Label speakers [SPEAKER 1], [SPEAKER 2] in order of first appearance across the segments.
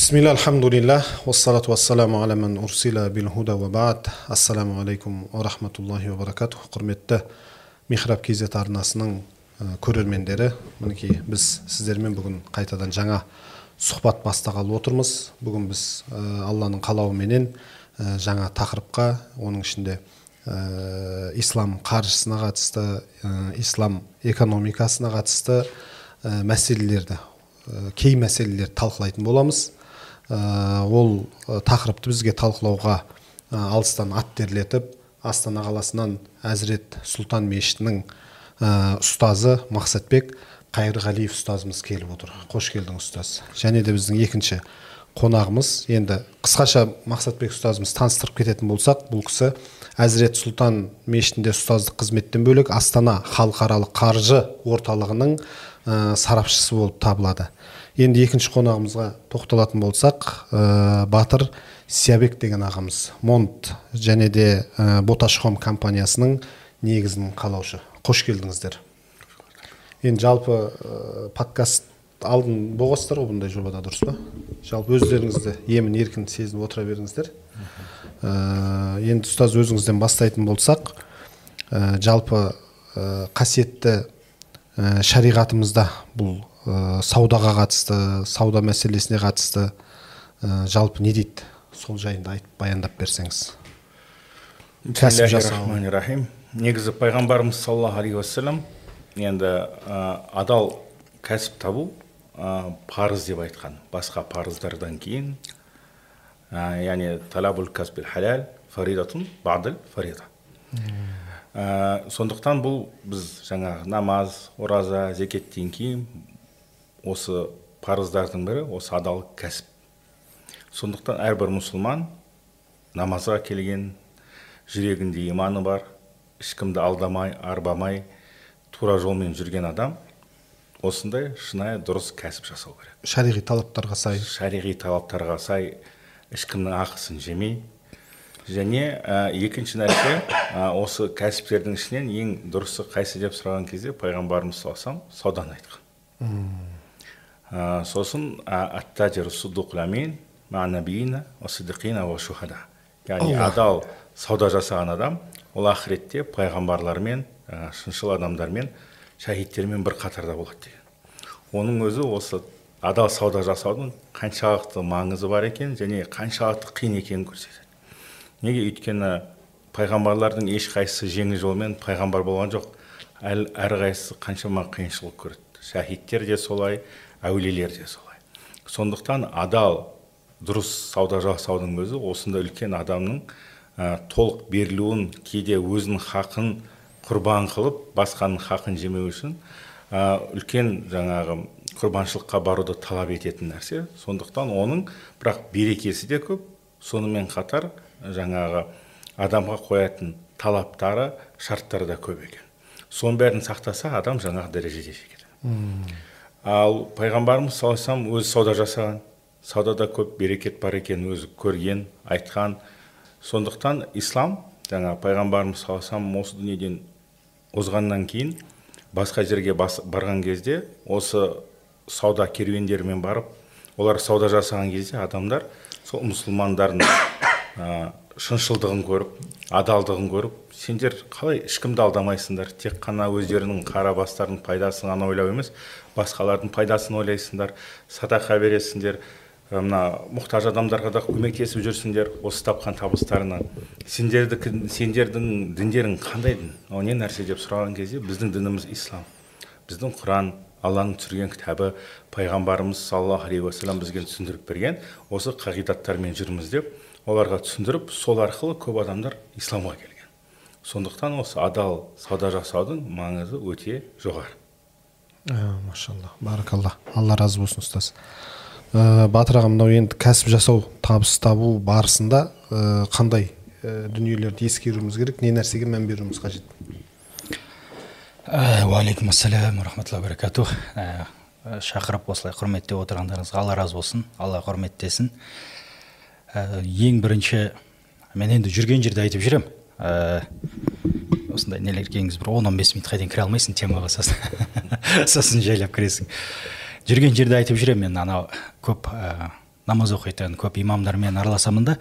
[SPEAKER 1] бисмилля альхамдулиллах уассалату вассаламу аля ман урсила ва баад ассаламу алейкум ва рахматуллахи ва баракату құрметті михраб kz арнасының көрермендері мінекей біз сіздермен бүгін қайтадан жаңа сұхбат бастағалы отырмыз бүгін біз алланың қалауыменен жаңа тақырыпқа оның ішінде ислам қаржысына қатысты ислам экономикасына қатысты мәселелерді кей мәселелерді талқылайтын боламыз ол тақырыпты бізге талқылауға алыстан ат терлетіп астана қаласынан әзірет сұлтан мешітінің ұстазы мақсатбек қайырғалиев ұстазымыз келіп отыр. Қош келдің ұстаз. Және де біздің екінші қонағымыз енді қысқаша мақсатбек ұстазымыз таныстырып кететін болсақ бұл кісі әзірет сұлтан мешітінде ұстаздық қызметтен бөлек астана халықаралық қаржы орталығының ә, сарапшысы болып табылады. Енді екінші қонағымызға тоқталатын болсақ ә, батыр сиябек деген ағамыз. Монт және де ә, боташхом компаниясының негізін қалаушы. Қош келдіңіздер. Енді жалпы ә, подкаст алдын болғансыздар ғой бұндай жобада дұрыс па? Жалпы өздеріңізді емін еркін сезініп отыра беріңіздер. Ә, енді ұстаз өзіңізден бастайтын болсақ ә, жалпы ә, қасиетті ә, шариғатымызда бұл ә, саудаға қатысты сауда мәселесіне қатысты ә, жалпы не дейді? Сол жайында айтып баяндап берсеңіз.
[SPEAKER 2] Кәсіп жасау. негізі пайғамбарымыз саллаллаху алейхи уассалам енді ә, адал кәсіп табу ә, парыз деп айтқан. Басқа парыздардан кейін ә, яғни талабул кәсбил халал фаридатун бадыл фарида. Ә, сондықтан бұл біз жаңағы намаз ораза зекеттен кейін осы парыздардың бірі осы адал кәсіп. Сондықтан әрбір мұсылман намазға келген жүрегінде иманы бар ешкімді алдамай арбамай тура жолмен жүрген адам осындай шынайы дұрыс кәсіп жасау керек.
[SPEAKER 1] Шариғи талаптарға сай.
[SPEAKER 2] Шариғи талаптарға сай ешкімнің ақысын жемей және ә, екінші нәрсе ә, осы кәсіптердің ішінен ең дұрысы қайсы деп сұраған кезде пайғамбарымыз саллаллаху сауданы айтқан. Сосын яғни адал сауда жасаған адам ол ақыретте пайғамбарлармен шыншыл адамдармен шахидтермен бір қатарда болады деген оның өзі осы адал сауда жасаудың қаншалықты маңызы бар екен және қаншалықты қиын екенін көрсетеді неге өйткені пайғамбарлардың ешқайсысы жеңіл жолмен пайғамбар болған жоқ әр әрқайсысы қаншама қиыншылық көрді шахидтер де солай әулиелер де солай. Сондықтан адал дұрыс сауда жасаудың өзі осындай үлкен адамның ә, толық берілуін кейде өзінің хақын құрбан қылып басқаның хақын жемеу үшін ә, үлкен жаңағы құрбаншылыққа баруды талап ететін нәрсе. Сондықтан оның бірақ берекесі де көп. Сонымен қатар жаңағы адамға қоятын талаптары шарттары да көп екен. Соның бәрін сақтаса адам жаңағы дәрежеде жетеді. Ал пайғамбарымыз саллаллаху өзі сауда жасаған. Саудада көп берекет бар екенін өзі көрген айтқан. Сондықтан ислам жаңа пайғамбарымыз саллаллаху осы дүниеден озғаннан кейін басқа жерге бас, барған кезде осы сауда керуендерімен барып олар сауда жасаған кезде адамдар сол мұсылмандардың шыншылдығын көріп адалдығын көріп сендер қалай ешкімді алдамайсыңдар? Тек қана өздерінің қара бастарының пайдасын ғана ойлау емес басқалардың пайдасын ойлайсыңдар садақа бересіңдер мына мұқтаж адамдарға да көмектесіп жүрсіңдер осы тапқан табыстарынан. Сендерді сендердің діндерің қандай дін? Ол не нәрсе деп сұраған кезде біздің дініміз ислам. Біздің құран алланың түсірген кітабы пайғамбарымыз саллаллаху алейхи уассалам бізге түсіндіріп берген осы қағидаттармен жүрміз деп оларға түсіндіріп сол арқылы көп адамдар исламға келген. Сондықтан осы адал сауда жасаудың маңызы өте жоғары.
[SPEAKER 1] Машалла баракалла. Алла разы болсын ұстаз. Ә, батыр аға мынау енді кәсіп жасау табыс табу барысында ә, қандай ә, дүниелерді ескеруіміз керек не нәрсеге мән беруіміз қажет?
[SPEAKER 3] Уағалейкум ассалам рахматуллахи баракату шақырып осылай құрметтеп отырғандарыңызға алла разы болсын. Алла құрметтесін. ә, ең бірінші мен енді жүрген жерде айтып жүремін. Ә, осындай нелер келіңіз бір он он бес минутқа дейін кіре алмайсың темаға сосын сосын жайлап кіресің. Жүрген жерде айтып жүремін мен анау көп ә, намаз оқитын көп имамдармен араласамын да.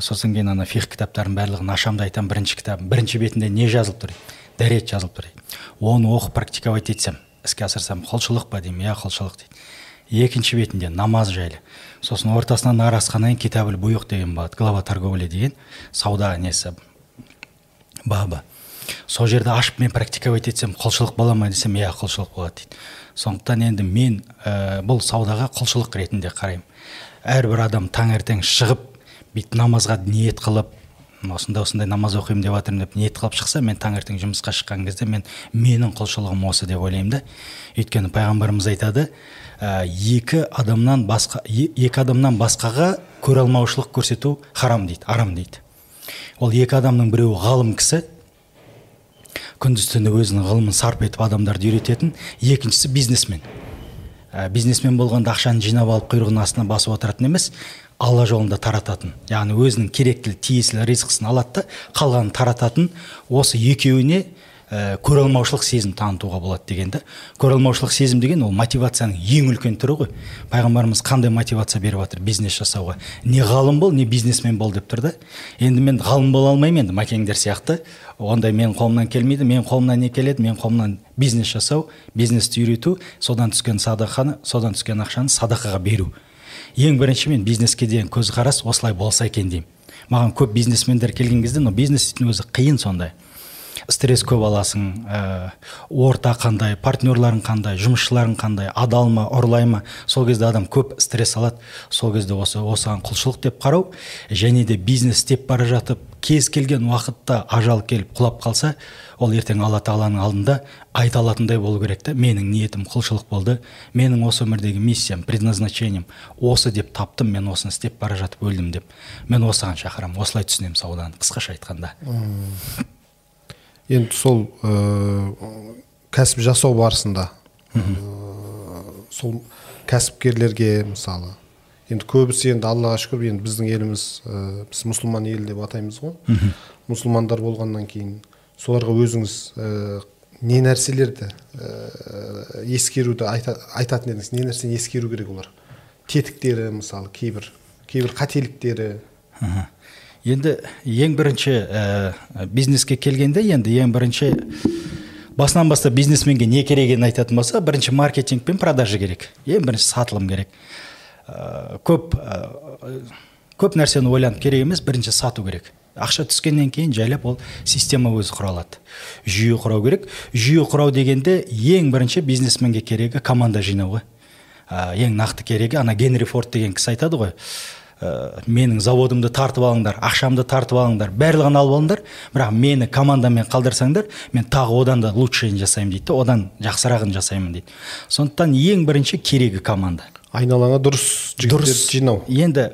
[SPEAKER 3] Сосын кейін ана фих кітаптарын барлығын ашамын да айтамын бірінші кітабым бірінші бетінде не жазылып тұр дәрет жазылып тұр оны оқып практиковать етсем іске асырсам құлшылық па деймін иә құлшылық дейді. Екінші бетінде намаз жайлы. Сосын ортасынан ары асқаннан кейін китабуль буйық деген болады глава торговли деген сауда несі бабы. Сол жерде ашып мен практиковать етсем құлшылық бола ма десем иә құлшылық болады дейді. Сондықтан енді мен ә, бұл саудаға құлшылық ретінде қараймын. Әрбір адам таңертең шығып бүйтіп намазға ниет қылып осындай осындай намаз оқимын деп жатырмын деп ниет қылып шықса мен таңертең жұмысқа шыққан кезде мен менің құлшылығым осы деп ойлаймын да. Өйткені пайғамбарымыз айтады ә, екі адамнан басқа екі адамнан басқаға көре алмаушылық көрсету харам дейді арам дейді. Ол екі адамның біреуі ғалым кісі күндіз түні өзінің ғылымын сарп етіп адамдарды үйрететін екіншісі бизнесмен. Ә, бизнесмен болғанда ақшаны жинап алып құйрығының астына басып отыратын емес алла жолында тарататын. Яғни өзінің керектілі тиесілі ризықсын алады да қалғанын тарататын. Осы екеуіне ә, көре алмаушылық сезім танытуға болады деген да. Көре алмаушылық сезім деген ол мотивацияның ең үлкен түрі ғой. Пайғамбарымыз қандай мотивация беріп жатыр бизнес жасауға? Не ғалым бол не бизнесмен бол деп тұр да. Енді мен ғалым бола алмаймын енді мәкеңдер сияқты. Ондай менің қолымнан келмейді. Менің қолымнан не келеді? Менің қолымнан бизнес жасау бизнесті үйрету содан түскен садақаны содан түскен ақшаны садақаға беру. Ең бірінші мен бизнеске деген көзқарас осылай болса екен деймін. Маған көп бизнесмендер келген кезде но бизнес дейтін өзі қиын сондай стресс көп аласың ә, орта қандай партнерларың қандай жұмысшыларың қандай адал ма ұрлай ма сол кезде адам көп стресс алады. Сол кезде осы осыған құлшылық деп қарау және де бизнес істеп бара жатып кез келген уақытта ажал келіп құлап қалса ол ертең алла тағаланың алдында айта алатындай болу керек та. Менің ниетім құлшылық болды. Менің осы өмірдегі миссиям предназначением осы деп таптым мен осыны істеп бара жатып өлдім деп. Мен осыған шақырамын. Осылай түсінемін сауданы қысқаша айтқанда.
[SPEAKER 1] Енді сол ә, кәсіп жасау барысында ә, сол кәсіпкерлерге мысалы енді көбісі енді аллаға шүкір енді біздің еліміз ә, біз мұсылман ел деп атаймыз ғой. Мұсылмандар болғаннан кейін соларға өзіңіз ә, не нәрселерді ә, ескеруді айта, айтатын едіңіз? Не нәрсені ескеру керек олар? Тетіктері мысалы кейбір кейбір қателіктері.
[SPEAKER 3] Енді ең бірінші ә, бизнеске келгенде енді ең бірінші басынан бастап бизнесменге не керек екенін айтатын болса бірінші маркетинг пен продажа керек. Ең бірінші сатылым керек. Ә, көп ә, көп нәрсені ойланып керек емес бірінші сату керек. Ақша түскеннен кейін жайлап ол система өзі құралады жүйе құрау керек. Жүйе құрау дегенде ең бірінші бизнесменге керегі команда жинау ғой ә, ең нақты керегі ана генри форд деген кісі айтады ғой. Ә, менің заводымды тартып алыңдар ақшамды тартып алыңдар барлығын алып алыңдар. Бірақ мені командамен қалдырсаңдар мен тағы одан да лучшийін жасаймын дейді одан жақсырағын жасаймын дейді. Сондықтан ең бірінші керегі команда.
[SPEAKER 1] Айналаңа дұрыс жігіттерді жинау.
[SPEAKER 3] Енді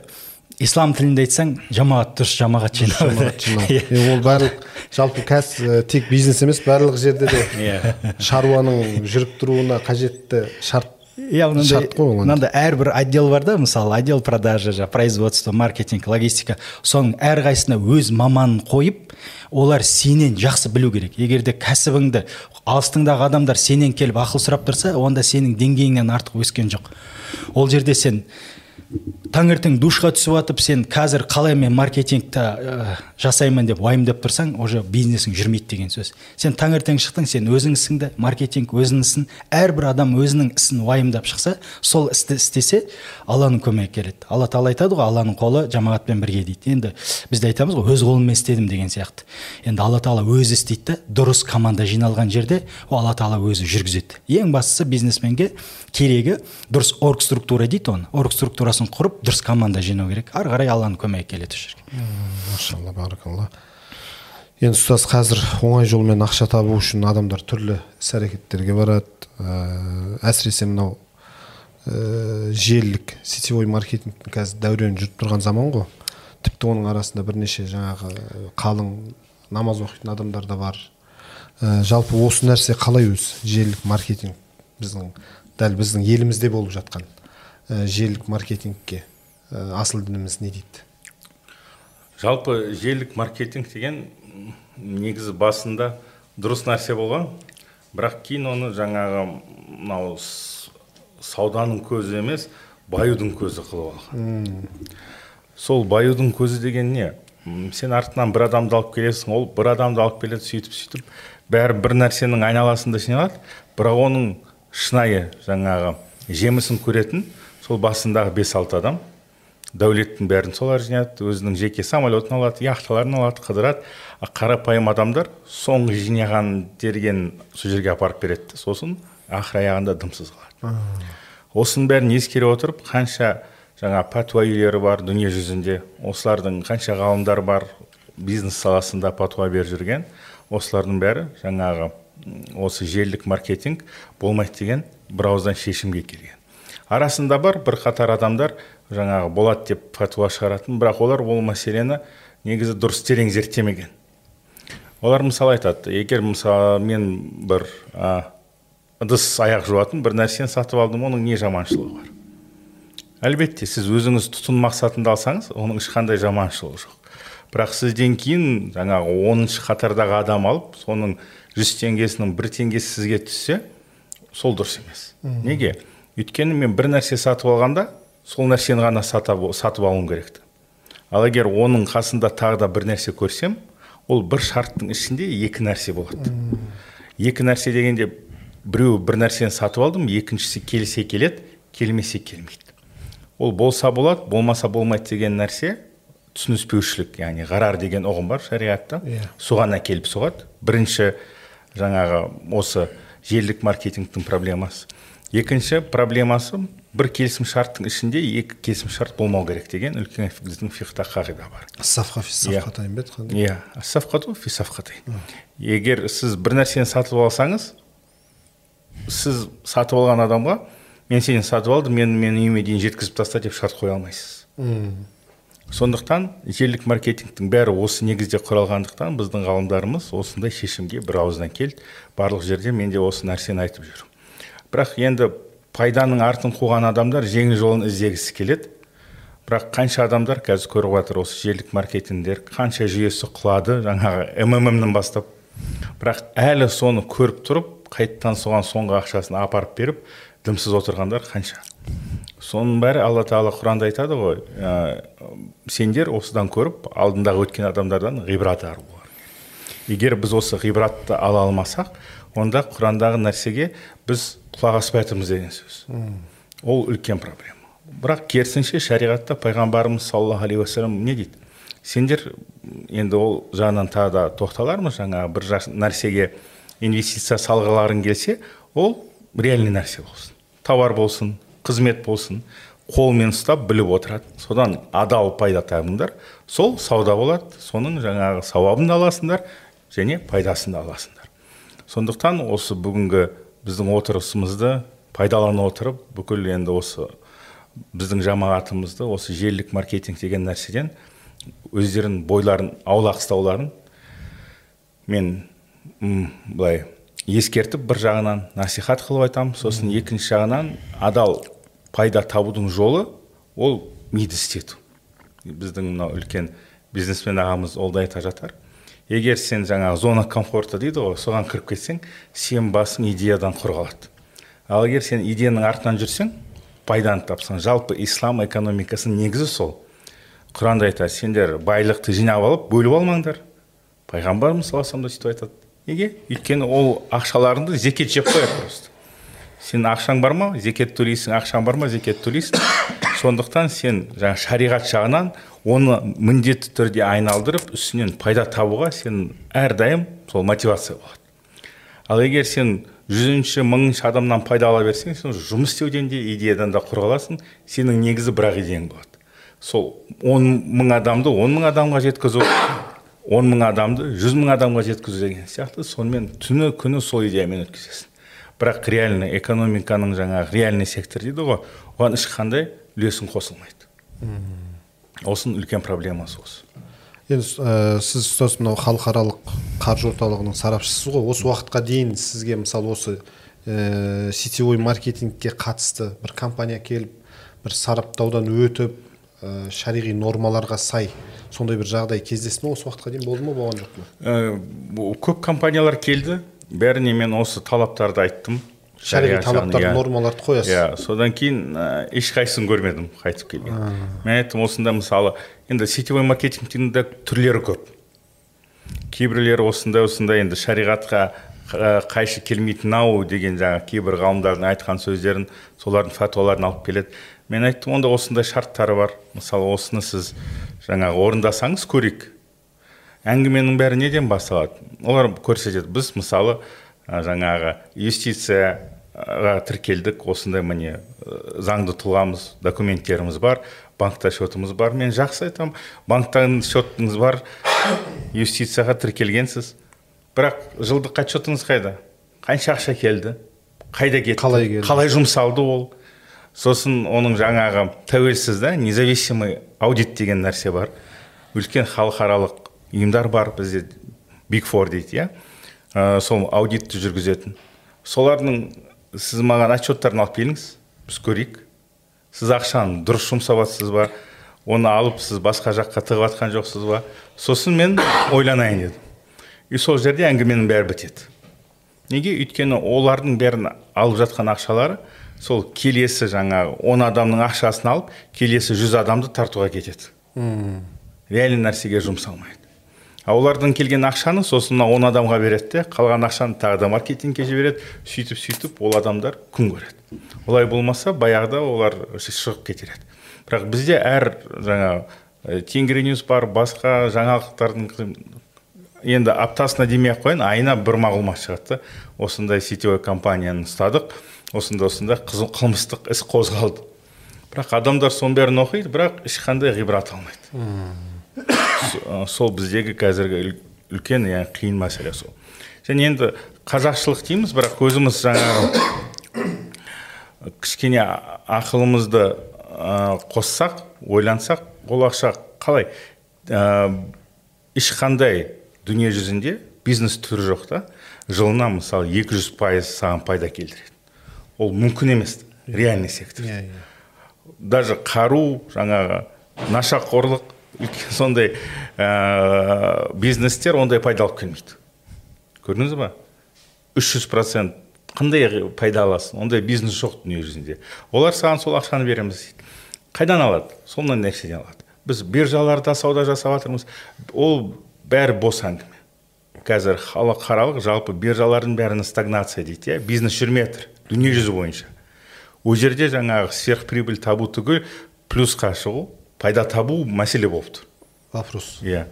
[SPEAKER 3] ислам тілінде айтсаң жамағат дұрыс жамағат жинау.
[SPEAKER 1] Жамағат жинау. Иә. ол барлық жалпы кәсіп тек бизнес емес барлық жерде де иә. шаруаның жүріп тұруына қажетті шарт
[SPEAKER 3] иә мынандай мынандай әрбір отдел бар да мысалы отдел продажа жаңағы производство маркетинг логистика. Соның әрқайсысына өз маманын қойып олар сенен жақсы білу керек. Егер де кәсібіңді алыстыңдағы адамдар сенен келіп ақыл сұрап тұрса онда сенің деңгейіңнен артық өскен жоқ. Ол жерде сен таңертең душқа түсіп жатып сен қазір қалай мен маркетингті ә, жасаймын деп уайымдап тұрсаң уже бизнесің жүрмейді деген сөз. Сен таңертең шықтың сен өзің ісіңді маркетинг өзінің ісін әрбір адам өзінің ісін уайымдап шықса сол істі істесе алланың көмегі келеді. Алла тағала айтады ғой алланың қолы жамағатпен бірге дейді енді біз де айтамыз ғой өз қолыммен істедім деген сияқты. Енді алла тағала өзі істейді да дұрыс команда жиналған жерде ол алла тағала өзі жүргізеді. Ең бастысы бизнесменге керегі дұрыс орг структура дейді оны. Орг структурасын құрып дұрыс команда жинау керек. Ары қарай алланың көмегі келеді осы жерге.
[SPEAKER 1] Машалла баракалла. Енді ұстаз қазір оңай жолмен ақша табу үшін адамдар түрлі іс әрекеттерге барады. Ә, әсіресе мынау ә, желілік сетевой маркетингтің қазір дәурені жүріп тұрған заман ғой. Тіпті оның арасында бірнеше жаңағы қалың намаз оқитын адамдар да бар. Ә, жалпы осы нәрсе қалай өзі желілік маркетинг біздің дәл біздің елімізде болып жатқан? ә, желілік маркетингке. Ә, асыл дініміз не дейді?
[SPEAKER 2] Жалпы желілік маркетинг деген негізі басында дұрыс нәрсе болған. Бірақ кейін оны жаңағы мынау сауданың көзі емес баюдың көзі қылып алған. Сол баюдың көзі деген не? Сен артынан бір адамды алып келесің ол бір адамды алып келеді сөйтіп сөйтіп. Бәрі бір нәрсенің айналасында жиналады. Бірақ оның шынайы жаңағы жемісін көретін сол басындағы бес алты адам дәулеттің бәрін солар жинайды өзінің жеке самолетін алады яхталарын алады қыдырады. А қарапайым адамдар соңғы жинаған терген сол жерге апарып береді сосын ақыр аяғында дымсыз қалады. Осының бәрін ескере отырып қанша жаңа пәтуа үйлері бар дүние жүзінде осылардың қанша ғалымдар бар бизнес саласында пәтуа беріп жүрген осылардың бәрі жаңағы осы желілік маркетинг болмайды деген бір ауыздан шешімге келген. Арасында бар бірқатар адамдар жаңағы болады деп пәтуа шығаратын. Бірақ олар ол мәселені негізі дұрыс терең зерттемеген. Олар мысалы айтады егер мысалы мен бір а, ыдыс аяқ жуатын бір нәрсені сатып алдым оның не жаманшылығы бар? Әлбетте сіз өзіңіз тұтыну мақсатында алсаңыз оның ешқандай жаманшылығы жоқ. Бірақ сізден кейін жаңағы оныншы қатардағы адам алып соның жүз теңгесінің бір теңгесі сізге түссе сол дұрыс емес. Неге? Өйткені мен бір нәрсе сатып алғанда сол нәрсені ғана сатып, сатып алуым керек. Ал егер оның қасында тағы да бір нәрсе көрсем ол бір шарттың ішінде екі нәрсе болады. Екі нәрсе дегенде біреу бір нәрсені сатып алдым екіншісі келсе келеді келмесе келмейді. Ол болса болады болмаса болмайды деген нәрсе түсініспеушілік яғни ғарар деген ұғым бар шариғатта.
[SPEAKER 1] Иә.
[SPEAKER 2] соған әкеліп соғады. Бірінші жаңағы осы желілік маркетингтің проблемасы. Екінші проблемасы бір келісім шарттың ішінде екі келісім шарт болмау керек деген үлкен біздің фиқта қағида бар.
[SPEAKER 1] Сафқа
[SPEAKER 2] Иә.
[SPEAKER 1] ба еді
[SPEAKER 2] иә сафқату егер сіз бір нәрсені сатып алсаңыз сіз сатып алған адамға мен сені сатып алдым мен менің үйіме дейін жеткізіп таста деп шарт қоя алмайсыз. Сондықтан желілік маркетингтің бәрі осы негізде құралғандықтан біздің ғалымдарымыз осындай шешімге бір ауыздан келді. Барлық жерде мен де осы нәрсені айтып жүрмін. Бірақ енді пайданың артын қуған адамдар жеңіл жолын іздегісі келеді. Бірақ қанша адамдар қазір көріп жатыр осы желілік маркетингдер қанша жүйесі құлады жаңағы мммнен бастап. Бірақ әлі соны көріп тұрып қайтадан соған соңғы ақшасын апарып беріп дымсыз отырғандар қанша. Соның бәрі алла тағала құранда айтады ғой ә, сендер осыдан көріп алдындағы өткен адамдардан ғибрат алу егер біз осы ғибратты ала алмасақ онда құрандағы нәрсеге біз құлақ аспай жатырмыз деген сөз. Ол үлкен проблема. Бірақ керісінше шариғатта пайғамбарымыз саллаллаху алейхи уассалам не дейді? Сендер енді ол жағынан тағы да тоқталармыз жаңағы бір нәрсеге инвестиция салғыларың келсе ол реальный нәрсе болсын. Товар болсын қызмет болсын қолмен ұстап біліп отырады. Содан адал пайда табыңдар сол сауда болады соның жаңағы сауабын да аласыңдар және пайдасын да аласыңдар. Сондықтан осы бүгінгі біздің отырысымызды пайдалана отырып бүкіл енді осы біздің жамағатымызды осы желілік маркетинг деген нәрседен өздерін бойларын аулақ ұстауларын мен былай ескертіп бір жағынан насихат қылып айтамын. Сосын екінші жағынан адал пайда табудың жолы ол миды істету. Біздің мынау үлкен бизнесмен ағамыз ол да айта жатар. Егер сен жаңағы зона комфорта дейді ғой соған кіріп кетсең сен басың идеядан құр қалады ал егер сен идеяның артынан жүрсең пайданы тапсаң. Жалпы ислам экономикасының негізі сол. Құранда айтады сендер байлықты жинап алып бөліп алмаңдар. Пайғамбарымыз саллаллаху алейhi сөйтіп айтады. Неге? Өйткені ол ақшаларыңды зекет жеп қояды просто. Сенің ақшаң бар ма? Зекет төлейсің. Ақшаң бар ма? Зекет төлейсің. Сондықтан сен жаңа шариғат жағынан оны міндетті түрде айналдырып үстінен пайда табуға сен әрдайым сол мотивация болады. Ал егер сен жүзінші мыңыншы адамнан пайда ала берсең сен жұмыс істеуден де идеядан да құр қаласың сенің негізі бір ақ идеяң болады. Сол он мың адамды он мың адамға жеткізу он мың адамды жүз мың адамға жеткізу деген сияқты сонымен түні күні сол идеямен өткізесің. Бірақ реальный экономиканың жаңағы реальный сектор дейді ғой оған ешқандай үлесің қосылмайды. Осының үлкен проблемасы осы.
[SPEAKER 1] Енді ә, сіз ұстаз мынау халықаралық қаржы орталығының сарапшысыз ғой. Осы уақытқа дейін сізге мысалы осы ә, сетевой маркетингке қатысты бір компания келіп бір сараптаудан өтіп ә, шариғи нормаларға сай сондай бір жағдай кездесті ме? Осы уақытқа дейін болды ма болған жоқ па
[SPEAKER 2] Ә, көп компаниялар келді. Бәріне мен осы талаптарды айттым.
[SPEAKER 1] Шариғи талаптар нормаларды қоясыз.
[SPEAKER 2] Иә содан кейін ә, ешқайсысын көрмедім қайтып келген. Мен айттым осында мысалы енді сетевой маркетингтің де түрлері көп. Кейбіреулері осындай осындай енді шариғатқа қа- қайшы келмейтін ау деген жаңағы кейбір ғалымдардың айтқан сөздерін солардың фәтуаларын алып келеді. Мен айттым онда осындай шарттары бар. Мысалы осыны сіз жаңағы орындасаңыз көрейік. Әңгіменің бәрі неден басталады? Олар көрсетеді. Біз мысалы жаңағы инвестицияға тіркелдік. Осындай міне заңды тұлғамыз документтеріміз бар банкта счетымыз бар. Мен жақсы айтамын банктан счетыңыз бар инвестицияға тіркелгенсіз. Бірақ жылдық отчетыңыз қайда? Қанша ақша келді? Қайда кетті?
[SPEAKER 1] Қалай келді?
[SPEAKER 2] қалай жұмсалды ол? Сосын оның жаңағы тәуелсіз да независимый аудит деген нәрсе бар. Үлкен халықаралық ұйымдар бар бізде биг фор дейді иә? Ә, сол аудитті жүргізетін. Солардың сіз маған отчеттарын алып келіңіз біз көрейік. Сіз ақшаны дұрыс жұмсап жатсыз ба? Оны алып сіз басқа жаққа тығып жатқан жоқсыз ба? Сосын мен ойланайын дедім. И сол жерде әңгіменің бәрі бітеді. Неге? Өйткені олардың бәрін алып жатқан ақшалары сол келесі жаңағы он адамның ақшасын алып келесі жүз адамды тартуға кетеді. Реальный нәрсеге жұмсалмайды. Ал олардан келген ақшаны сосын мына он адамға береді де қалған ақшаны тағы да маркетингке жібереді. Сөйтіп сөйтіп ол адамдар күн көреді. Олай болмаса баяғыда олар шығып кетер еді бірақ бізде әр жаңағы тенгриньюс бар басқа жаңалықтардың енді аптасына демей ақ қояйын айына бір мағлұмат шығады да. Осындай сетевой компанияны ұстадық осындай қызыл қылмыстық іс қозғалды. Бірақ адамдар соның бәрін оқиды бірақ ешқандай ғибрат алмайды. Сол біздегі қазіргі үл- үлкен яғни қиын мәселе сол. Және енді қазақшылық дейміз бірақ өзіміз жаңағы кішкене ақылымызды ә, қоссақ ойлансақ ол ақша қалай? Ә, ешқандай дүние жүзінде бизнес түрі жоқ та жылына мысалы 200 пайыз саған пайда келтіреді. Ол мүмкін емес реальный сектор.
[SPEAKER 1] Иә иә.
[SPEAKER 2] Даже қару жаңағы нашақорлық сондай ә, бизнестер ондай пайда алып келмейді. Көрдіңіз ба? 300 процент қандай пайда аласың? Ондай бизнес жоқ дүние жүзінде. Олар саған сол ақшаны береміз дейді. Қайдан алады? Сондай нәрседен алады. Біз биржаларда сауда жасап жатырмыз. Ол бәрі бос әңгіме. Қазір халықаралық жалпы биржалардың бәріне стагнация дейді иә? Бизнес жүрмей жатыр дүние жүзі бойынша. Ол жерде жаңағы сверхприбыль табу түгіл плюсқа шығу пайда табу мәселе болып тұр
[SPEAKER 1] вопрос.
[SPEAKER 2] Иә.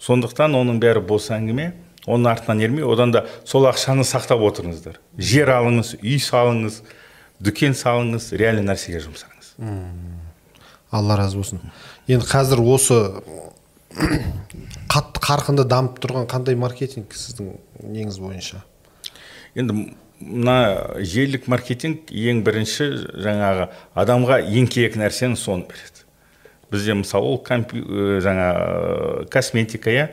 [SPEAKER 2] Сондықтан оның бәрі бос әңгіме оның артынан ермей одан да сол ақшаны сақтап отырыңыздар. Жер алыңыз үй салыңыз дүкен салыңыз реальный нәрсеге жұмсаңыз.
[SPEAKER 1] Алла разы болсын. Енді қазір осы қатты қарқынды дамып тұрған қандай маркетинг сіздің неңіз бойынша?
[SPEAKER 2] Енді мына желілік маркетинг ең бірінші жаңағы адамға ең керек нәрсені соны береді. Бізде мысалы ол компью- ә, жаңа ә, косметика иә?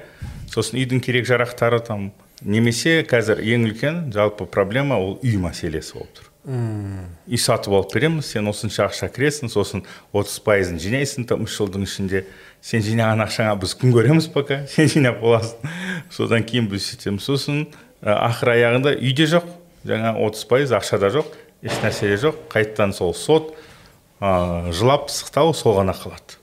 [SPEAKER 2] Сосын үйдің керек жарақтары там. Немесе қазір ең үлкен жалпы проблема ол үй мәселесі болып тұр. Үй сатып алып береміз сен осынша ақша кіресің сосын отыз пайызын жинайсың там үш жылдың ішінде. Сен жинаған ақшаңа біз күн көреміз пока сен жинап боласың содан кейін біз сөйтеміз сосын ә, ақыр аяғында үйде жоқ жаңа отыз пайыз ақшада жоқ еш нәрседе жоқ. Қайтадан сол сот ә, жылап пысықтау сол ғана қалады.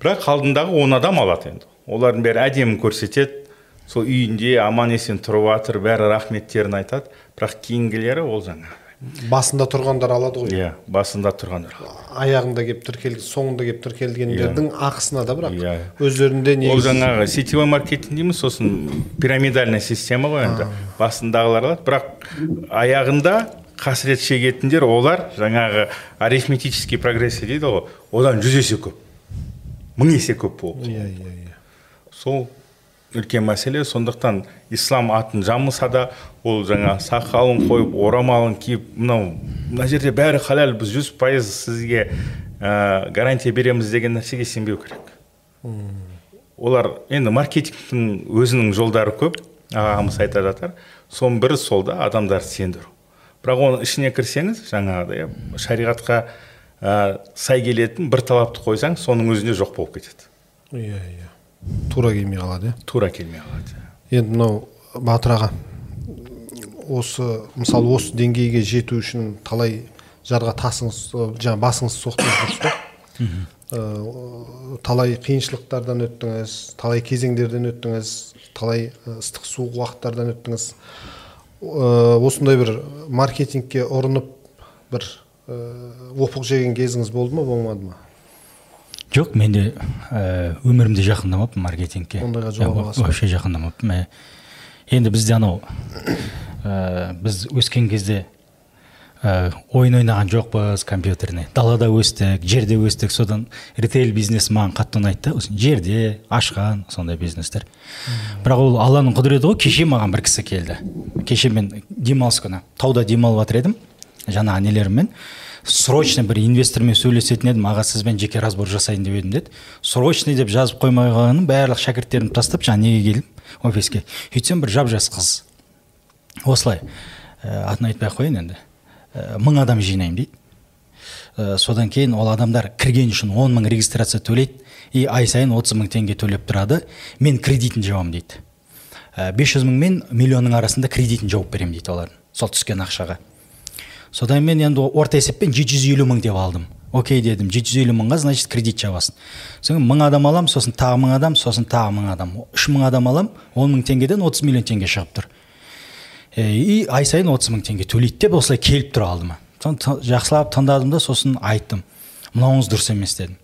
[SPEAKER 2] Бірақ алдындағы он адам алады енді. Олардың бәрі әдемі көрсетеді. Сол үйінде аман есен тұрып жатыр бәрі рахметтерін айтады. Бірақ кейінгілері ол жаңағы
[SPEAKER 1] басында тұрғандар алады ғой.
[SPEAKER 2] Иә басында тұрғандар.
[SPEAKER 1] Аяғында келіп тіркелген соңында келіп тіркелгендердің ақысына да бірақ
[SPEAKER 2] Иә.
[SPEAKER 1] өздерінде
[SPEAKER 2] ол жаңағы сетевой маркетинг дейміз сосын пирамидальная система ғой енді. Басындағылар алады. Бірақ аяғында қасірет шегетіндер олар жаңағы арифметический прогрессия дейді ғой. Одан жүз есе көп. Мың есе көп болып
[SPEAKER 1] иә иә иә.
[SPEAKER 2] Сол үлкен мәселе. Сондықтан ислам атын жамылса да ол жаңа сақалын қойып орамалын киіп мынау мына жерде бәрі халал біз жүз пайыз сізге ә, гарантия береміз деген нәрсеге сенбеу керек. Олар енді маркетингтің өзінің жолдары көп ағамыз айтып жатыр соның бірі сол да адамдарды сендіру. Бірақ оның ішіне кірсеңіз жаңағыдай шариғатқа ә, сай келетін бір талапты қойсаң соның өзінде жоқ болып кетеді.
[SPEAKER 1] Иә иә. Тура келмей қалады иә?
[SPEAKER 2] Тура келмей қалады
[SPEAKER 1] енді мынау батыр аға осы мысалы осы деңгейге жету үшін талай жарға тасыңыз жаңа басыңыз соқтыңыз дұрыс па талай қиыншылықтардан өттіңіз талай кезеңдерден өттіңіз талай ыстық суық уақыттардан өттіңіз. Осындай бір маркетингке ұрынып бір опық жеген кезіңіз болды ма болмады ма?
[SPEAKER 3] Жоқ менде өмірімде жақындамаппын маркетингке.
[SPEAKER 1] Ондайға
[SPEAKER 3] вообще жақындамаппын. Енді бізде анау біз өскен кезде ә, ойын ойнаған жоқпыз компьютерный далада өстік жерде өстік. Содан ритейл бизнес маған қатты ұнайды да. Осы жерде ашқан сондай бизнестер. Бірақ ол алланың құдіреті ғой. Кеше маған бір кісі келді. Кеше мен демалыс күні тауда демалып жатыр едім. Жаңағы нелеріммен. Срочно бір инвестормен сөйлесетін едім аға сізбен жеке разбор жасайын деп едім деді. Срочный деп жазып қоймай қойғаным барлық шәкірттерімді тастап жаңағы неге келдім? Офиске. Сөйтсем бір жап жас қыз. Осылай. Ә, атын айтпай ақ қояйын енді. Ә, мың адам жинаймын дейді. Ә, содан кейін ол адамдар кірген үшін он мың регистрация төлейді. И ай сайын отыз мың теңге төлеп тұрады. Мен кредитін жабамын дейді. Бес жүз мың мен миллионның арасында кредитін жауып беремін дейді олардың. Сол түскен ақшаға. Содан мен енді орта есеппен жеті жүз елу мың деп алдым. Окей дедім жеті жүз елу мыңға значит кредит жабасың. Содан мың адам аламын сосын тағы мың адам сосын тағы мың адам. Үш мың адам аламын он мың теңгеден отыз миллион теңге шығып тұр. И ай сайын отыз мың теңге төлейді деп осылай келіп тұр алдыма. Жақсылап тыңдадым да сосын айттым. Мынауыңыз дұрыс емес дедім.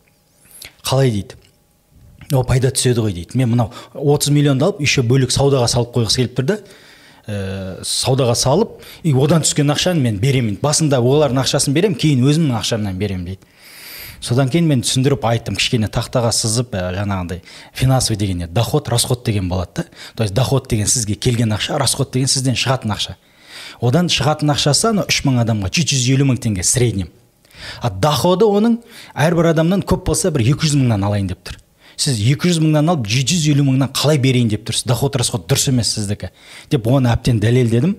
[SPEAKER 3] Қалай дейді? О пайда түседі ғой дейді. Мен мынау отыз миллионды алып еще бөлек саудаға салып қойғысы келіп тұр да. Ә, саудаға салып и одан түскен ақшаны мен беремін. Басында олардың ақшасын беремін кейін өзімнің ақшамнан беремін дейді. Содан кейін мен түсіндіріп айттым кішкене тақтаға сызып ә, жаңағындай финансовый деген доход расход деген болады да. То есть доход деген сізге келген ақша расход деген сізден шығатын ақша. Одан шығатын ақшасы анау үш мың адамға жеті жүз елу мың теңге среднем. А доходы оның әрбір адамнан көп болса бір екі жүз мыңнан алайын деп тұр. Сіз 200 мыңнан алып 750 мыңнан қалай берейін деп тұрсыз? Доход расход дұрыс емес сіздікі. Деп оны әбден дәлелдедім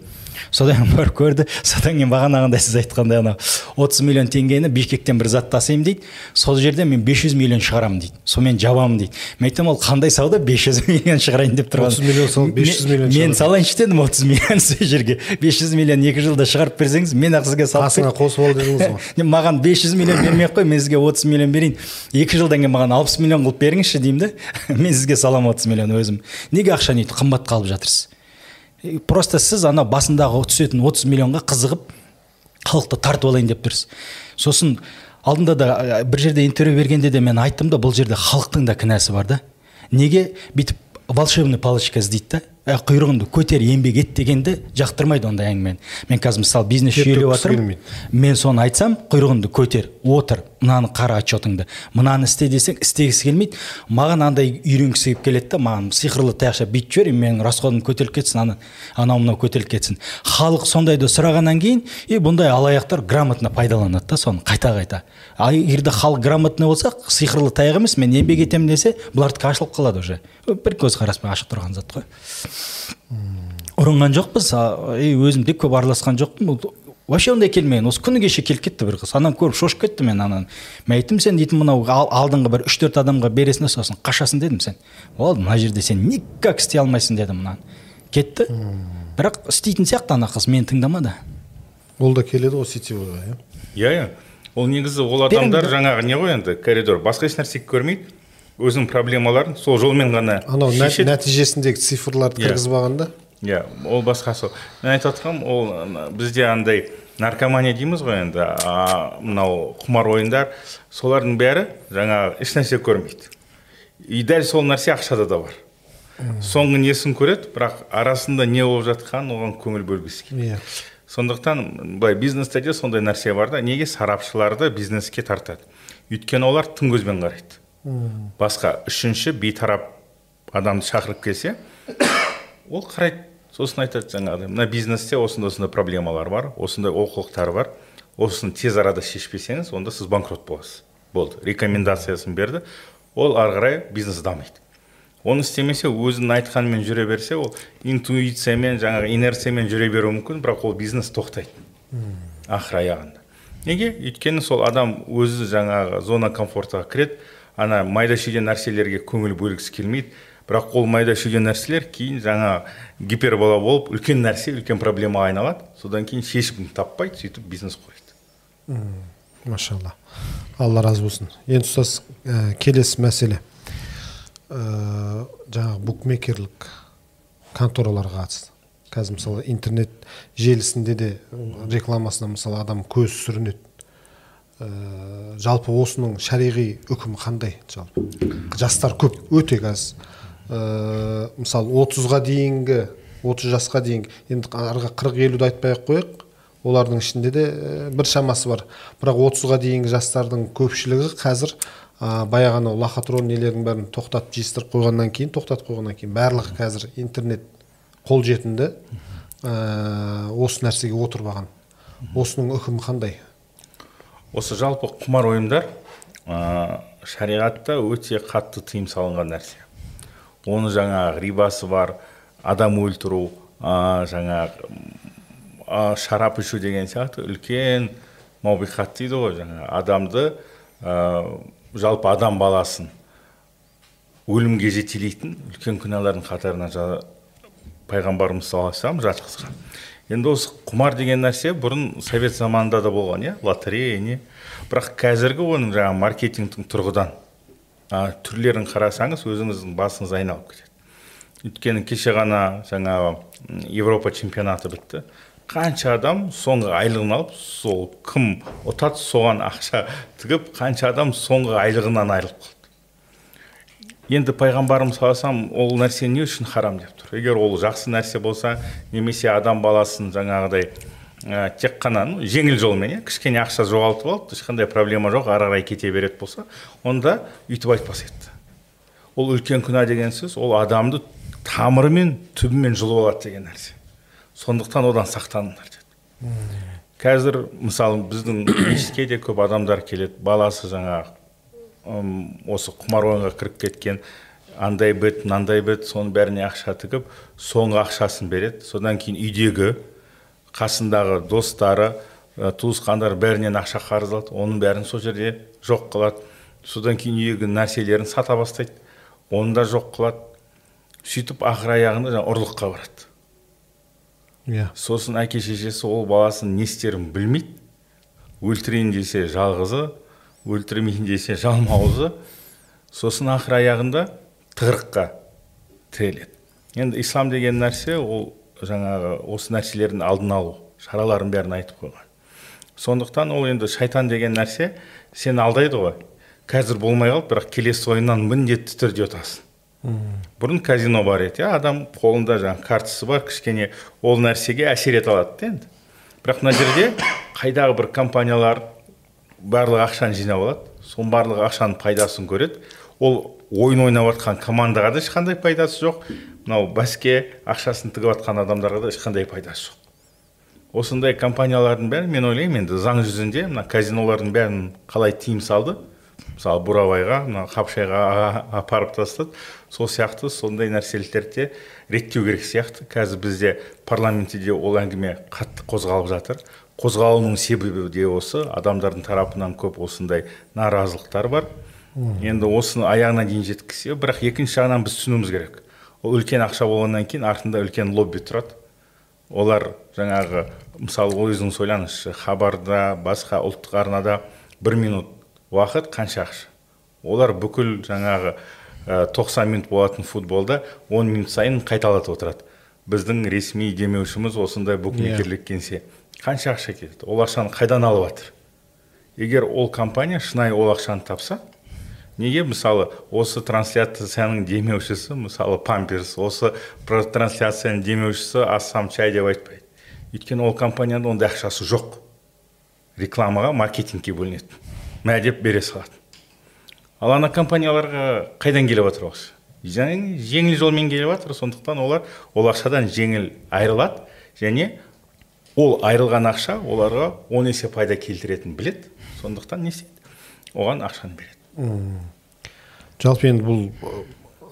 [SPEAKER 3] содан барып көрді. Содан кейін бағанағындай сіз айтқандай анау отыз миллион теңгені бишкектен бір зат тасимын дейді. Сол жерде мен 500 миллион шығарамын дейді. Сонымен жабамын дейді. Мен айтамын ол қандай сауда? 500 миллион шығарайын деп тұрған.
[SPEAKER 1] Отыз миллион салып бес жүз миллион
[SPEAKER 3] мен салайыншы дедім отыз миллион сол жерге. 500 миллион екі жылда шығарып берсеңіз мен ақ сізге салып
[SPEAKER 1] қасыңа қосып ал дедіңіз ғой.
[SPEAKER 3] Маған 500 миллион бермей ақ қой мен сізге отыз миллион берейін. Екі жылдан кейін маған алпыс миллион қылып беріңізші деймін да мен сізге саламын отыз миллион өзім. Неге ақшаны өйтіп қымбатқа алып жатырсыз? Просто сіз ана басындағы түсетін 30 миллионға қызығып халықты тартып алайын деп тұрсыз. Сосын алдында да бір жерде интервью бергенде де мен айттым да бұл жерде халықтың да кінәсі бар да. Неге бүйтіп волшебный палочка іздейді да ә, құйрығыңды көтер еңбек ет дегенді жақтырмайды ондай әңгімені. Мен қазір мысалы бизнес жүйелеп жатырмын мен соны айтсам құйрығыңды көтер отыр мынаны қара отчетыңды мынаны істе десең істегісі келмейді. Маған андай үйренгісі келіп келеді да маған сиқырлы таяқша бүйтіп жібер менің расходым көтеріліп кетсін ана анау мынау көтеріліп кетсін. Халық сондайды сұрағаннан кейін и бұндай алаяқтар грамотно пайдаланады да соны қайта қайта. Ал егер де халық грамотный болса сиқырлы таяқ емес мен еңбек етемін десе бұлардікі ашылып қалады уже. Бір көзқараспен ашық тұрған зат қой. Ұрынған жоқпыз и өзім де көп араласқан жоқпын. Вообще ондай келмеген осы күні кеше келіп кетті бір қыз. Ананы көріп шошып кетті мен ананы мен айттым сен дейтін мынау алдыңғы бір үш төрт адамға бересің да сосын қашасың дедім сен. Болды мына жерде сен никак істей алмайсың дедім мынаны. Кетті. Бірақ істейтін сияқты ана қыз мені тыңдамады.
[SPEAKER 1] Ол да келеді ғой сетевойға
[SPEAKER 2] иә? Иә иә. Ол негізі ол адамдар жаңағы не ғой енді коридор. Басқа ешнәрсе көрмейді. Өзінің проблемаларын сол жолмен ғана
[SPEAKER 1] анау нәтижесіндегі цифрларды
[SPEAKER 2] иә.
[SPEAKER 1] кіргізіп алған да
[SPEAKER 2] иә ол басқасы мен айтып жатқаным ол бізде андай наркомания дейміз ғой енді мынау құмар ойындар солардың бәрі жаңағы ешнәрсе көрмейді. И дәл сол нәрсе ақшада да бар. Соңғы несін көреді бірақ арасында не болып жатқанын оған көңіл бөлгісі келмейді.
[SPEAKER 1] Иә.
[SPEAKER 2] Сондықтан былай бизнесте де сондай нәрсе бар да неге сарапшыларды бизнеске тартады? Өйткені олар тың көзбен қарайды. Басқа үшінші бейтарап адамды шақырып келсе ол қарайды сосын айтады жаңағыдай мына бизнесте осындай осындай проблемалар бар осындай олқылықтар бар. Осыны тез арада шешпесеңіз онда сіз банкрот боласыз. Болды рекомендациясын берді. Ол ары қарай бизнес дамиды. Оны істемесе өзінің айтқанымен жүре берсе ол интуициямен жаңағы инерциямен жүре беруі мүмкін бірақ ол бизнес тоқтайды. Ақыр аяғында. Неге? Өйткені сол адам өзі жаңағы зона комфортқа кіреді ана майда шүйде нәрселерге көңіл бөлгісі келмейді. Бірақ ол майда шүйде нәрселер кейін жаңа гипербола болып үлкен нәрсе үлкен проблемаға айналады. Содан кейін шешімін таппайды сөйтіп бизнес құрайды.
[SPEAKER 1] Машалла. Алла разы болсын. Енді ұстаз ә, келесі мәселе. Ә, жаңағы букмекерлік контораларға қатысты. Қазір мысалы интернет желісінде де рекламасына мысалы адам көз сүрінеді. Ә, жалпы осының шариғи үкімі қандай? Жалпы жастар көп өте қазір ә, мысалы отызға дейінгі отыз жасқа дейінгі енді арғы қырық елуді айтпай ақ қояйық олардың ішінде де ә, бір шамасы бар. Бірақ отызға дейінгі жастардың көпшілігі қазір ә, баяғы анау лохотрон нелердің бәрін тоқтатып жиыстырып қойғаннан кейін тоқтатып қойғаннан кейін барлығы қазір интернет қолжетімді ә, осы нәрсеге отырып алған осының үкімі қандай?
[SPEAKER 2] Осы жалпы құмар ойындар ә, шариғатта өте қатты тыйым салынған нәрсе. Оны жаңағы рибасы бар адам өлтіру ә, жаңағы ә, шарап ішу деген сияқты үлкен маубиқат дейді ғой жаңағы адамды ә, жалпы адам баласын өлімге жетелейтін үлкен күнәлардың қатарына жа, пайғамбарымыз саллаллаху жатқызған енді осы құмар деген нәрсе бұрын совет заманында да болған иә? Лотерея не? Бірақ қазіргі оның жаңағы маркетингтің тұрғыдан ә, түрлерін қарасаңыз өзіңіздің басыңыз айналып кетеді. Өйткені кеше ғана жаңағы европа чемпионаты бітті. Қанша адам соңғы айлығын алып сол кім ұтады соған ақша тігіп қанша адам соңғы айлығынан айырылып қалды. Енді пайғамбарымыз саллаллаху ол нәрсе не үшін харам деп тұр? Егер ол жақсы нәрсе болса немесе адам баласын жаңағыдай ә, тек қана ну, жеңіл жолмен иә кішкене ақша жоғалтып алып ешқандай проблема жоқ ары қарай кете береді болса онда өйтіп айтпас еді. Ол үлкен күнә деген сөз ол адамды тамырымен түбімен жұлып алады деген нәрсе. Сондықтан одан сақтаныңдар деді. Қазір мысалы біздің мешітке де көп адамдар келеді. Баласы жаңағы осы құмар ойынға кіріп кеткен андай бет мынандай бет соның бәріне ақша тігіп соңғы ақшасын береді. Содан кейін үйдегі қасындағы достары ә, туысқандары бәрінен ақша қарыз алады оның бәрін сол жерде жоқ қылады. Содан кейін үйдегі нәрселерін сата бастайды оны да жоқ қылады. Сөйтіп ақыр аяғында жаңағы ұрлыққа барады.
[SPEAKER 1] Иә. Yeah.
[SPEAKER 2] сосын әке шешесі ол баласының не істерін білмейді. Өлтірейін десе жалғызы өлтірмейін десе жалмауызы. Сосын ақыр аяғында тығырыққа тіреледі. Енді ислам деген нәрсе ол жаңағы осы нәрселердің алдын алу шараларын бәрін айтып қойған. Сондықтан ол енді шайтан деген нәрсе сені алдайды ғой. Қазір болмай қалды бірақ келесі ойыннан міндетті түрде ұтасың. Бұрын казино бар еді иә адам қолында жаңағы картасы бар кішкене ол нәрсеге әсер ете алады да енді. Бірақ мына жерде қайдағы бір компаниялар барлық ақшаны жинап алады соның барлық ақшаның пайдасын көреді. Ол ойын ойнап жатқан командаға да ешқандай пайдасы жоқ. Мынау бәске ақшасын тігіп жатқан адамдарға да ешқандай пайдасы жоқ. Осындай компаниялардың бәрі мен ойлаймын енді заң жүзінде мына казинолардың бәрін қалай тыйым салды? Мысалы бурабайға мына қапшайға апарып тастады. Сол сияқты сондай нәрселерді реттеу керек сияқты. Қазір бізде парламентте де ол әңгіме қатты қозғалып жатыр. Қозғалуының себебі де осы. Адамдардың тарапынан көп осындай наразылықтар бар. Енді осыны аяғына дейін жеткізсе бірақ екінші жағынан біз түсінуіміз керек. Ол үлкен ақша болғаннан кейін артында үлкен лобби тұрады. Олар жаңағы мысалы өзіңіз ойлаңызшы хабарда басқа ұлттық арнада бір минут уақыт қанша ақша? Олар бүкіл жаңағы тоқсан минут болатын футболда он минут сайын қайталатып отырады. Біздің ресми демеушіміз осындай букмекерлік кеңсе. Қанша ақша кетеді ол ақшаны қайдан алып жатыр? Егер ол компания шынайы ол ақшаны тапса неге мысалы осы трансляцияның демеушісі мысалы памперс осы трансляцияның демеушісі ассам чай деп айтпайды. Өйткені ол компанияның ондай ақшасы жоқ. Рекламаға маркетингке бөлінеді. Мә деп бере салады. Ал ана компанияларға қайдан келіп жатыр осы жеңіл жолмен келіп жатыр. Сондықтан олар ол ақшадан жеңіл айырылады. Және ол айырылған ақша оларға он есе пайда келтіретінін біледі. Сондықтан не істейді? Оған ақшаны береді.
[SPEAKER 1] Жалпы енді бұл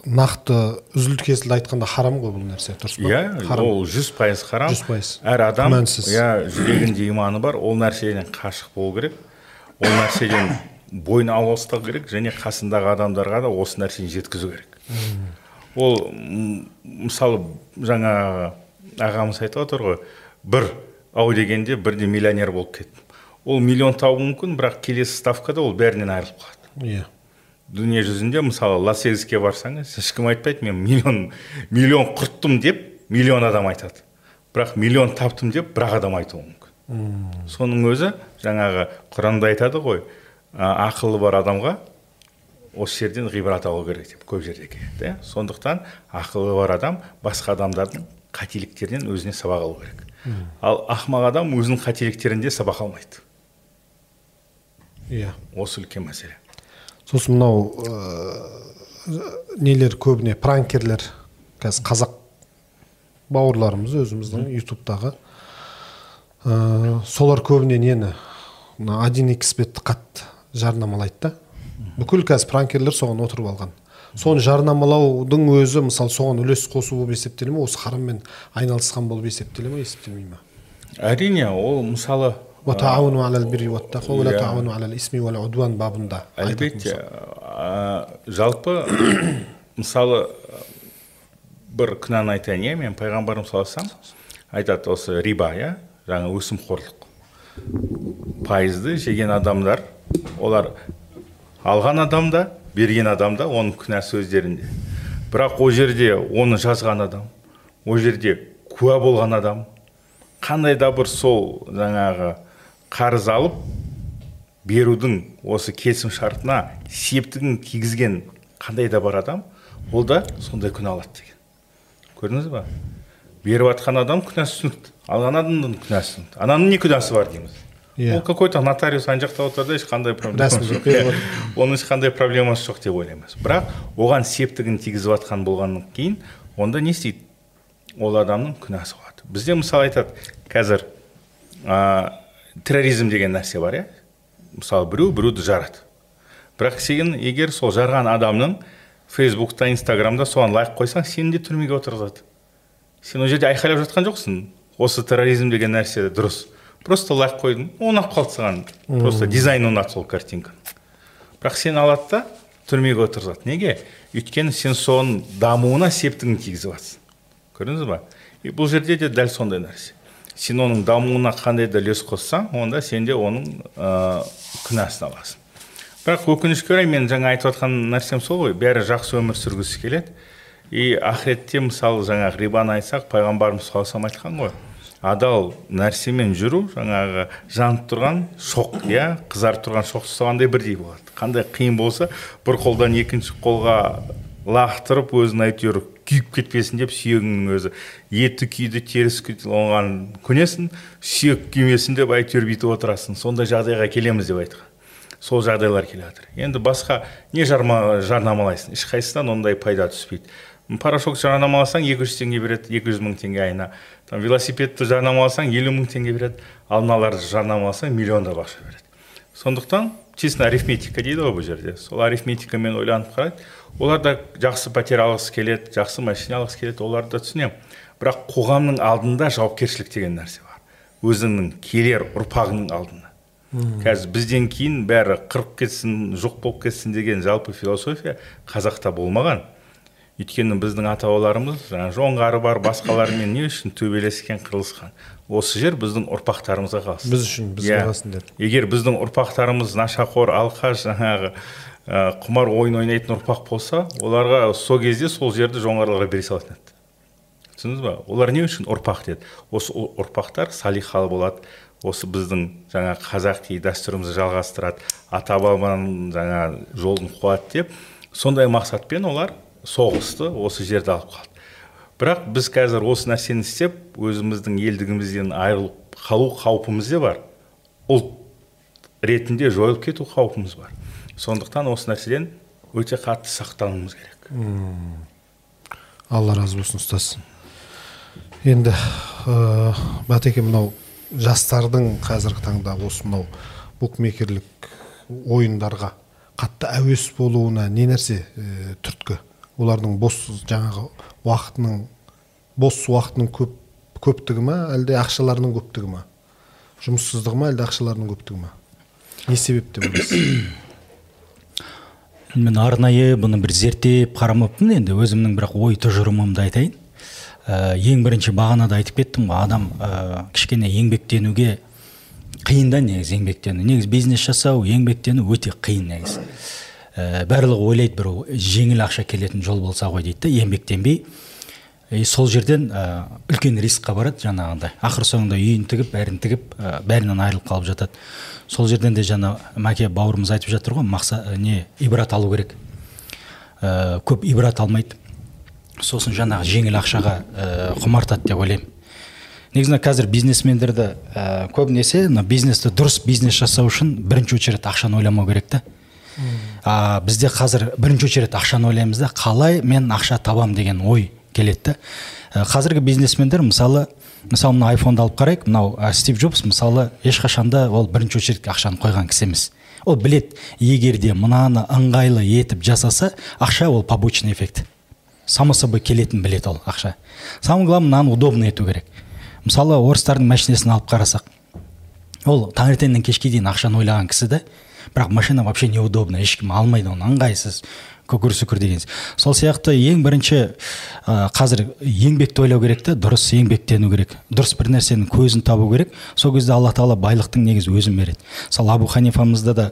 [SPEAKER 1] нақты үзілді кесілді айтқанда харам ғой бұл нәрсе дұрыс па?
[SPEAKER 2] Иә ол жүз пайыз харам.
[SPEAKER 1] Жүз пайыз.
[SPEAKER 2] Әр адам
[SPEAKER 1] күмәнсіз.
[SPEAKER 2] иә жүрегінде иманы бар. Ол нәрседен қашық болу керек. Ол нәрседен бойын алып ұстау керек және қасындағы адамдарға да осы нәрсені жеткізу керек. Ол мысалы жаңа ағамыз айтып отыр ғой бір ау дегенде бірде миллионер болып кеттім. Ол миллион табуы мүмкін бірақ келесі ставкада ол бәрінен айырылып қалады.
[SPEAKER 1] Иә.
[SPEAKER 2] Дүние жүзінде мысалы лас вегаске барсаңыз ешкім айтпайды мен миллион миллион құрттым деп миллион адам айтады. Бірақ миллион таптым деп бір ақ адам айтуы мүмкін соның өзі жаңағы құранда айтады ғой ақылы бар адамға осы жерден ғибрат алу керек деп көп жерде келеді иә сондықтан ақылы бар адам басқа адамдардың қателіктерінен өзіне сабақ алу керек. Ал ақымақ адам өзінің қателіктерінде сабақ алмайды.
[SPEAKER 1] Иә.
[SPEAKER 2] Осы үлкен мәселе.
[SPEAKER 1] Сосын мынау ә, нелер көбіне пранкерлер қазір қазақ бауырларымыз өзіміздің ютубтағы. Ә, солар көбіне нені мына один икс бетті қатты жарнамалайды да. Бүкіл қазір пранкерлер соған отырып алған. Соны жарнамалаудың өзі мысалы соған үлес қосу болып есептеле ме осы хараммен айналысқан болып есептеле ма есептелмей ма
[SPEAKER 2] әрине ол мысалы
[SPEAKER 1] бабында
[SPEAKER 2] әлбетте жалпы мысалы бір күнәні айтайын иә мен пайғамбарымыз саллаллаху айтады осы риба иә жаңа өсімқорлық пайызды жеген адамдар олар алған адам да берген адам да оның күнәсі өздерінде бірақ ол жерде оны жазған адам ол жерде куә болған адам қандай да бір сол жаңағы қарыз алып берудің осы келісім шартына септігін тигізген қандай да бар адам ол да сондай күнә алады деген. Көрдіңіз ба? Беріп жатқан адам күнәсі түсінікті. Алған адамның күнәсі түсінікті. Ананың не күнәсі бар дейміз? Yeah. ол какой то нотариус ана жақта отыр да ешқандай проблемасы жоқ. оның ешқандай проблемасы жоқ деп ойлаймыз. Бірақ оған септігін тигізіп жатқан болғаннан кейін онда не істейді? Ол адамның күнәсі болады. Бізде мысалы айтады. Қазір терроризм деген нәрсе бар иә? Мысалы біреу біреуді жарады. Бірақ сен егер сол жарған адамның фейсбукта инстаграмда соған лайк қойсаң сені де түрмеге отырғызады сен ол жерде айқайлап жатқан жоқсың. Осы терроризм деген нәрсе дұрыс. Просто лайк қойдың ұнап қалды саған. Просто дизайн ұнады сол картинка. Бірақ сені алады да түрмеге отырғызады неге? Өйткені сен соның дамуына септігін тигізіп жатрсың көрдіңіз ба? И бұл жерде де дәл сондай нәрсе. Сен оның дамуына қандай да үлес қоссаң онда сен де оның ә, күнәсін аласың. Бірақ өкінішке орай мен жаңа айтып жатқан нәрсем сол ғой бәрі жақсы өмір сүргісі келеді. И ақыретте мысалы жаңағы рибаны айтсақ пайғамбарымыз саллаллаху айтқан ғой. Адал нәрсемен жүру жаңағы жанып тұрған шоқ иә қызарып тұрған шоқты ұстағандай бірдей болады. Қандай қиын болса бір қолдан екінші қолға лақтырып өзін әйтеуір күйіп кетпесін деп сүйегіңнің өзі. Еті күйді теріс оған көнесің сүйек күймесін деп әйтеуір бүйтіп отырасың. Сондай жағдайға келеміз деп айтқан. Сол жағдайлар келе жатыр. Енді басқа не жарма, жарнамалайсың? Ешқайсысынан ондай пайда түспейді. Порошок жарнамаласаң екі жүз теңге береді екі жүз мың теңге айына. Там велосипедті жарнамаласаң елу мың теңге береді ал мыналарды жарнамаласаң миллиондап ақша береді. Сондықтан чисто арифметика дейді ғой бұл жерде. Сол арифметикамен ойланып қарайды олар да жақсы пәтер алғысы келеді жақсы машина алғысы келеді оларды да түсінемін. Бірақ қоғамның алдында жауапкершілік деген нәрсе бар. Өзіңнің келер ұрпағыңның алдында. Қазір бізден кейін бәрі қырып кетсін жоқ болып кетсін деген жалпы философия қазақта болмаған. Өйткені біздің ата бабаларымыз жаңағы жоңғары бар басқалармен не үшін төбелескен қырылысқан? Осы жер біздің ұрпақтарымызға қалсын.
[SPEAKER 1] Біз үшін бізге yeah. қалсын деді.
[SPEAKER 2] Егер біздің ұрпақтарымыз нашақор алқаш жаңағы құмар ойын ойнайтын ұрпақ болса оларға сол кезде сол жерді жоңғарларға бере салатын еді. түсіндіңіз ба? Олар не үшін ұрпақ деді? Осы ұрпақтар салихалы болады. Осы біздің жаңа қазақи дәстүрімізді жалғастырады. Ата бабаның жаңа жолын қуады деп. Сондай мақсатпен олар соғысты осы жерді алып қалды. Бірақ біз қазір осы нәрсені істеп өзіміздің елдігімізден айырылып қалу қаупіміз де бар. Ұлт ретінде жойылып кету қаупіміз бар. Сондықтан осы нәрседен өте қатты сақтануымыз керек.
[SPEAKER 1] Алла разы болсын ұстаз. Енді ә, батеке мынау жастардың қазіргі таңда осы мынау букмекерлік ойындарға қатты әуес болуына не нәрсе ә, түрткі? Олардың бос жаңағы уақытының бос уақытының көп көптігі ма әлде ақшаларының көптігі ма? Жұмыссыздығы ма әлде ақшаларының көптігі ма? Не себеп деп ойлайсыз
[SPEAKER 3] мен арнайы бұны бір зерттеп қарамаппын енді өзімнің бірақ ой тұжырымымды айтайын. Ә, ең бірінші бағанада айтып кеттім ғой адам ә, кішкене еңбектенуге қиын да негізі еңбектену. Негізі бизнес жасау еңбектену өте қиын негізі. Ә, барлығы ойлайды бір жеңіл ақша келетін жол болса ғой дейді да еңбектенбей. И сол жерден ә, үлкен рискқа барады жаңағындай. Ақыр соңында үйін тігіп бәрін тігіп ә, бәрінен айырылып қалып жатады. Сол жерден де жаңа мәке бауырымыз айтып жатыр ғой мақса не ибрат алу керек. Ә, көп ибрат алмайды. Сосын жаңағы жеңіл ақшаға ә, құмартады деп ойлаймын. Негізінде қазір бизнесмендерді ә, көбінесе мына бизнесті дұрыс бизнес жасау үшін бірінші очередь ақшаны ойламау керек та. А бізде қазір бірінші очередь ақшаны ойлаймыз да қалай мен ақша табам деген ой келеді да ә, қазіргі бизнесмендер мысалы мысалы мына айфонды алып қарайық мынау ә, стив джобс мысалы ешқашанда ол бірінші очередьке ақшаны қойған кісі емес. Ол білет егер де мынаны ыңғайлы етіп жасаса ақша ол побочный эффект. Само собой келетінін біледі ол ақша. Самое главное мынаны удобно ету керек. Мысалы орыстардың машинесін алып қарасақ ол таңертеңнен кешке дейін ақшаны ойлаған кісі да бірақ машина вообще неудобно ешкім алмайды оны ыңғайсыз көкір сүкір деген сол сияқты ең бірінші ә, қазір еңбекті ойлау керек та дұрыс еңбектену керек. Дұрыс бір нәрсенің көзін табу керек. Сол кезде алла тағала байлықтың негізі өзін береді. Мысалы абу ханифамызда да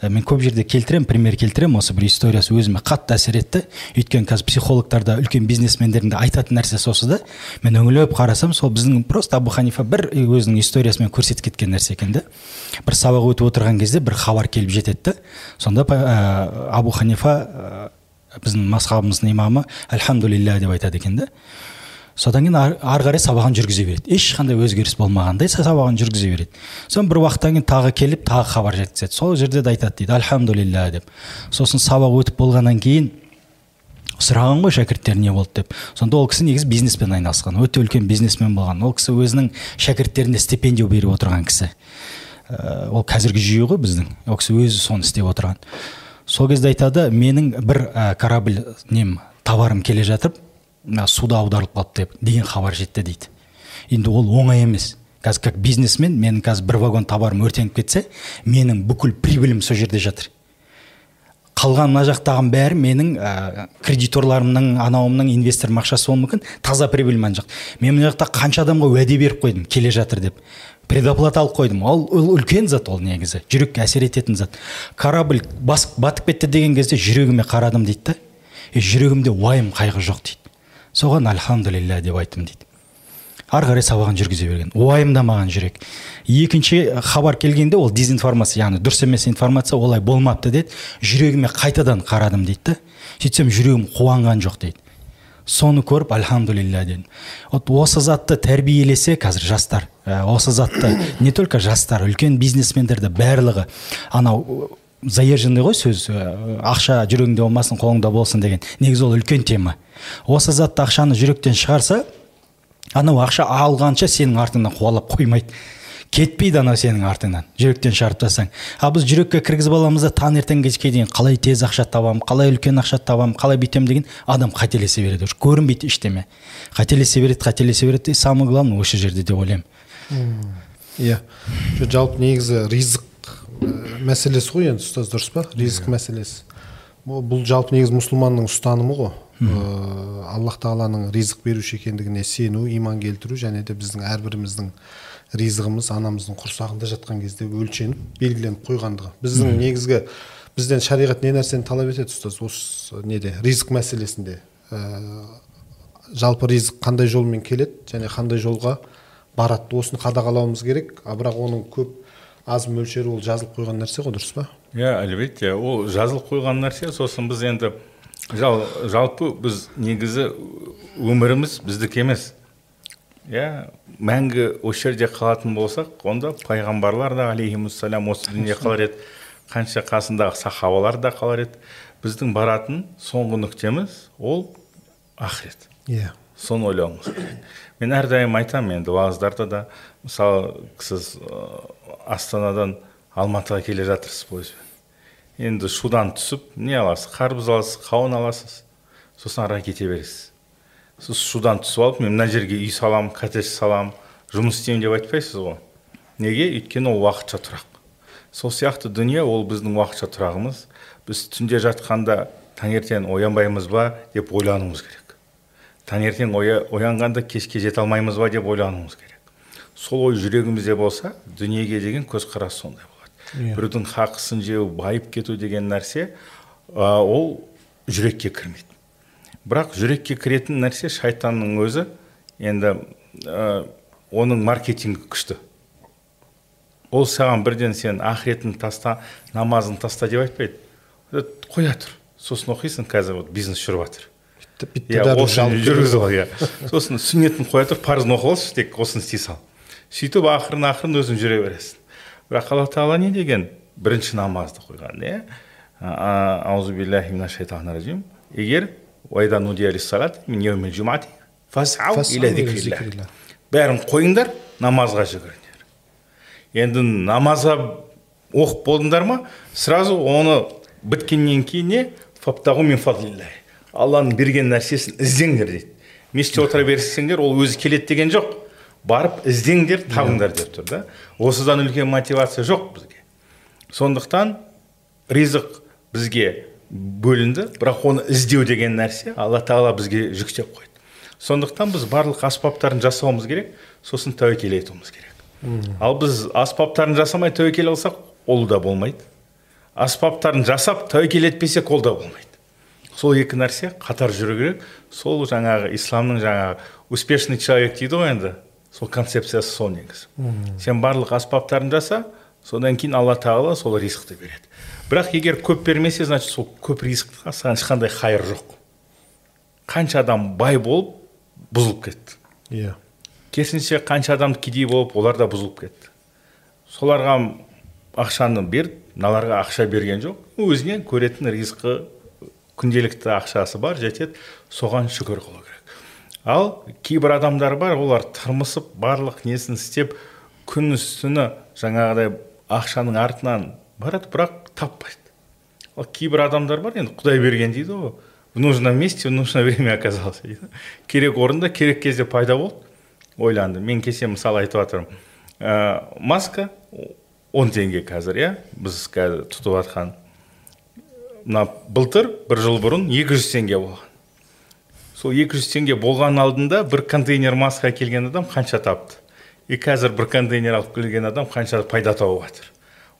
[SPEAKER 3] ә, мен көп жерде келтіремін пример келтіремін. Осы бір историясы өзіме қатты әсер етті. Өйткені қазір психологтарда үлкен бизнесмендердің де айтатын нәрсесі осы да. Мен үңіліп қарасам сол біздің просто абу ханифа бір өзінің историясымен көрсетіп кеткен нәрсе екен да. Бір сабақ өтіп отырған кезде бір хабар келіп жетеді да. Сонда ә, абу ханифа біздің мазхабымыздың имамы альхамдулилля деп айтады екен да содан кейін ары қарай сабағын жүргізе береді. Ешқандай өзгеріс болмағандай сабағын жүргізе береді. Сосын бір уақыттан кейін тағы келіп тағы хабар жеткізеді. Сол жерде де айтады дейді альхамдулилля деп. Сосын сабақ өтіп болғаннан кейін сұраған ғой шәкірттері не болды деп. Сонда ол кісі негізі бизнеспен айналысқан өте үлкен бизнесмен болған. Ол кісі өзінің шәкірттеріне стипендия беріп отырған кісі. Ә, ол қазіргі жүйе ғой біздің. Ол кісі өзі соны істеп отырған. Сол кезде айтады менің бір ә, корабль нем товарым келе жатып суда аударылып қалды деп деген хабар жетті дейді. Енді ол оңай емес. Қазір как бизнесмен менің қазір бір вагон товарым өртеніп кетсе менің бүкіл прибылім сол жерде жатыр. Қалған мына жақтағының бәрі менің ә, кредиторларымның анауымның инвесторым ақшасы болуы мүмкін. Таза прибыль мына жақ. Мен мына жақта қанша адамға уәде беріп қойдым келе жатыр деп. Предоплата алып қойдым. Ол, үлкен зат ол негізі. Жүрекке әсер ететін зат. Корабль бас, батып кетті деген кезде жүрегіме қарадым дейді да. Е жүрегімде уайым қайғы жоқ дейді. Соған альхамдулилля деп айттым дейді. Ары қарай сабағын жүргізе берген. Уайымдамаған жүрек. Екінші хабар келгенде ол дезинформация яғни дұрыс емес информация олай болмапты деді. Жүрегіме қайтадан қарадым дейді да. Сөйтсем жүрегім қуанған жоқ дейді. Соны көріп альхамдулилля дедім. Вот осы затты тәрбиелесе қазір жастар ә, осы затты не только жастар үлкен бизнесмендерді барлығы анау заезженный ғой сөз ә, ақша жүрегіңде болмасын қолыңда болсын деген. Негізі ол үлкен тема. Осы затты ақшаны жүректен шығарса анау ақша алғанша сенің артыңнан қуалап қоймайды. Кетпейді анау сенің артыңнан жүректен шығарып тастасаң. Ал біз жүрекке кіргізіп аламыз да таңертең кешке дейін қалай тез ақша табамын қалай үлкен ақша табамын қалай бүйтемін деген адам қателесе береді уже. Көрінбейді ештеме. Қателесе береді қателесе береді и самое главное осы жерде деп ойлаймын.
[SPEAKER 1] Иә. Жалпы негізі ризық мәселесі ғой енді ұстаз дұрыс па? Ризық мәселесі. Бұл жалпы негізі мұсылманның ұстанымы ғой. Аллах тағаланың ризық беруші екендігіне сену иман келтіру және де біздің әрбіріміздің ризығымыз анамыздың құрсағында жатқан кезде өлшеніп белгіленіп қойғандығы. Біздің негізгі бізден шариғат не нәрсені талап етеді ұстаз? Осы неде? Ризық мәселесінде. Ә, жалпы ризық қандай жолмен келеді және қандай жолға барады? Осыны қадағалауымыз керек. А бірақ оның көп аз мөлшері ол жазылып қойған нәрсе ғой дұрыс па?
[SPEAKER 2] Иә әлбетте. Ол жазылып қойған нәрсе сосын біз енді жал, жалпы біз негізі өміріміз біздікі емес. Иә мәңгі осы жерде қалатын болсақ онда пайғамбарлар да алейхимассалам осы дүниеде қалар еді. Қанша қасындағы сахабалар да қалар еді. Біздің баратын соңғы нүктеміз ол ақырет
[SPEAKER 1] иә yeah.
[SPEAKER 2] соны ойлауымыз керек мен әрдайым айтамын енді уағыздарда да. Мысалы сіз астанадан алматыға келе жатырсыз пойызбен енді шудан түсіп не аласыз? Қарбыз аласыз қауын аласыз. Сосын ары кете бересіз. сіз судан түсіп алып мен мына жерге үй саламын коттедж саламын жұмыс істеймін деп айтпайсыз ғой. Неге? Өйткені ол уақытша тұрақ. Сол сияқты дүние ол біздің уақытша тұрағымыз. Біз түнде жатқанда таңертең оянбаймыз ба деп ойлануымыз керек. Таңертең оянғанда кешке жете алмаймыз ба деп ойлануымыз керек. Сол ой жүрегімізде болса дүниеге деген көзқарас сондай болады. Yeah. біреудің хақысын жеу байып кету деген нәрсе ә, ол жүрекке кірмейді. Бірақ жүрекке кіретін нәрсе шайтанның өзі. Енді ә, оның маркетингі күшті. Ол саған бірден сен ақыретін таста намазын таста деп айтпайды. Қоя тұр. Сосын оқисың қазір вот бизнес жүріп жатыр. Иә жүргізіп ал иә. Сосын сүннетін қоя тұр парызын оқып алшы тек осыны істей сал. Сөйтіп ақырын ақырын өзің жүре бересің. Бірақ алла тағала не деген? Бірінші намазды қойған иә. Аузубиллахи егер бәрін қойыңдар намазға жүгіріңдер енді намазға оқып болдыңдар ма сразу оны біткеннен кейін не алланың берген нәрсесін іздеңдер дейді мешітте отыра берсеңдер ол өзі келеді деген жоқ барып іздеңдер табыңдар деп тұр да осыдан үлкен мотивация жоқ бізге сондықтан ризық бізге бөлінді. Бірақ оны іздеу деген нәрсе алла тағала бізге жүктеп қойды. Сондықтан біз барлық аспаптарын жасауымыз керек сосын тәуекел етуіміз керек. Ал біз аспаптарын жасамай тәуекел алсақ ол да болмайды. Аспаптарын жасап тәуекел етпесек ол да болмайды. Сол екі нәрсе қатар жүру керек. Сол жаңағы исламның жаңағы успешный человек дейді ғой енді сол концепциясы сол негізі. Сен барлық аспаптарын жаса содан кейін алла тағала сол ризықты береді. Бірақ егер көп бермесе значит сол көп ризыққа саған ешқандай хайыр жоқ. Қанша адам бай болып бұзылып кетті.
[SPEAKER 1] Иә. Yeah.
[SPEAKER 2] керісінше қанша адам кедей болып олар да бұзылып кетті. Соларға ақшаны бер мыналарға ақша берген жоқ. Өзіне көретін ризқы күнделікті ақшасы бар жетеді. Соған шүкір қылу керек. Ал кейбір адамдар бар олар тырмысып барлық несін істеп күн түні жаңағыдай ақшаның артынан барады. Бірақ таппайды ал кейбір адамдар бар енді құдай берген дейді ғой. В нужном месте в нужное время оказался дейді. Керек орында керек кезде пайда болды. Ойланды мен кеше мысалы айтып жатырмын. Ә, маска он теңге қазір иә? Біз қазір тұтып жатқан. Мына былтыр бір жыл бұрын 200 теңге болған. Сол 200 теңге болған алдында бір контейнер маска келген адам қанша тапты? И қазір бір контейнер алып келген адам қанша пайда тауып жатыр?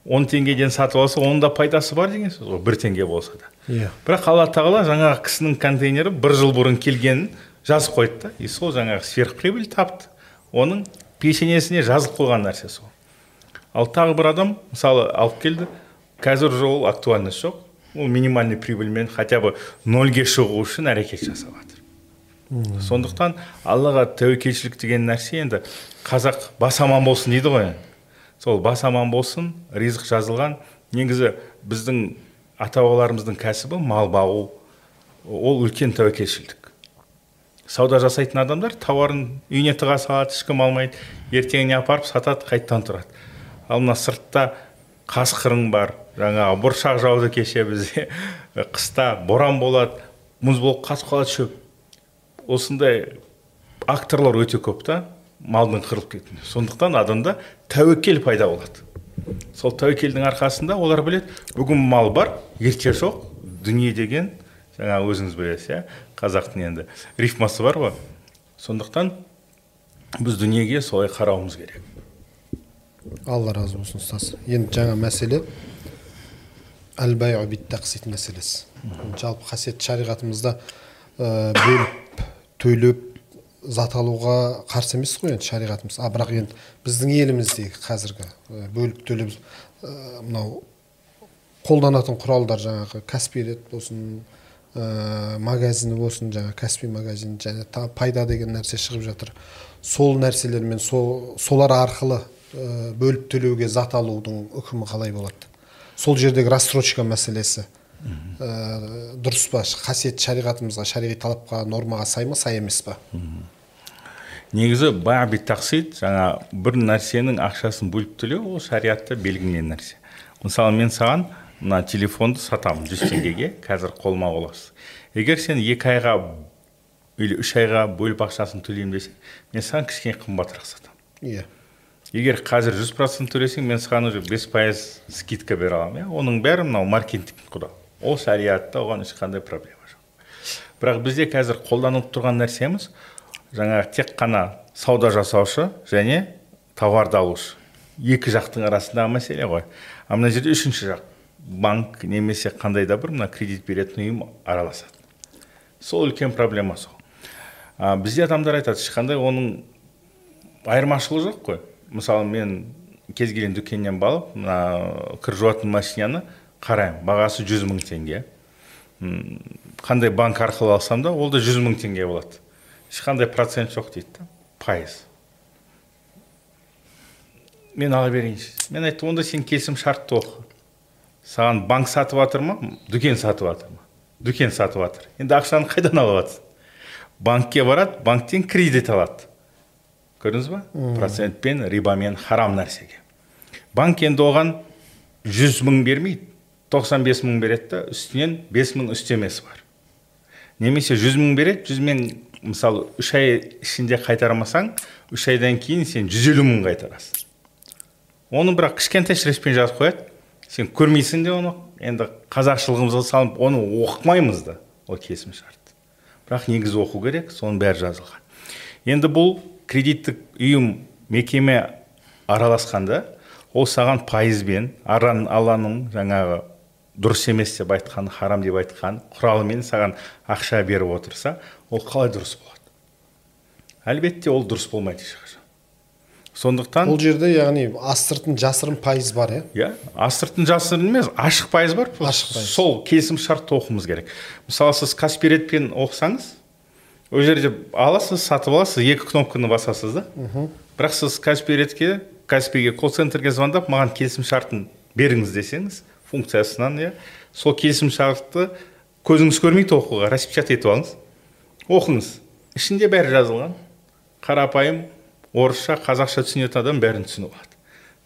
[SPEAKER 2] Он теңгеден сатып алса оның да пайдасы бар деген сөз ғой бір теңге болса да.
[SPEAKER 1] Иә.
[SPEAKER 2] Бірақ алла тағала жаңағы кісінің контейнері бір жыл бұрын келгенін жазып қойды да и сол жаңағы сверхприбыль тапты. Оның пешенесіне жазылып қойған нәрсе сол ал тағы бір адам мысалы алып келді қазір уже ол актуальность жоқ ол минимальный прибыльмен хотя бы нольге шығу үшін әрекет жасап жатыр сондықтан аллаға тәуекелшілік деген нәрсе енді қазақ бас аман болсын дейді ғой сол бас аман болсын ризық жазылған. Негізі біздің ата бабаларымыздың кәсібі мал бағу. Ол үлкен тәуекелшілдік. Сауда жасайтын адамдар тауарын үйіне тыға салады ешкім алмайды ертеңіне апарып сатады қайтадан тұрады. Ал мына сыртта қасқырың бар жаңағы бұршақ жауды кеше бізде қыста боран болады мұз болып қатып қалады шөп. Осындай акторлар өте көп та. Малдың қырылып кетуіне сондықтан адамда тәуекел пайда болады. Сол тәуекелдің арқасында олар білет, бүгін мал бар ерте жоқ дүние деген жаңа өзіңіз білесіз иә қазақтың енді рифмасы бар ғой. Сондықтан біз дүниеге солай қарауымыз керек.
[SPEAKER 1] Алла разы болсын ұстаз. Енді жаңа мәселе әл мәселесі. Жалпы қасиетті шариғатымызда ә, бөліп төлеп зат алуға қарсы емес қой енді шариғатымыз. А бірақ енді біздің еліміздегі қазіргі бөліп төлеп мынау қолданатын құралдар жаңағы каспи рет болсын ә, магазині болсын жаңа каспи магазин және та, пайда деген нәрсе шығып жатыр. Сол нәрселермен со, солар арқылы ә, бөліп төлеуге зат алудың үкімі қалай болады? Сол жердегі рассрочка мәселесі. Ә, дұрыс па? Қасиетті шариғатымызға шариғи талапқа нормаға сай ма сай емес па?
[SPEAKER 2] Негізі баби тақсид жаңа бір нәрсенің ақшасын бөліп төлеу ол шариғатта белгіленген нәрсе. Мысалы мен саған мына телефонды сатамын жүз теңгеге қазір қолма қол егер сен екі айға или үш айға бөліп ақшасын төлеймін десең мен саған кішкене қымбатырақ сатамын.
[SPEAKER 1] Иә.
[SPEAKER 2] Егер қазір жүз процент төлесең мен саған уже бес пайыз скидка бере аламын иә? Оның бәрі мынау маркетинг құрал ол шариғатта оған ешқандай проблема жоқ. Бірақ бізде қазір қолданылып тұрған нәрсеміз жаңағы тек қана сауда жасаушы және товарды алушы. Екі жақтың арасындағы мәселе ғой. А мына жерде үшінші жақ. Банк немесе қандай да бір мына кредит беретін ұйым араласады. Сол үлкен проблема сол. А, бізде адамдар айтады ешқандай оның айырмашылығы жоқ қой мысалы мен кез келген дүкеннен балып мына кір жуатын машинаны қараймын. Бағасы жүз мың теңге. Қандай банк арқылы алсам да ол да жүз мың теңге болады. Ешқандай процент жоқ дейді да пайыз. Мен ала берейінші. Мен айттым онда сен келісім шартты оқы. Саған банк сатып жатыр ма? Дүкен сатып жатыр ма? Дүкен сатып жатыр енді ақшаны қайдан алып жатсың банкке барады банктен кредит алады. Көрдіңіз ба? Процентпен рибамен харам нәрсеге. Банк енді оған жүз мың бермейді. 95 мың береді да үстінен 5 мың үстемесі бар. Немесе жүз мың береді жүз мың мысалы үш ай ішінде қайтармасаң үш айдан кейін сен жүз елу мың қайтарасың. Оны бірақ кішкентай шрифтпен жазып қояды. Сен көрмейсің де оны. Енді қазақшылығымызға салып оны оқымаймыз да ол келісім шарт. Бірақ негізі оқу керек соның бәрі жазылған. Енді бұл кредиттік ұйым мекеме араласқанда ол саған пайызбен аран алланың жаңағы дұрыс емес деп айтқан харам деп айтқан құралымен саған ақша беріп отырса ол қалай дұрыс болады? Әлбетте ол дұрыс болмайды ешқашан сондықтан
[SPEAKER 1] бұл жерде яғни астыртын жасырын пайыз бар иә?
[SPEAKER 2] Иә астыртын жасырын емес ашық пайыз бар.
[SPEAKER 1] Ашық пайыз.
[SPEAKER 2] Сол келісім шартты оқуымыз керек. Мысалы сіз каспиретпен оқысаңыз ол жерде аласыз сатып аласыз екі кнопканы басасыз да. Бірақ сіз каспиретке каспиге колл центрге звондап маған келісім шартын беріңіз десеңіз функциясынан иә. Сол келісім шартты көзіңіз көрмейді оқуға распечат етіп алыңыз. Оқыңыз. Ішінде бәрі жазылған. Қарапайым орысша қазақша түсінетін адам бәрін түсініп алады.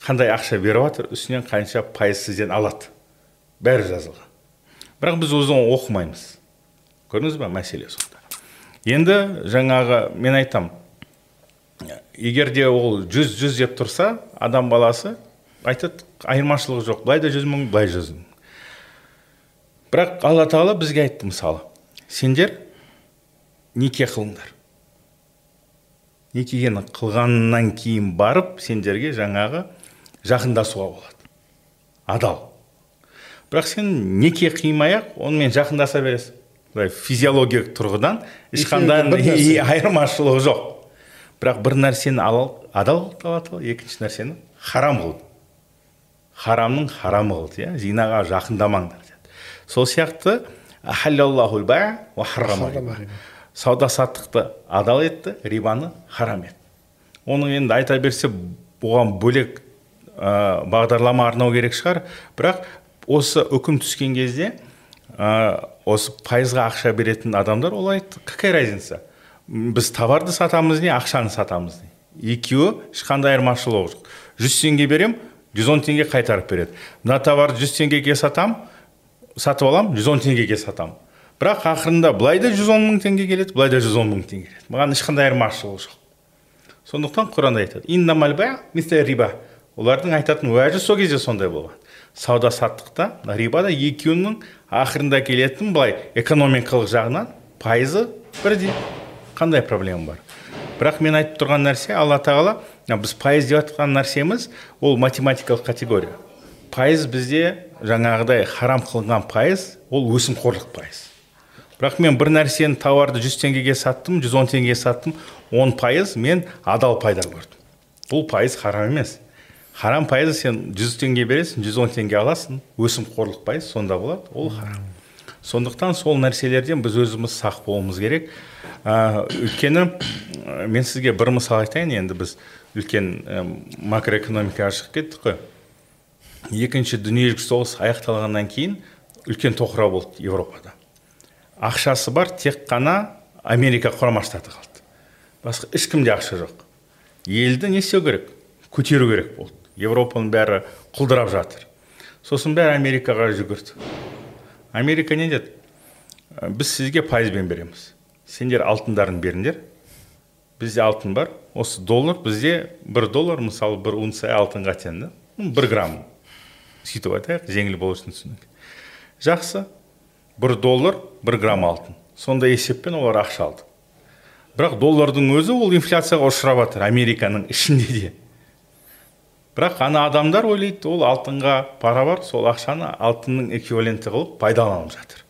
[SPEAKER 2] Қандай ақша беріп жатыр үстінен қанша пайыз сізден алады. Бәрі жазылған. Бірақ біз өзі оқымаймыз. Көрдіңіз ба мәселе сонда? Енді жаңағы мен айтам егер де ол жүз жүз деп тұрса адам баласы айтады айырмашылығы жоқ былай да жүз мың былай жүз мың. Бірақ алла тағала бізге айтты мысалы сендер неке қылыңдар. Некені қылғаннан кейін барып сендерге жаңағы жақындасуға болады. Адал. Бірақ сен неке қимай ақ онымен жақындаса бересің. Былай физиологиялық тұрғыдан ешқандай айырмашылығы жоқ. Бірақ бір нәрсені адал қылады екінші нәрсені харам қылды харамның харамы қылды иә? Зинаға жақындамаңдар деді. Сол сияқты сауда саттықты адал етті рибаны харам етті. Оның енді айта берсе оған бөлек ә, бағдарлама арнау керек шығар. Бірақ осы үкім түскен кезде ә, осы пайызға ақша беретін адамдар ол айтты какая разница? Біз товарды сатамыз не ақшаны сатамыз не. Екеуі ешқандай айырмашылығы жоқ. Жүз теңге берем, жүз он теңге қайтарып береді. Мына товарды жүз теңгеге сатам сатып аламын жүз он теңгеге сатамын бірақ ақырында былай да жүз он мың теңге келеді былай да жүз он мың теңге келеді. Маған ешқандай айырмашылығы жоқ. Сондықтан құранда айтады риба олардың айтатын уәжі сол кезде сондай болған. Сауда саттықта рибада екеуінің ақырында келетін былай экономикалық жағынан пайызы бірдей. Қандай проблема бар? Бірақ мен айтып тұрған нәрсе алла тағала біз пайыз деп жатқан нәрсеміз ол математикалық категория. Пайыз бізде жаңағыдай харам қылынған пайыз ол өсімқорлық пайыз бірақ мен бір нәрсені тауарды 100 теңгеге саттым 110 теңгеге саттым 10 пайыз мен адал пайда көрдім. Бұл пайыз харам емес. Харам пайызы сен 100 теңге бересің 110 теңге аласың өсімқорлық пайыз сонда болады ол харам. Сондықтан сол нәрселерден біз өзіміз сақ болуымыз керек. Ә, өйткені мен сізге бір мысал айтайын енді біз үлкен ә, макроэкономикаға шығып кеттік қой. Екінші дүниежүзілік соғыс аяқталғаннан кейін үлкен тоқырау болды еуропада ақшасы бар тек қана америка құрама штаты қалды. Басқа ешкімде ақша жоқ. Елді не істеу керек? Көтеру керек болды. Еуропаның бәрі құлдырап жатыр. Сосын бәрі америкаға жүгірді. Америка не деді? Біз сізге пайызбен береміз. Сендер алтындарын беріңдер. Бізде алтын бар. Осы доллар бізде бір доллар мысалы бір унция алтынға тең да. Бір грамм. Сөйтіп айтайық жеңіл болу үшін түсінік. Жақсы. Бір доллар бір грамм алтын сондай есеппен олар ақша алды. Бірақ доллардың өзі ол инфляцияға ұшырап жатыр американың ішінде де. Бірақ ана адамдар ойлайды ол алтынға пара бар сол ақшаны алтынның эквиваленті қылып пайдаланып жатыр.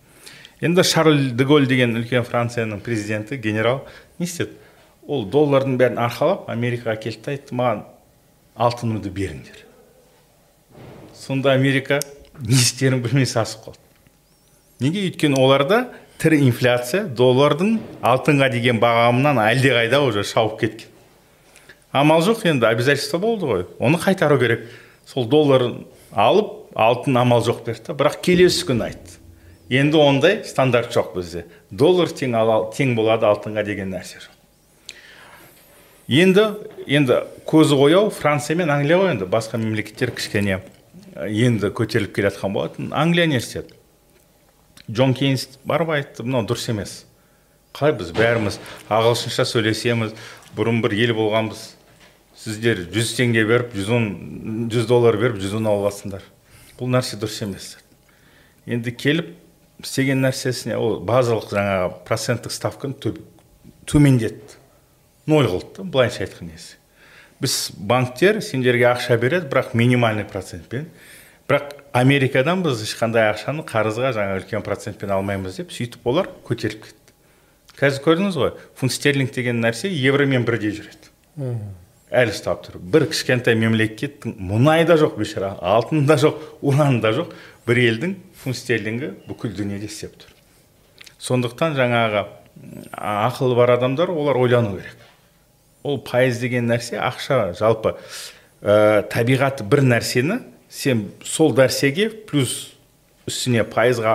[SPEAKER 2] Енді шарль де голь деген үлкен францияның президенті генерал не істеді? Ол доллардың бәрін арқалап америкаға келді да айтты маған алтынымды беріңдер сонда америка не істерін білмей сасып қалды. Неге өйткені оларда тірі инфляция доллардың алтынға деген бағамынан әлдеқайда уже шауып кеткен. Амал жоқ енді обязательство болды ғой. Оны қайтару керек. Сол долларын алып алтын амал жоқ берді да бірақ келесі күні айтты. Енді ондай стандарт жоқ бізде. Доллар тең, тең болады алтынға деген нәрсе жоқ. Енді енді көзі қояу франция мен англия ғой енді. Басқа мемлекеттер кішкене енді көтеріліп келе жатқан болатын. Англия не істеді? Джон кейнс барып айтты мынау дұрыс емес. Қалай біз бәріміз ағылшынша сөйлесеміз бұрын бір ел болғанбыз. Сіздер жүз теңге беріп жүз он жүз доллар беріп жүз он алып алсыңдар бұл нәрсе дұрыс емес енді келіп істеген нәрсесіне ол базалық жаңағы проценттік ставканы төмендетті. Ноль қылды да былайша айтқан кезде. Біз банктер сендерге ақша береді бірақ минимальный процентпен. Бірақ америкадан біз ешқандай ақшаны қарызға жаңа үлкен процентпен алмаймыз деп сөйтіп олар көтеріліп кетті. Қазір көрдіңіз ғой фунт стерлинг деген нәрсе евромен бірдей жүреді. Әлі ұстап тұр. Бір кішкентай мемлекеттің мұнайы да жоқ бейшара алтыны да жоқ ураны да жоқ бір елдің фунт стерлингі бүкіл дүниеде істеп тұр. Сондықтан жаңағы ақылы бар адамдар олар ойлану керек. Ол пайыз деген нәрсе ақша жалпы ә, табиғаты бір нәрсені сен сол нәрсеге плюс үстіне пайызға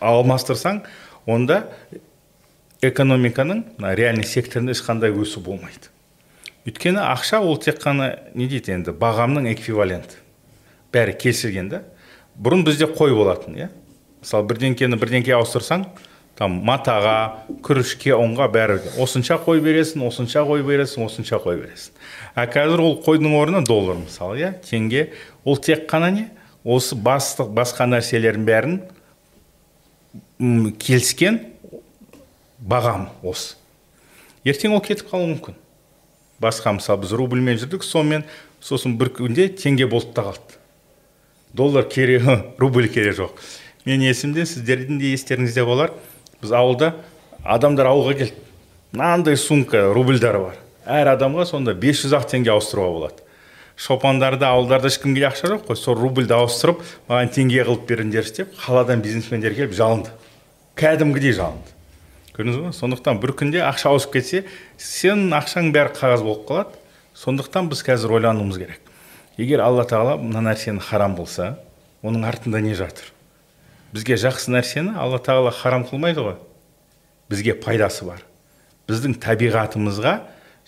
[SPEAKER 2] алмастырсаң онда экономиканың мына реальный секторында ешқандай өсу болмайды. Өйткені ақша ол тек қана не дейді енді бағамның эквиваленті. Бәрі келісілген да. Бұрын бізде қой болатын иә. Мысалы бірдеңкені бірдеңке ауыстырсаң там матаға күрішке ұнға бәрі осынша қой бересің осынша қой бересің осынша қой бересің. А қазір ол қойдың орнына доллар мысалы иә? Теңге. Ол тек қана не? Осы бастық басқа нәрселердің бәрін келіскен бағам осы. Ертең ол кетіп қалуы мүмкін. Басқа мысалы біз рубльмен жүрдік сонымен сосын бір күнде теңге болды да қалды. Доллар керегі рубль керегі жоқ. Мен есімде сіздердің де естеріңізде болар. Біз ауылда адамдар ауылға келді. Мынандай сумка рубльдары бар. Әр адамға сонда 500 ақ теңге ауыстыруға болады. Шопандарда ауылдарда ешкімге ақша жоқ қой. Сол рубльді ауыстырып маған теңге қылып беріңдерші деп қаладан бизнесмендер келіп жалынды. Кәдімгідей жалынды. Көрдіңіз ба? Сондықтан бір күнде ақша ауысып кетсе сенің ақшаң бәрі қағаз болып қалады. Сондықтан біз қазір ойлануымыз керек. Егер алла тағала мына нәрсені харам болса оның артында не жатыр? Бізге жақсы нәрсені алла тағала харам қылмайды ғой. Бізге пайдасы бар. Біздің табиғатымызға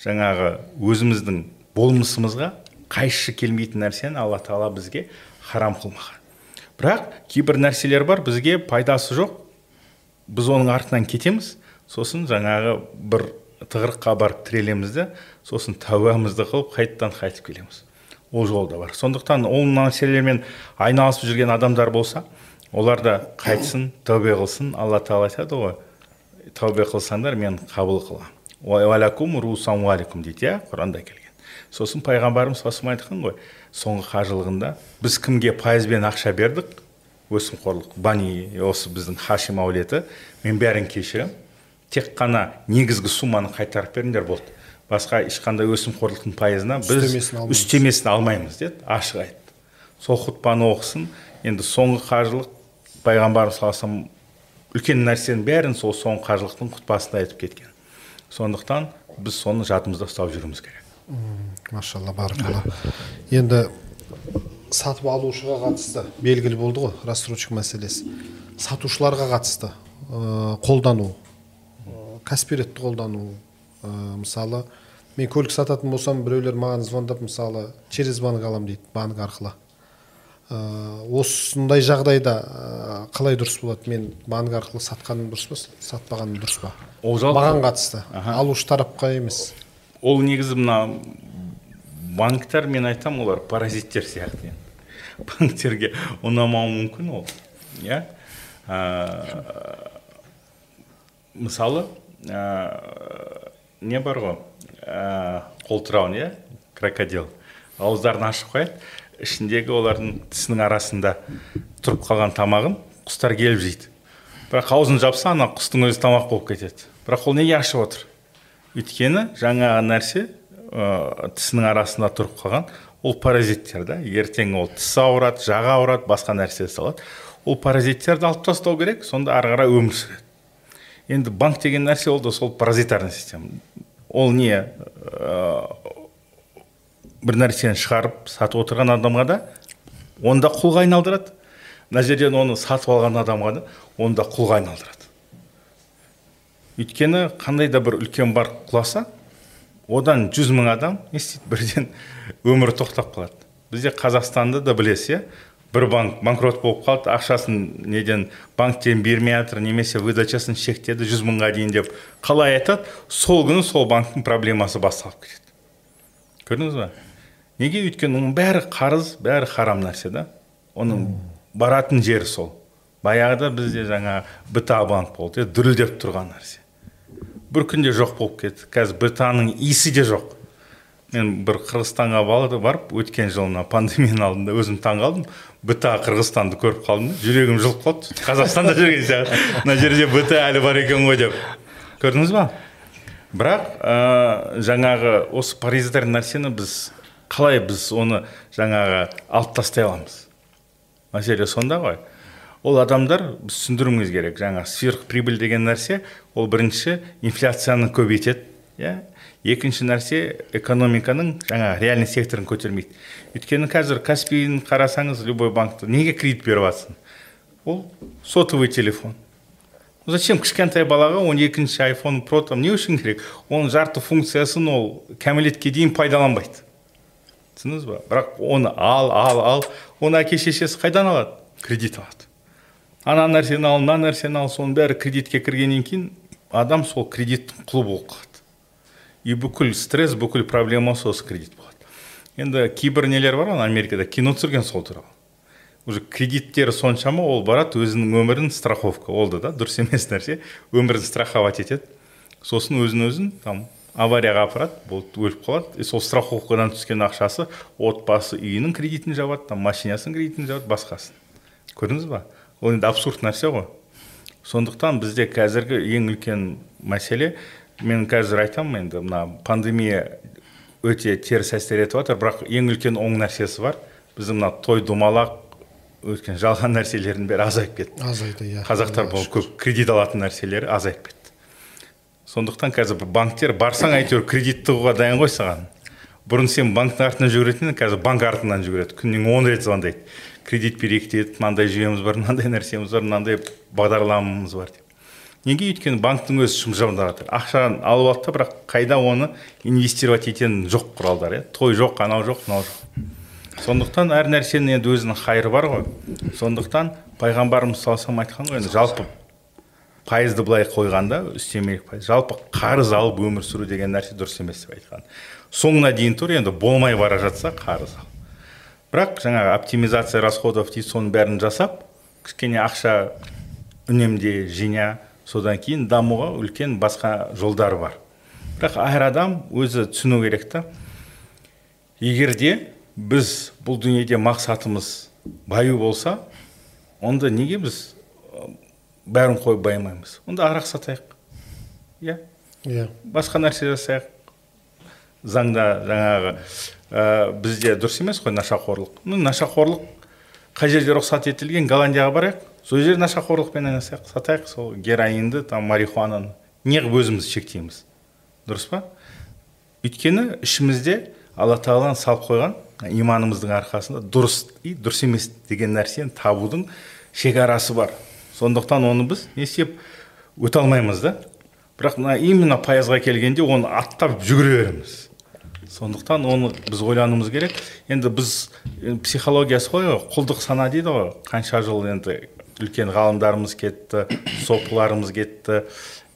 [SPEAKER 2] жаңағы өзіміздің болмысымызға қайшы келмейтін нәрсені алла тағала бізге харам қылмаған. Бірақ кейбір нәрселер бар бізге пайдасы жоқ. Біз оның артынан кетеміз. Сосын жаңағы бір тығырыққа барып тірелеміз де сосын тәубамызды қылып қайтадан қайтып келеміз. Ол жол да бар. Сондықтан ол нәрселермен айналысып жүрген адамдар болса олар да қайтсын тәубе қылсын алла тағала айтады ғой тәубе қылсаңдар мен қабыл қыламын. Уалакум дейді иә құранда келген. Сосын пайғамбарымыз саллаллаху айтқан ғой соңғы қажылығында біз кімге пайызбен ақша бердік? Өсімқорлық. Бани осы біздің хашим әулеті мен бәрін кешіремін тек қана негізгі сумманы қайтарып беріңдер болды. Басқа ешқандай өсімқорлықтың пайызына біз үстемесін алмаймыз деді ашық айтты. Сол хұтпаны оқысын. Енді соңғы қажылық пайғамбарымыз саллаллаху үлкен нәрсенің бәрін сол соңғы қажылықтың құтпасында айтып кеткен. Сондықтан біз соны жадымызда ұстап жүруіміз керек.
[SPEAKER 1] Машалла баракалла. Енді сатып алушыға қатысты белгілі болды ғой рассрочка мәселесі. Сатушыларға қатысты ә, қолдану ә, каспиретті қолдану ә, мысалы мен көлік сататын болсам біреулер маған звондап мысалы через банк аламын дейді банк арқылы. Осындай жағдайда ә, қалай дұрыс болады? Мен банк арқылы сатқаным дұрыс па сатпағаным дұрыс па?
[SPEAKER 2] Ол жалпы
[SPEAKER 1] маған қатысты. Алушы тарапқа емес.
[SPEAKER 2] Ол негізі мына банктер мен айтамын олар паразиттер сияқты банктерге ұнамауы мүмкін ол иә? Мысалы ә, не бар ғой? Ә, қолтырауын иә? Крокодил. Ауыздарын ашып қояды. Ішіндегі олардың тісінің арасында тұрып қалған тамағын құстар келіп жейді. Бірақ аузын жапса ана құстың өзі тамақ болып кетеді. Бірақ ол неге ашып отыр? Өйткені жаңағы нәрсе ә, тісінің арасында тұрып қалған ол паразиттер да. Ертең ол тісі ауырады жағы ауырады басқа нәрсе салады. Ол паразиттерді алып тастау керек сонда ары қарай өмір сүреді. Енді банк деген нәрсе ол да сол паразитарный система. Ол не бір нәрсені шығарып сатып отырған адамға да оны да құлға айналдырады. Мына жерден оны сатып алған адамға да оны да құлға айналдырады. Өйткені қандай да бір үлкен банк құласа одан жүз мың адам не істейді? Бірден өмірі тоқтап қалады. Бізде қазақстанды да білесіз иә? Бір банк банкрот болып қалды ақшасын неден банктен бермей жатыр немесе выдачасын шектеді жүз мыңға дейін деп қалай айтады? Сол күні сол банктің проблемасы басталып кетеді. Көрдіңіз ба? Неге өйткені оның бәрі қарыз бәрі харам нәрсе да? Оның баратын жері сол. Баяғыда бізде жаңа бта банк болды иә дүрілдеп тұрған нәрсе. Бір күнде жоқ болып кетті. Қазір британның иісі де жоқ. Мен бір қырғызстанға барып өткен жылы мына пандемияның алдында өзім таң қалдым. Бта қырғызстанды көріп қалдым. Жүрегім жылып қалды. Қазақстанда жүрген сияқты. Мына жерде бта әлі бар екен ғой деп. Көрдіңіз ба? Бірақ ә, жаңағы осы паразитарный нәрсені біз қалай біз оны жаңағы алып тастай аламыз. Мәселе сонда ғой. Ол адамдар біз түсіндіруіміз керек жаңа сверхприбыль деген нәрсе ол бірінші инфляцияны көбейтеді иә. Екінші нәрсе экономиканың жаңа реальный секторын көтермейді. Өйткені қазір каспийін қарасаңыз любой банкты неге кредит беріп жатсың ол сотовый телефон. Зачем кішкентай балаға он екінші айфон про там не үшін керек? Оның жарты функциясын ол кәмелетке дейін пайдаланбайды. Түсіндіңіз ба? Бірақ оны ал ал ал. Оны әке шешесі қайдан алады? Кредит алады. Ана нәрсені ал мына нәрсені ал соның бәрі кредитке кіргеннен кейін адам сол кредиттің құлы болып қалады. И бүкіл стресс бүкіл проблема осы кредит болады. Енді кейбір нелер бар ғой америкада кино түсірген сол туралы. Уже кредиттері соншама ол барады өзінің өмірін страховка. Ол да дұрыс емес нәрсе. Өмірін страховать етеді. Сосын өзін өзін там аварияға апарады болды өліп қалады. И сол страховкадан түскен ақшасы отбасы үйінің кредитін жабады там машинасының кредитін жабады басқасын. Көрдіңіз ба? Ол енді абсурд нәрсе ғой. Сондықтан бізде қазіргі ең үлкен мәселе мен қазір айтамын енді мына пандемия өте теріс әсер етіп жатыр бірақ ең үлкен оң нәрсесі бар. Біздің мына той домалақ өткен жалған нәрселердің бәрі азайып кетті.
[SPEAKER 1] Азайды иә.
[SPEAKER 2] Қазақтар бұл көп кредит алатын нәрселері азайып кетті. Сондықтан қазір банктер барсаң әйтеуір кредит тығуға дайын ғой саған. Бұрын сен банктің артынан жүгіретін қазір банк артынан жүгіреді. Күніне он рет звондайды. Кредит берейік деді мынандай жүйеміз бар мынандай нәрсеміз бар мынандай бағдарламамыз бар деп. Неге өйткені банктың өзі шымжамдап жатыр? Ақшаны алып алды да бірақ қайда оны инвестировать ететін жоқ құралдар иә? Той жоқ анау жоқ мынау жоқ. Сондықтан әр нәрсенің енді өзінің хайыры бар ғой. Сондықтан пайғамбарымыз саллаллаху айтқан ғой енді жалпы пайызды былай қойғанда үстемелік пайыз. жалпы қарыз алып өмір сүру деген нәрсе дұрыс емес деп айтқан. Соңына дейін тұр енді болмай бара жатса қарыз ал. Бірақ жаңағы оптимизация расходов дейді соның бәрін жасап кішкене ақша үнемде жина содан кейін дамуға үлкен басқа жолдар бар. Бірақ әр адам өзі түсіну керек та. Егер де біз бұл дүниеде мақсатымыз баю болса онда неге біз бәрін қойып баймаймыз онда арақ сатайық. Иә?
[SPEAKER 1] Иә.
[SPEAKER 2] Басқа нәрсе жасайық. Заңда жаңағы ә, бізде дұрыс емес қой нашақорлық. Ну нашақорлық қай жерде рұқсат етілген голландияға барайық. Сол жерде нашақорлықпен айналысайық. Сатайық сол героинді там марихуананы. Неғып өзіміз шектейміз. Дұрыс па? Өйткені ішімізде алла тағала салып қойған иманымыздың арқасында дұрыс и дұрыс емес деген нәрсені табудың шекарасы бар. Сондықтан оны біз не істеп өте алмаймыз да. Бірақ мына именно пайызға келгенде оны аттап жүгіре береміз. Сондықтан оны біз ойлануымыз керек. Енді біз психологиясы ғой құлдық сана дейді ғой. Қанша жыл енді үлкен ғалымдарымыз кетті сопыларымыз кетті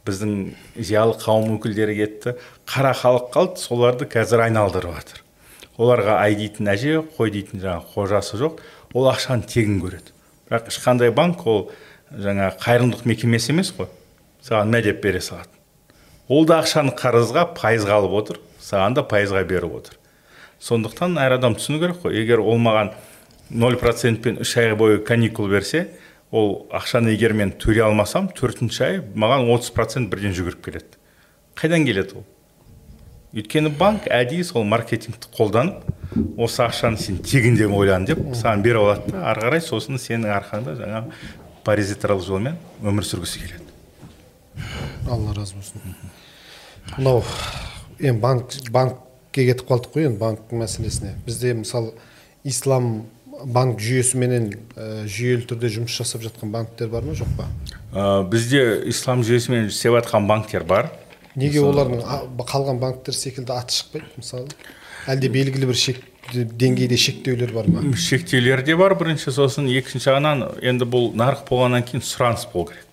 [SPEAKER 2] біздің зиялы қауым өкілдері кетті. Қара халық қалды соларды қазір айналдырып жатыр. Оларға ай дейтін әже қой дейтін жаңағы қожасы жоқ. Ол ақшаны тегін көреді. Бірақ ешқандай банк ол жаңа қайырымдылық мекемесі емес қой. Саған мә деп бере салады ол да ақшаны қарызға пайызға алып отыр саған да пайызға беріп отыр. Сондықтан әр адам түсіну керек қой. Егер ол маған ноль процентпен үш ай бойы каникул берсе ол ақшаны егер мен төлей алмасам төртінші ай маған 30 процент бірден жүгіріп келеді. Қайдан келеді ол? Өйткені банк әдейі сол маркетингті қолданып осы ақшаны сен тегін деп ойлан деп саған беріп алады да ары қарай сосын сенің арқаңда жаңа паразитарлық жолмен өмір сүргісі келеді.
[SPEAKER 1] Алла разы болсын. Мынау енді банк банкке кетіп қалдық қой енді банк мәселесіне. Бізде мысалы ислам банк жүйесіменен ә, жүйелі түрде жұмыс жасап жатқан банктер бар ма жоқ па?
[SPEAKER 2] Ә, бізде ислам жүйесімен істеп жатқан банктер бар.
[SPEAKER 1] Неге олардың қалған банктер секілді аты шықпайды мысалы? Әлде белгілі бір шек деңгейде шектеулер бар ма?
[SPEAKER 2] Шектеулер де бар. Бірінші сосын екінші жағынан енді бұл нарық болғаннан кейін сұраныс болу керек.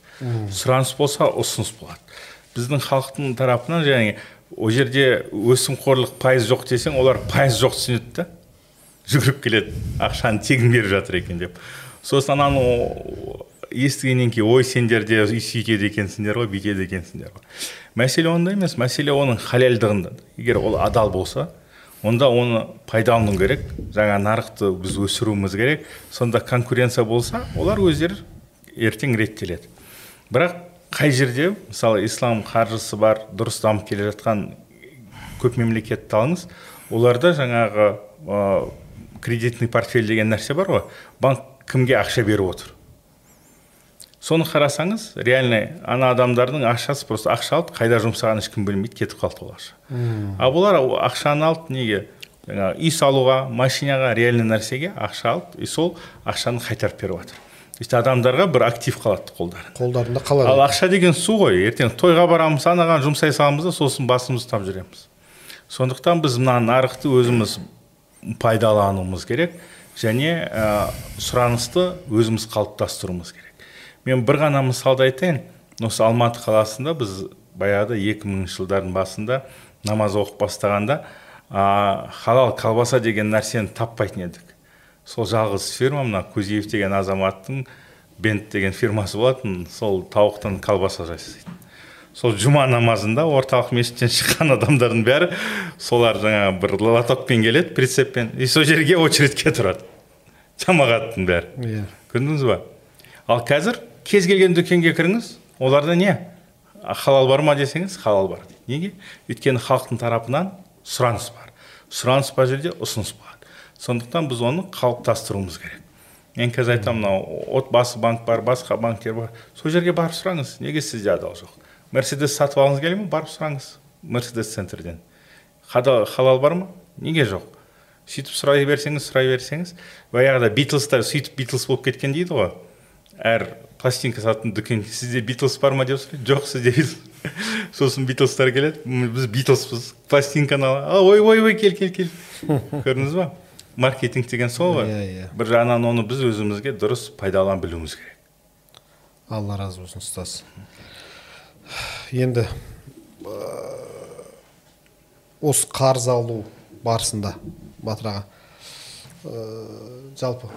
[SPEAKER 2] Сұраныс болса ұсыныс болады. Біздің халықтың тарапынан және ол жерде өсімқорлық пайыз жоқ десең олар пайыз жоқ түсінеді да жүгіріп келеді. Ақшаны тегін беріп жатыр екен деп. Сосын ананы естігеннен кейін ой сендер де сөйтеді екенсіңдер ғой бүйтеді екенсіңдер ғой мәселе онда емес. Мәселе оның халялдығында егер ол адал болса онда оны пайдалану керек. Жаңа нарықты біз өсіруіміз керек. Сонда конкуренция болса олар өздері ертең реттеледі. Бірақ қай жерде мысалы ислам қаржысы бар дұрыс дамып келе жатқан көп мемлекетті алыңыз оларда жаңағы кредитный портфель деген нәрсе бар ғой. Банк кімге ақша беріп отыр? Соны қарасаңыз реально ана адамдардың ақшасы просто ақша алды қайда жұмсағанын ешкім білмейді кетіп қалды ол ақша. Ал бұлар ақшаны алды неге? жаңағы үй салуға машинаға реальный нәрсеге ақша алды и сол ақшаны қайтарып беріп жатыр. То есть адамдарға бір актив қалады қолдарында.
[SPEAKER 1] Қолдарында қалады.
[SPEAKER 2] Ал ақша деген су ғой ертең тойға барамыз анаған жұмсай саламыз да сосын басымызды ұстап жүреміз. Сондықтан біз мына нарықты өзіміз пайдалануымыз керек және ә, сұранысты өзіміз қалыптастыруымыз керек. Мен бір ғана мысалды айтайын. Осы алматы қаласында біз баяғыда 2000 жылдардың басында намаз оқып бастағанда ә, халал колбаса деген нәрсені таппайтын едік. Сол жалғыз фирма мына кузиев деген азаматтың бент деген фирмасы болатын сол тауықтан колбаса жасайтын сол жұма намазында орталық мешіттен шыққан адамдардың бәрі солар жаңа бір лотокпен келеді прицеппен и сол жерге очередьке тұрады. Жамағаттың бәрі.
[SPEAKER 1] Иә.
[SPEAKER 2] Көрдіңіз ба? Ал қазір кез келген дүкенге кіріңіз оларда не? Халал бар ма десеңіз халал бар. Неге? Өйткені халықтың тарапынан сұраныс бар. Сұраныс бар жерде ұсыныс болады. Сондықтан біз оны қалыптастыруымыз керек. Мен қазір айтамын мынау отбасы банк бар басқа банктер бар. Сол жерге барып сұраңыз неге сізде адал жоқ? Мерседес сатып алғыңыз келе ме? Барып сұраңыз мерседес центрден. Халал бар ма? Неге жоқ? Сөйтіп сұрай берсеңіз сұрай берсеңіз. Баяғыда битлстар сөйтіп битлс болып кеткен дейді ғой. Әр пластинка сататын дүкен. Сізде битлс бар ма деп сұрайды. Жоқ сізде сосын битлстар келеді. Біз битлспыз пластинканы ой ой ой кел кел кел. Көрдіңіз ба? Маркетинг деген сол ғой.
[SPEAKER 1] Иә иә.
[SPEAKER 2] Бір жағынан оны біз өзімізге дұрыс пайдалана білуіміз керек.
[SPEAKER 1] Алла разы болсын ұстаз. Енді осы қарыз алу барысында батыр аға жалпы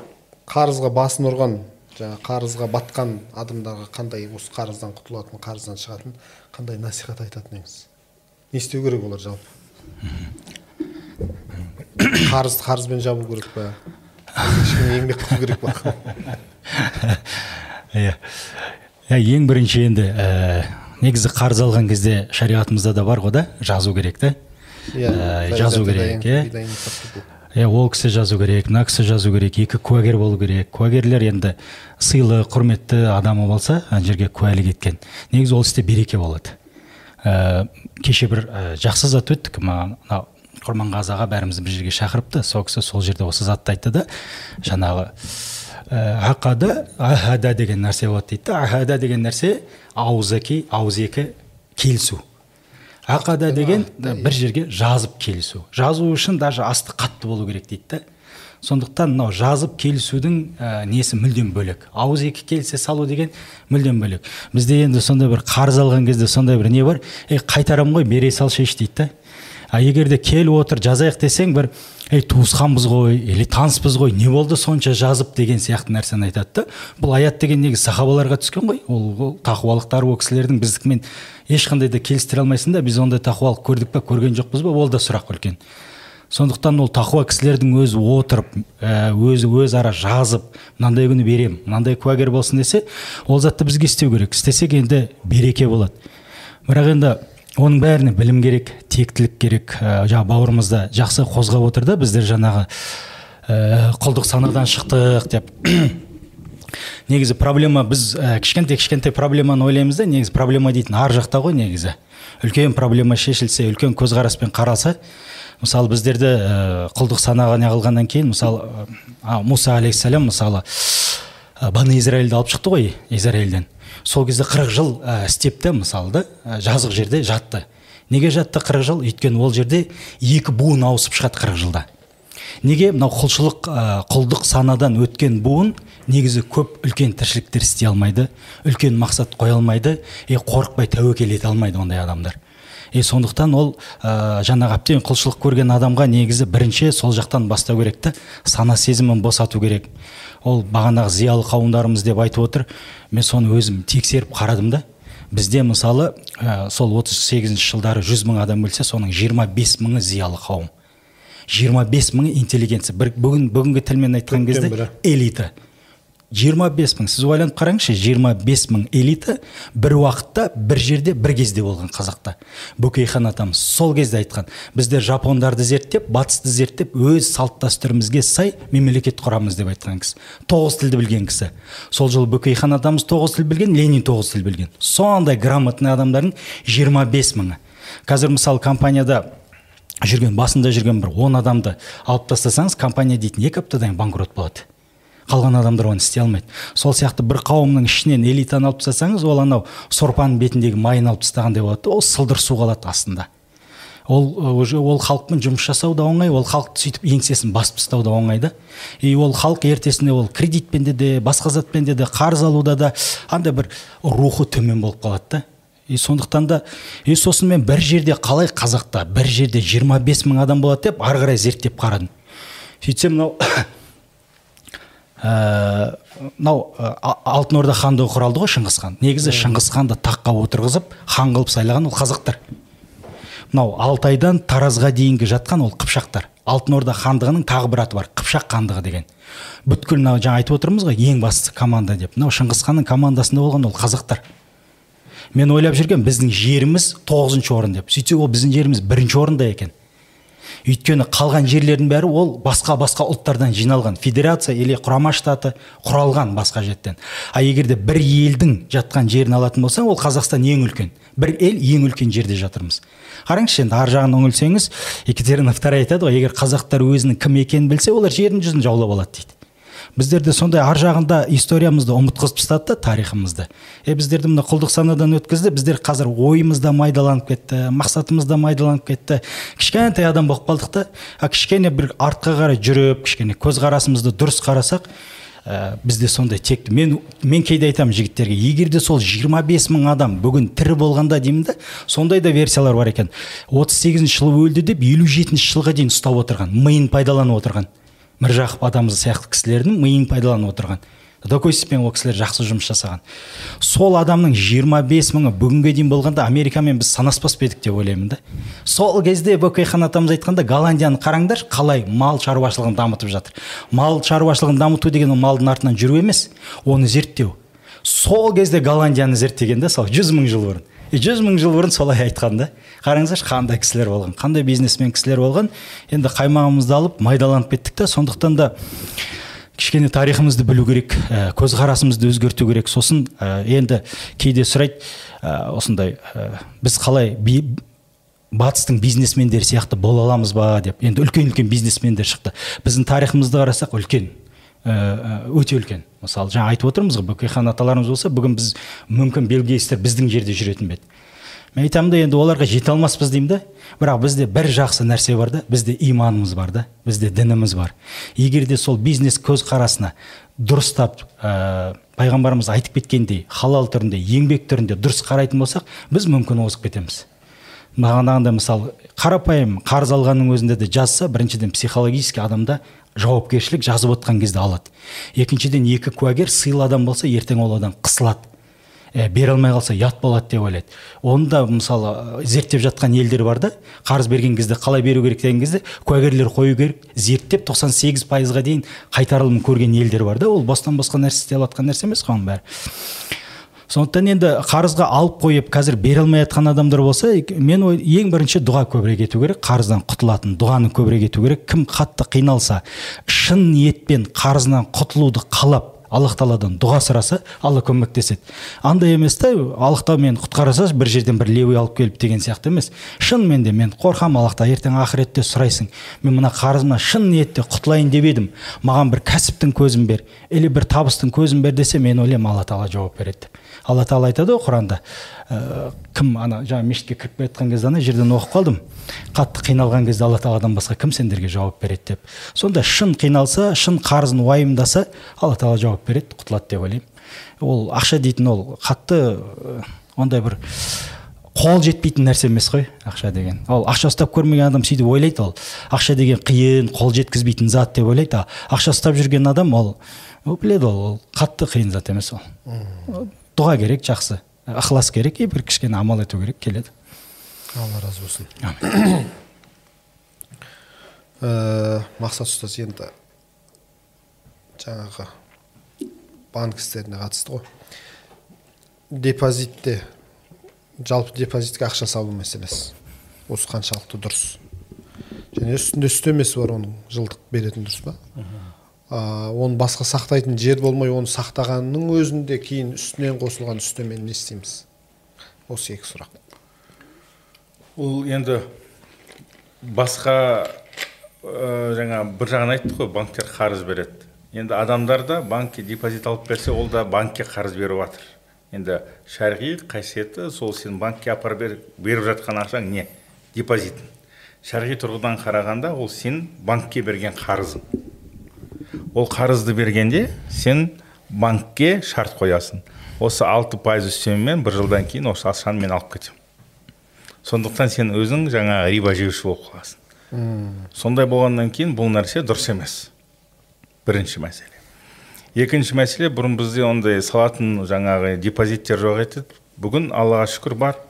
[SPEAKER 1] қарызға басын ұрған жаңа қарызға батқан адамдарға қандай осы қарыздан құтылатын қарыздан шығатын қандай насихат айтатын едіңіз? Не істеу керек олар жалпы? Қарызды қарызбен жабу керек па? Ешкім еңбек қылу керек па?
[SPEAKER 3] Иә. Ең бірінші енді негізі қарыз алған кезде шариғатымызда да бар ғой да жазу керек та
[SPEAKER 1] иә
[SPEAKER 3] жазу керек иә. Иә ол кісі жазу керек мына кісі жазу керек екі куәгер болу керек. Куәгерлер енді сыйлы құрметті адамы болса ана жерге куәлік еткен. Негізі ол істе береке болады. Ә, кеше бір ә, жақсы зат өттік. Мынау құрманғазы аға бәрімізді бір жерге шақырыпты. Сол кісі сол жерде осы затты айтты да жаңағы ақада ахада деген нәрсе болады дейді да. Ахада деген нәрсе ауыз екі ауыз екі келісу ақада деген бір жерге жазып келісу. Жазу үшін даже асты қатты болу керек дейді да. Сондықтан мынау жазып келісудің ә, несі мүлдем бөлек. Ауыз екі келісе салу деген мүлдем бөлек. Бізде енді сондай бір қарыз алған кезде сондай бір не бар? Е қайтарамын ғой бере салшы дейді да. А егер де келіп отыр жазайық десең бір ей туысқанбыз ғой или таныспыз ғой не болды сонша жазып? деген сияқты нәрсені айтады да. Бұл аят деген негізі сахабаларға түскен ғой. Ол, ол тақуалықтар ол кісілердің біздікімен ешқандай да келістіре алмайсың да біз ондай тақуалық көрдік па көрген жоқпыз ба? Ол да сұрақ үлкен. Сондықтан ол тақуа кісілердің өзі отырып өзі өзара жазып мынандай күні берем мынандай куәгер болсын десе ол затты бізге істеу керек. Істесек енді береке болады. Бірақ енді оның бәріне білім керек тектілік керек. Ә, жаңа бауырымыз да жақсы қозғап отыр да біздер жаңағы ә, құлдық санадан шықтық деп. Негізі проблема біз ә, кішкентай кішкентай проблеманы ойлаймыз да негізі проблема дейтін ар жақта ғой негізі. Үлкен проблема шешілсе үлкен көзқараспен қараса мысалы біздерді ә, құлдық санаға неғылғаннан кейін мысалы ә, мұса алейхисалам мысалы ә, израильді алып шықты ғой израильден. Сол кезде қырық жыл ә, істепті мысалы да ә, жазық жерде жатты. Неге жатты қырық жыл? Өйткені ол жерде екі буын ауысып шығады қырық жылда. Неге мынау құлшылық ә, құлдық санадан өткен буын негізі көп үлкен тіршіліктер істей алмайды үлкен мақсат қоя алмайды и қорықпай тәуекел ете алмайды ондай адамдар. И сондықтан ол ә, жаңағы әбден құлшылық көрген адамға негізі бірінші сол жақтан бастау керек та сана сезімін босату керек. Ол бағанағы зиялы қауымдарымыз деп айтып отыр. Мен соны өзім тексеріп қарадым да бізде мысалы ә, сол 38 жылдары 100 мың адам өлсе соның 25 мыңы зиялы қауым. 25 мыңы интеллигенция. Бір, бүгін бүгінгі тілмен айтқан кезде элита. 25 мың сіз ойланып қараңызшы 25 мың элита бір уақытта бір жерде бір кезде болған қазақта. Бөкейхан атамыз сол кезде айтқан біздер жапондарды зерттеп батысты зерттеп өз салт дәстүрімізге сай мемлекет құрамыз деп айтқан кісі. Тоғыз тілді білген кісі. Сол жылы бөкейхан атамыз тоғыз тіл білген ленин тоғыз тіл білген. Сондай грамотный адамдардың 25 мыңы. Қазір мысалы компанияда жүрген басында жүрген бір он адамды алып тастасаңыз компания дейтін екі аптадан банкрот болады. Қалған адамдар оны істей алмайды. Сол сияқты бір қауымның ішінен элитаны алып тастасаңыз ол анау сорпаның бетіндегі майын алып тастағандай болады ол сылдыр су қалады астында. Ол уже ол халықпен жұмыс жасау да оңай ол халықты сөйтіп еңсесін басып тастау да оңай да. И ол халық ертесінде ол кредитпен де де басқа затпен де де қарыз алуда да андай бір рухы төмен болып қалады да. И сондықтан да и сосын мен бір жерде қалай қазақта бір жерде 25 мың адам болады деп ары қарай зерттеп қарадым. Сөйтсем мынау мынау ә, алтын орда хандығы құралды ғой шыңғыс хан. Негізі шыңғыс ханды таққа отырғызып хан қылып сайлаған ол қазақтар. Мынау алтайдан таразға дейінгі жатқан ол қыпшақтар. Алтын орда хандығының тағы бір аты бар қыпшақ хандығы деген. Бүткіл мынау жаңа айтып отырмыз ғой ең бастысы команда деп. Мынау шыңғыс ханның командасында болған ол қазақтар. Мен ойлап жүрген біздің жеріміз тоғызыншы орын деп. Сөйтсек ол біздің жеріміз бірінші орында екен. Өйткені қалған жерлердің бәрі ол басқа басқа ұлттардан жиналған. Федерация или құрама штаты құралған басқа жерден а егер де бір елдің жатқан жерін алатын болсаң ол қазақстан ең үлкен. Бір ел ең үлкен жерде жатырмыз. Қараңызшы енді ар жағын үңілсеңіз екатериновтар айтады ғой егер қазақтар өзінің кім екенін білсе олар жердің жүзін жаулап алады дейді. Біздерді сондай ар жағында историямызды ұмытқызып тастады да тарихымызды. Е біздерді мына құлдық санадан өткізді біздер қазір ойымыз да майдаланып кетті мақсатымыз да майдаланып кетті. Кішкентай адам болып қалдық та а кішкене бір артқа қарай жүріп кішкене көзқарасымызды дұрыс қарасақ ә, бізде сондай текті. Мен мен кейде айтамын жігіттерге егер де сол 25 мың адам бүгін тірі болғанда деймін да сондай да версиялар бар екен. 38 сегізінші жылы өлді деп елу жетінші жылға дейін ұстап отырған миын пайдаланып отырған. Міржақып атамыз сияқты кісілердің миын пайдаланып отырған. Докойспен ол кісілер жақсы жұмыс жасаған. Сол адамның 25 мыңы бүгінге дейін болғанда америкамен біз санаспас па едік деп ойлаймын да. Сол кезде бөкейхан атамыз айтқанда голландияны қараңдар қалай мал шаруашылығын дамытып жатыр мал шаруашылығын дамыту деген ол малдың артынан жүру емес оны зерттеу. Сол кезде голландияны зерттеген да сол жүз мың жыл бұрын. Жүз мың жыл бұрын солай айтқан да. Қараңыздаршы қандай кісілер болған қандай бизнесмен кісілер болған. Енді қаймағымызды алып майдаланып кеттік та. Сондықтан да кішкене тарихымызды білу керек ә, көзқарасымызды өзгерту керек. Сосын ә, енді кейде сұрайды ә, осындай ә, біз қалай батыстың бизнесмендері сияқты бола аламыз ба деп. Енді үлкен үлкен бизнесмендер шықты. Біздің тарихымызды қарасақ үлкен. Өте үлкен. Мысалы жаңа айтып отырмыз ғой бөкейхан аталарымыз болса бүгін біз мүмкін билл біздің жерде жүретін бе мен айтамын да енді оларға жете алмаспыз деймін да. Бірақ бізде бір жақсы нәрсе бар да бізде иманымыз бар да бізде дініміз бар. Егер де сол бизнес көзқарасына дұрыстап ә, пайғамбарымыз айтып кеткендей халал түрінде еңбек түрінде дұрыс қарайтын болсақ біз мүмкін озып кетеміз. Бағанағындай мысалы қарапайым қарыз алғанның өзінде де жазса біріншіден психологически адамда жауапкершілік жазып отқан кезде алады. Екіншіден екі куәгер сыйлы адам болса ертең ол адам қысылады. Ә, бере алмай қалса ұят болады деп ойлайды. Оны да мысалы зерттеп жатқан елдер бар да қарыз берген кезде қалай беру керек деген кезде куәгерлер қою керек зерттеп 98 пайызға дейін қайтарылым көрген елдер бар да ол бостан босқа нәрсе істеп жатқан нәрсе емес қой оның бәрі. Сондықтан енді қарызға алып қойып қазір бере алмай жатқан адамдар болса мен ой, ең бірінші дұға көбірек ету керек қарыздан құтылатын дұғаны көбірек ету керек. Кім қатты қиналса шын ниетпен қарызынан құтылуды қалап аллах тағаладан дұға сұраса алла көмектеседі. Андай емес та аллах тағала мені құтқарса бір жерден бір левый алып келіп деген сияқты емес. Шынымен де мен қорқамын аллахтан ертең ақыретте сұрайсың. Мен мына қарызымнан шын ниетте құтылайын деп едім. Маған бір кәсіптің көзін бер или бір табыстың көзін бер десе мен ойлаймын алла тағала жауап береді. деп алла тағала айтады ғой құранда ә, кім ана жаңа мешітке кіріп келе жатқан кезде ана жерден оқып қалдым қатты қиналған кезде алла тағаладан басқа кім сендерге жауап береді? деп. Сонда шын қиналса шын қарызын уайымдаса алла тағала жауап береді құтылады деп ойлаймын. Ол ақша дейтін ол қатты ондай бір қол жетпейтін нәрсе емес қой ақша деген. Ол ақша ұстап көрмеген адам сөйтіп ойлайды ол. Ақша деген қиын қол жеткізбейтін зат деп ойлайды. Ақша ұстап жүрген адам ол біледі ол қатты қиын зат емес ол. Дұға керек жақсы. Ықылас керек и бір кішкене амал ету керек келеді.
[SPEAKER 1] алла разы болсын. Ә, мақсат ұстаз енді жаңағы банк істеріне қатысты ғой. Депозитте жалпы депозитке ақша салу мәселесі. Осы қаншалықты дұрыс. Және үстінде үстемесі бар оның жылдық беретін дұрыс па? Оны басқа сақтайтын жер болмай оны сақтағанның өзінде кейін үстінен қосылған үстемені не істейміз? Осы екі сұрақ.
[SPEAKER 2] Ол енді басқа ә, жаңа бір жағын айттық қой банктер қарыз береді. Енді адамдар да банкке депозит алып берсе ол да банкке қарыз беріп жатыр. Енді шарғи қасиеті сол сен банкке апарып беріп жатқан ақшаң не? Депозитің. Шарғи тұрғыдан қарағанда ол сен банкке берген қарызың. Ол қарызды бергенде сен банкке шарт қоясың. Осы алты пайыз үстемемен бір жылдан кейін осы ақшаны мен алып кетемін. Сондықтан сен өзің жаңа риба жеуші болып қаласың. Сондай болғаннан кейін бұл нәрсе дұрыс емес. Бірінші мәселе. Екінші мәселе бұрын бізде ондай салатын жаңағы депозиттер жоқ еді. Бүгін аллаға шүкір бар.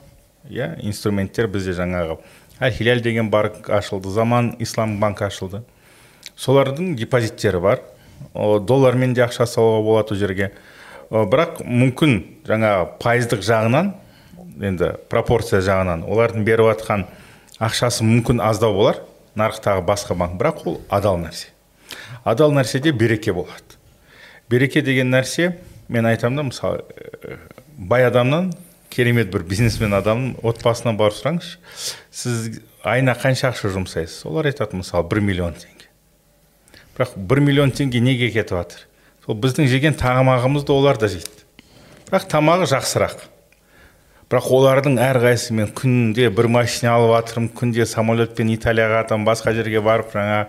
[SPEAKER 2] Иә инструменттер бізде жаңағы. Әл хиляль деген банк ашылды. Заман ислам банк ашылды. Солардың депозиттері бар. Доллармен де ақша салуға болады ол жерге. Бірақ мүмкін жаңа пайыздық жағынан енді пропорция жағынан олардың беріп жатқан ақшасы мүмкін аздау болар нарықтағы басқа банк. Бірақ ол адал нәрсе. Адал нәрседе береке болады. Береке деген нәрсе мен айтамын да мысалы бай адамнан керемет бір бизнесмен адамның отбасынан барып сұраңызшы. Сіз айына қанша ақша жұмсайсыз? Олар айтады мысалы бір миллион теңге. Бірақ бір миллион теңге неге кетіп жатыр? Сол біздің жеген тамағымызды олар да жейді бірақ тамағы жақсырақ. Бірақ олардың әрқайсысы мен күнде бір машина алып жатырмын күнде самолетпен италияға жатамын басқа жерге барып жаңа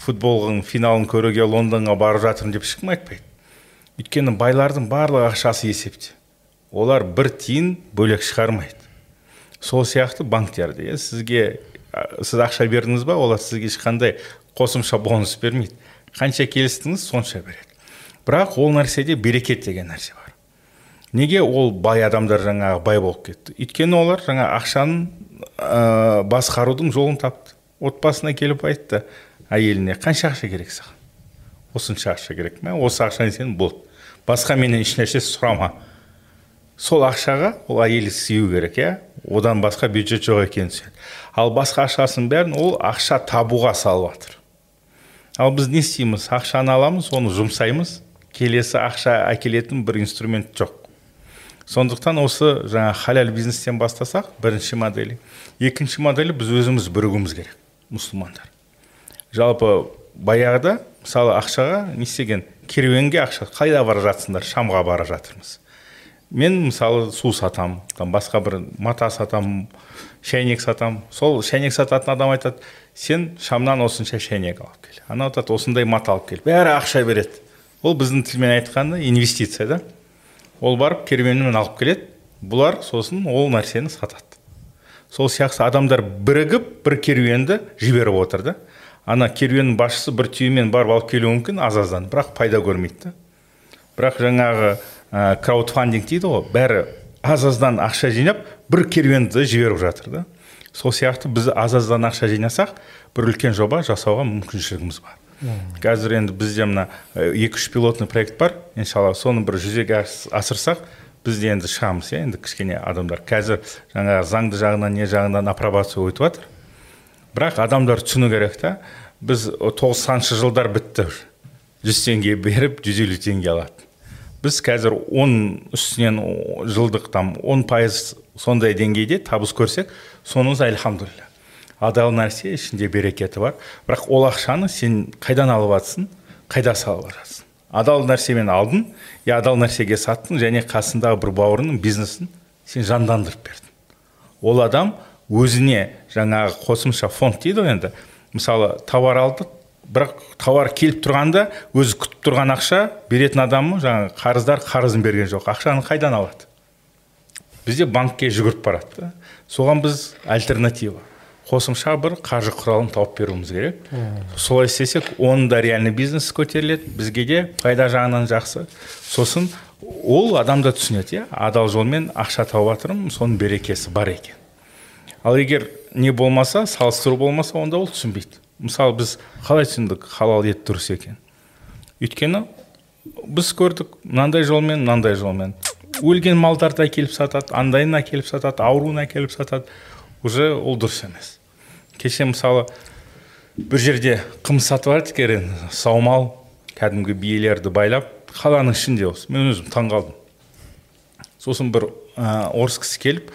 [SPEAKER 2] футболдың финалын көруге лондонға барып жатырмын деп ешкім айтпайды. Өйткені байлардың барлық ақшасы есепте. Олар бір тиын бөлек шығармайды. Сол сияқты банктерде иә сізге сіз ақша бердіңіз ба? Олар сізге ешқандай қосымша бонус бермейді. Қанша келістіңіз сонша береді. Бірақ ол нәрседе берекет деген нәрсе бар. Неге ол бай адамдар жаңағы бай болып кетті? Өйткені олар жаңа ақшаны ә, басқарудың жолын тапты. Отбасына келіп айтты әйеліне қанша ақша керек саған? Осынша ақша керек ма осы ақшаны сен болды басқа менен ешнәрсе сұрама сол ақшаға ол әйелі сыю керек иә? Одан басқа бюджет жоқ екенін ал басқа ақшасының бәрін ол ақша табуға салып жатыр ал біз не істейміз? Ақшаны аламыз оны жұмсаймыз. Келесі ақша әкелетін бір инструмент жоқ. Сондықтан осы жаңа халал бизнестен бастасақ бірінші моделі. Екінші моделі біз өзіміз бірігуіміз керек мұсылмандар. Жалпы баяғыда мысалы ақшаға не істеген? Керуенге ақша. Қайда бара жатсыңдар шамға бара жатырмыз. Мен мысалы су сатамын там басқа бір мата сатамын шәйнек сатамын сол шәйнек сататын адам айтады сен шамнан осынша шәйнек алып кел. Анау айтады осындай мат алып кел. Бәрі ақша береді. Ол біздің тілмен айтқанда инвестиция да. Ол барып керуенмен алып келеді. Бұлар сосын ол нәрсені сатады. Сол сияқты адамдар бірігіп бір керуенді жіберіп отыр да. Ана керуеннің басшысы бір түйемен барып алып келуі мүмкін аз аздан. Бірақ пайда көрмейді да. Бірақ жаңағы ә, краудфандинг дейді ғой бәрі аз аздан ақша жинап бір керуенді жіберіп жатыр да. Сол сияқты біз аз аздан ақша жинасақ бір үлкен жоба жасауға мүмкіншілігіміз бар. Қазір енді бізде мына екі үш пилотный проект бар. Иншалла соны бір жүзеге асырсақ біз де енді шығамыз иә. Енді кішкене адамдар қазір жаңағы заңды жағынан не жағынан апробация өтіп жатыр. Бірақ адамдар түсіну керек та. Біз тоқсаныншы жылдар бітті. жүз теңге беріп жүз елу теңге алады. Біз қазір он үстінен жылдық там он пайыз сондай деңгейде табыс көрсек соныңыз альхамдулилля. Адал нәрсе ішінде берекеті бар. Бірақ ол ақшаны сен қайдан алып жатрсың қайда салып жатрсың адал нәрсемен алдың я адал нәрсеге саттың және қасындағы бір бауырыңның бизнесін сен жандандырып бердің. Ол адам өзіне жаңағы қосымша фонд дейді ғой енді. Мысалы тауар алды бірақ тауар келіп тұрғанда өзі күтіп тұрған ақша беретін адамы жаңағы қарыздар қарызын берген жоқ. Ақшаны қайдан алады? Бізде банкке жүгіріп барады да. Соған біз альтернатива. Қосымша бір қаржы құралын тауып беруіміз керек. Солай істесек оның да реальный бизнес көтеріледі бізге де пайда жағынан жақсы. Сосын ол адам да түсінеді иә? Адал жолмен ақша тауып жатырмын соның берекесі бар екен. Ал егер не болмаса салыстыру болмаса онда ол түсінбейді. Мысалы біз қалай түсіндік халал ет дұрыс екен? Өйткені біз көрдік мынандай жолмен мынандай жолмен. Өлген малдарды әкеліп сатады андайын әкеліп сатады ауруын әкеліп сатады. Уже ол дұрыс емес. Кеше мысалы бір жерде қымыз сатып жатыр екен саумал кәдімгі биелерді байлап қаланың ішінде осы. Мен өзім таң қалдым сосын бір ә, орыс кісі келіп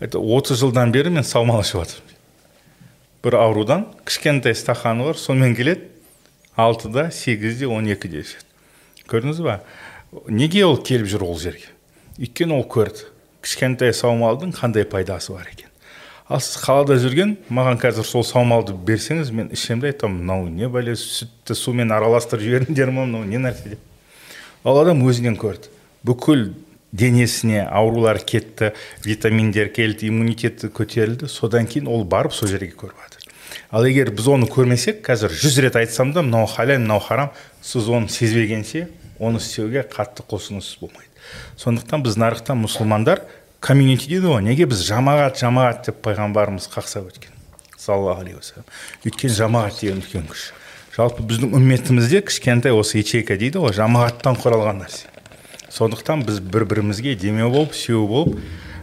[SPEAKER 2] это отыз жылдан бері мен саумал ішіп жатырмын бір аурудан кішкентай стақаны бар сонымен келеді алтыда сегізде он екіде ішеді. Көрдіңіз ба? Неге ол келіп жүр ол жерге? Өйткені ол көрді кішкентай саумалдың қандай пайдасы бар екен? Ал сіз қалада жүрген маған қазір сол саумалды берсеңіз мен ішемін де айтамын мынау не бәле сүтті сумен араластырып жібердіңдер ма мынау не нәрсе? Деп ал адам өзінен көрді. Бүкіл денесіне аурулар кетті витаминдер келді иммунитеті көтерілді. Содан кейін ол барып сол жерге көріп жатыр ал егер біз оны көрмесек қазір жүз рет айтсам да мынау халал мынау харам сіз оны сезбегенше оны істеуге қатты құлшынысыз болмайды сондықтан біз нарықта мұсылмандар комьюнити дейді ғой. Неге біз жамағат жамағат деп пайғамбарымыз қақсап өткен? Саллаллаху алейхи уассалам. Өйткені жамағат деген үлкен күш. Жалпы біздің үмметімізде кішкентай осы ячейка дейді ғой жамағаттан құралған нәрсе. Сондықтан біз бір бірімізге демеу болып сүйеу болып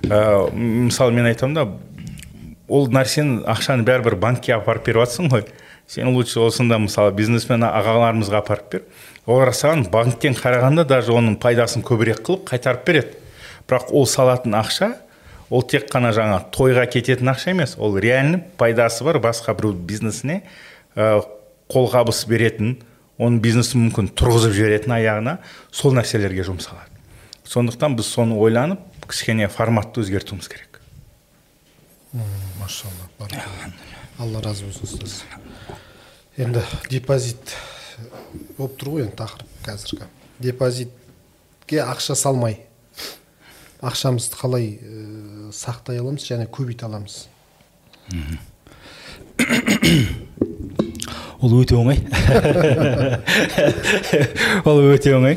[SPEAKER 2] ә, мысалы мен айтамын да ол нәрсені ақшаны бәрібір банкке апарып беріп жатрсың ғой. Сен лучше осында мысалы бизнесмен ағаларымызға апарып бер. Олар саған банктен қарағанда даже оның пайдасын көбірек қылып қайтарып береді. Бірақ ол салатын ақша ол тек қана жаңа тойға кететін ақша емес ол реально пайдасы бар басқа біреу бизнесіне ә, қолғабыс беретін оның бизнесін мүмкін тұрғызып жіберетін аяғына сол нәрселерге жұмсалады. Сондықтан біз соны ойланып кішкене форматты өзгертуіміз керек.
[SPEAKER 1] Машалла алла разы болсын ұстаз енді депозит болып тұр ғой енді тақырып қазіргі. Депозитке ақша салмай. Ақшамызды қалай ә, сақтай аламыз және көбейте аламыз?
[SPEAKER 3] Ол өте оңай. Ол өте оңай.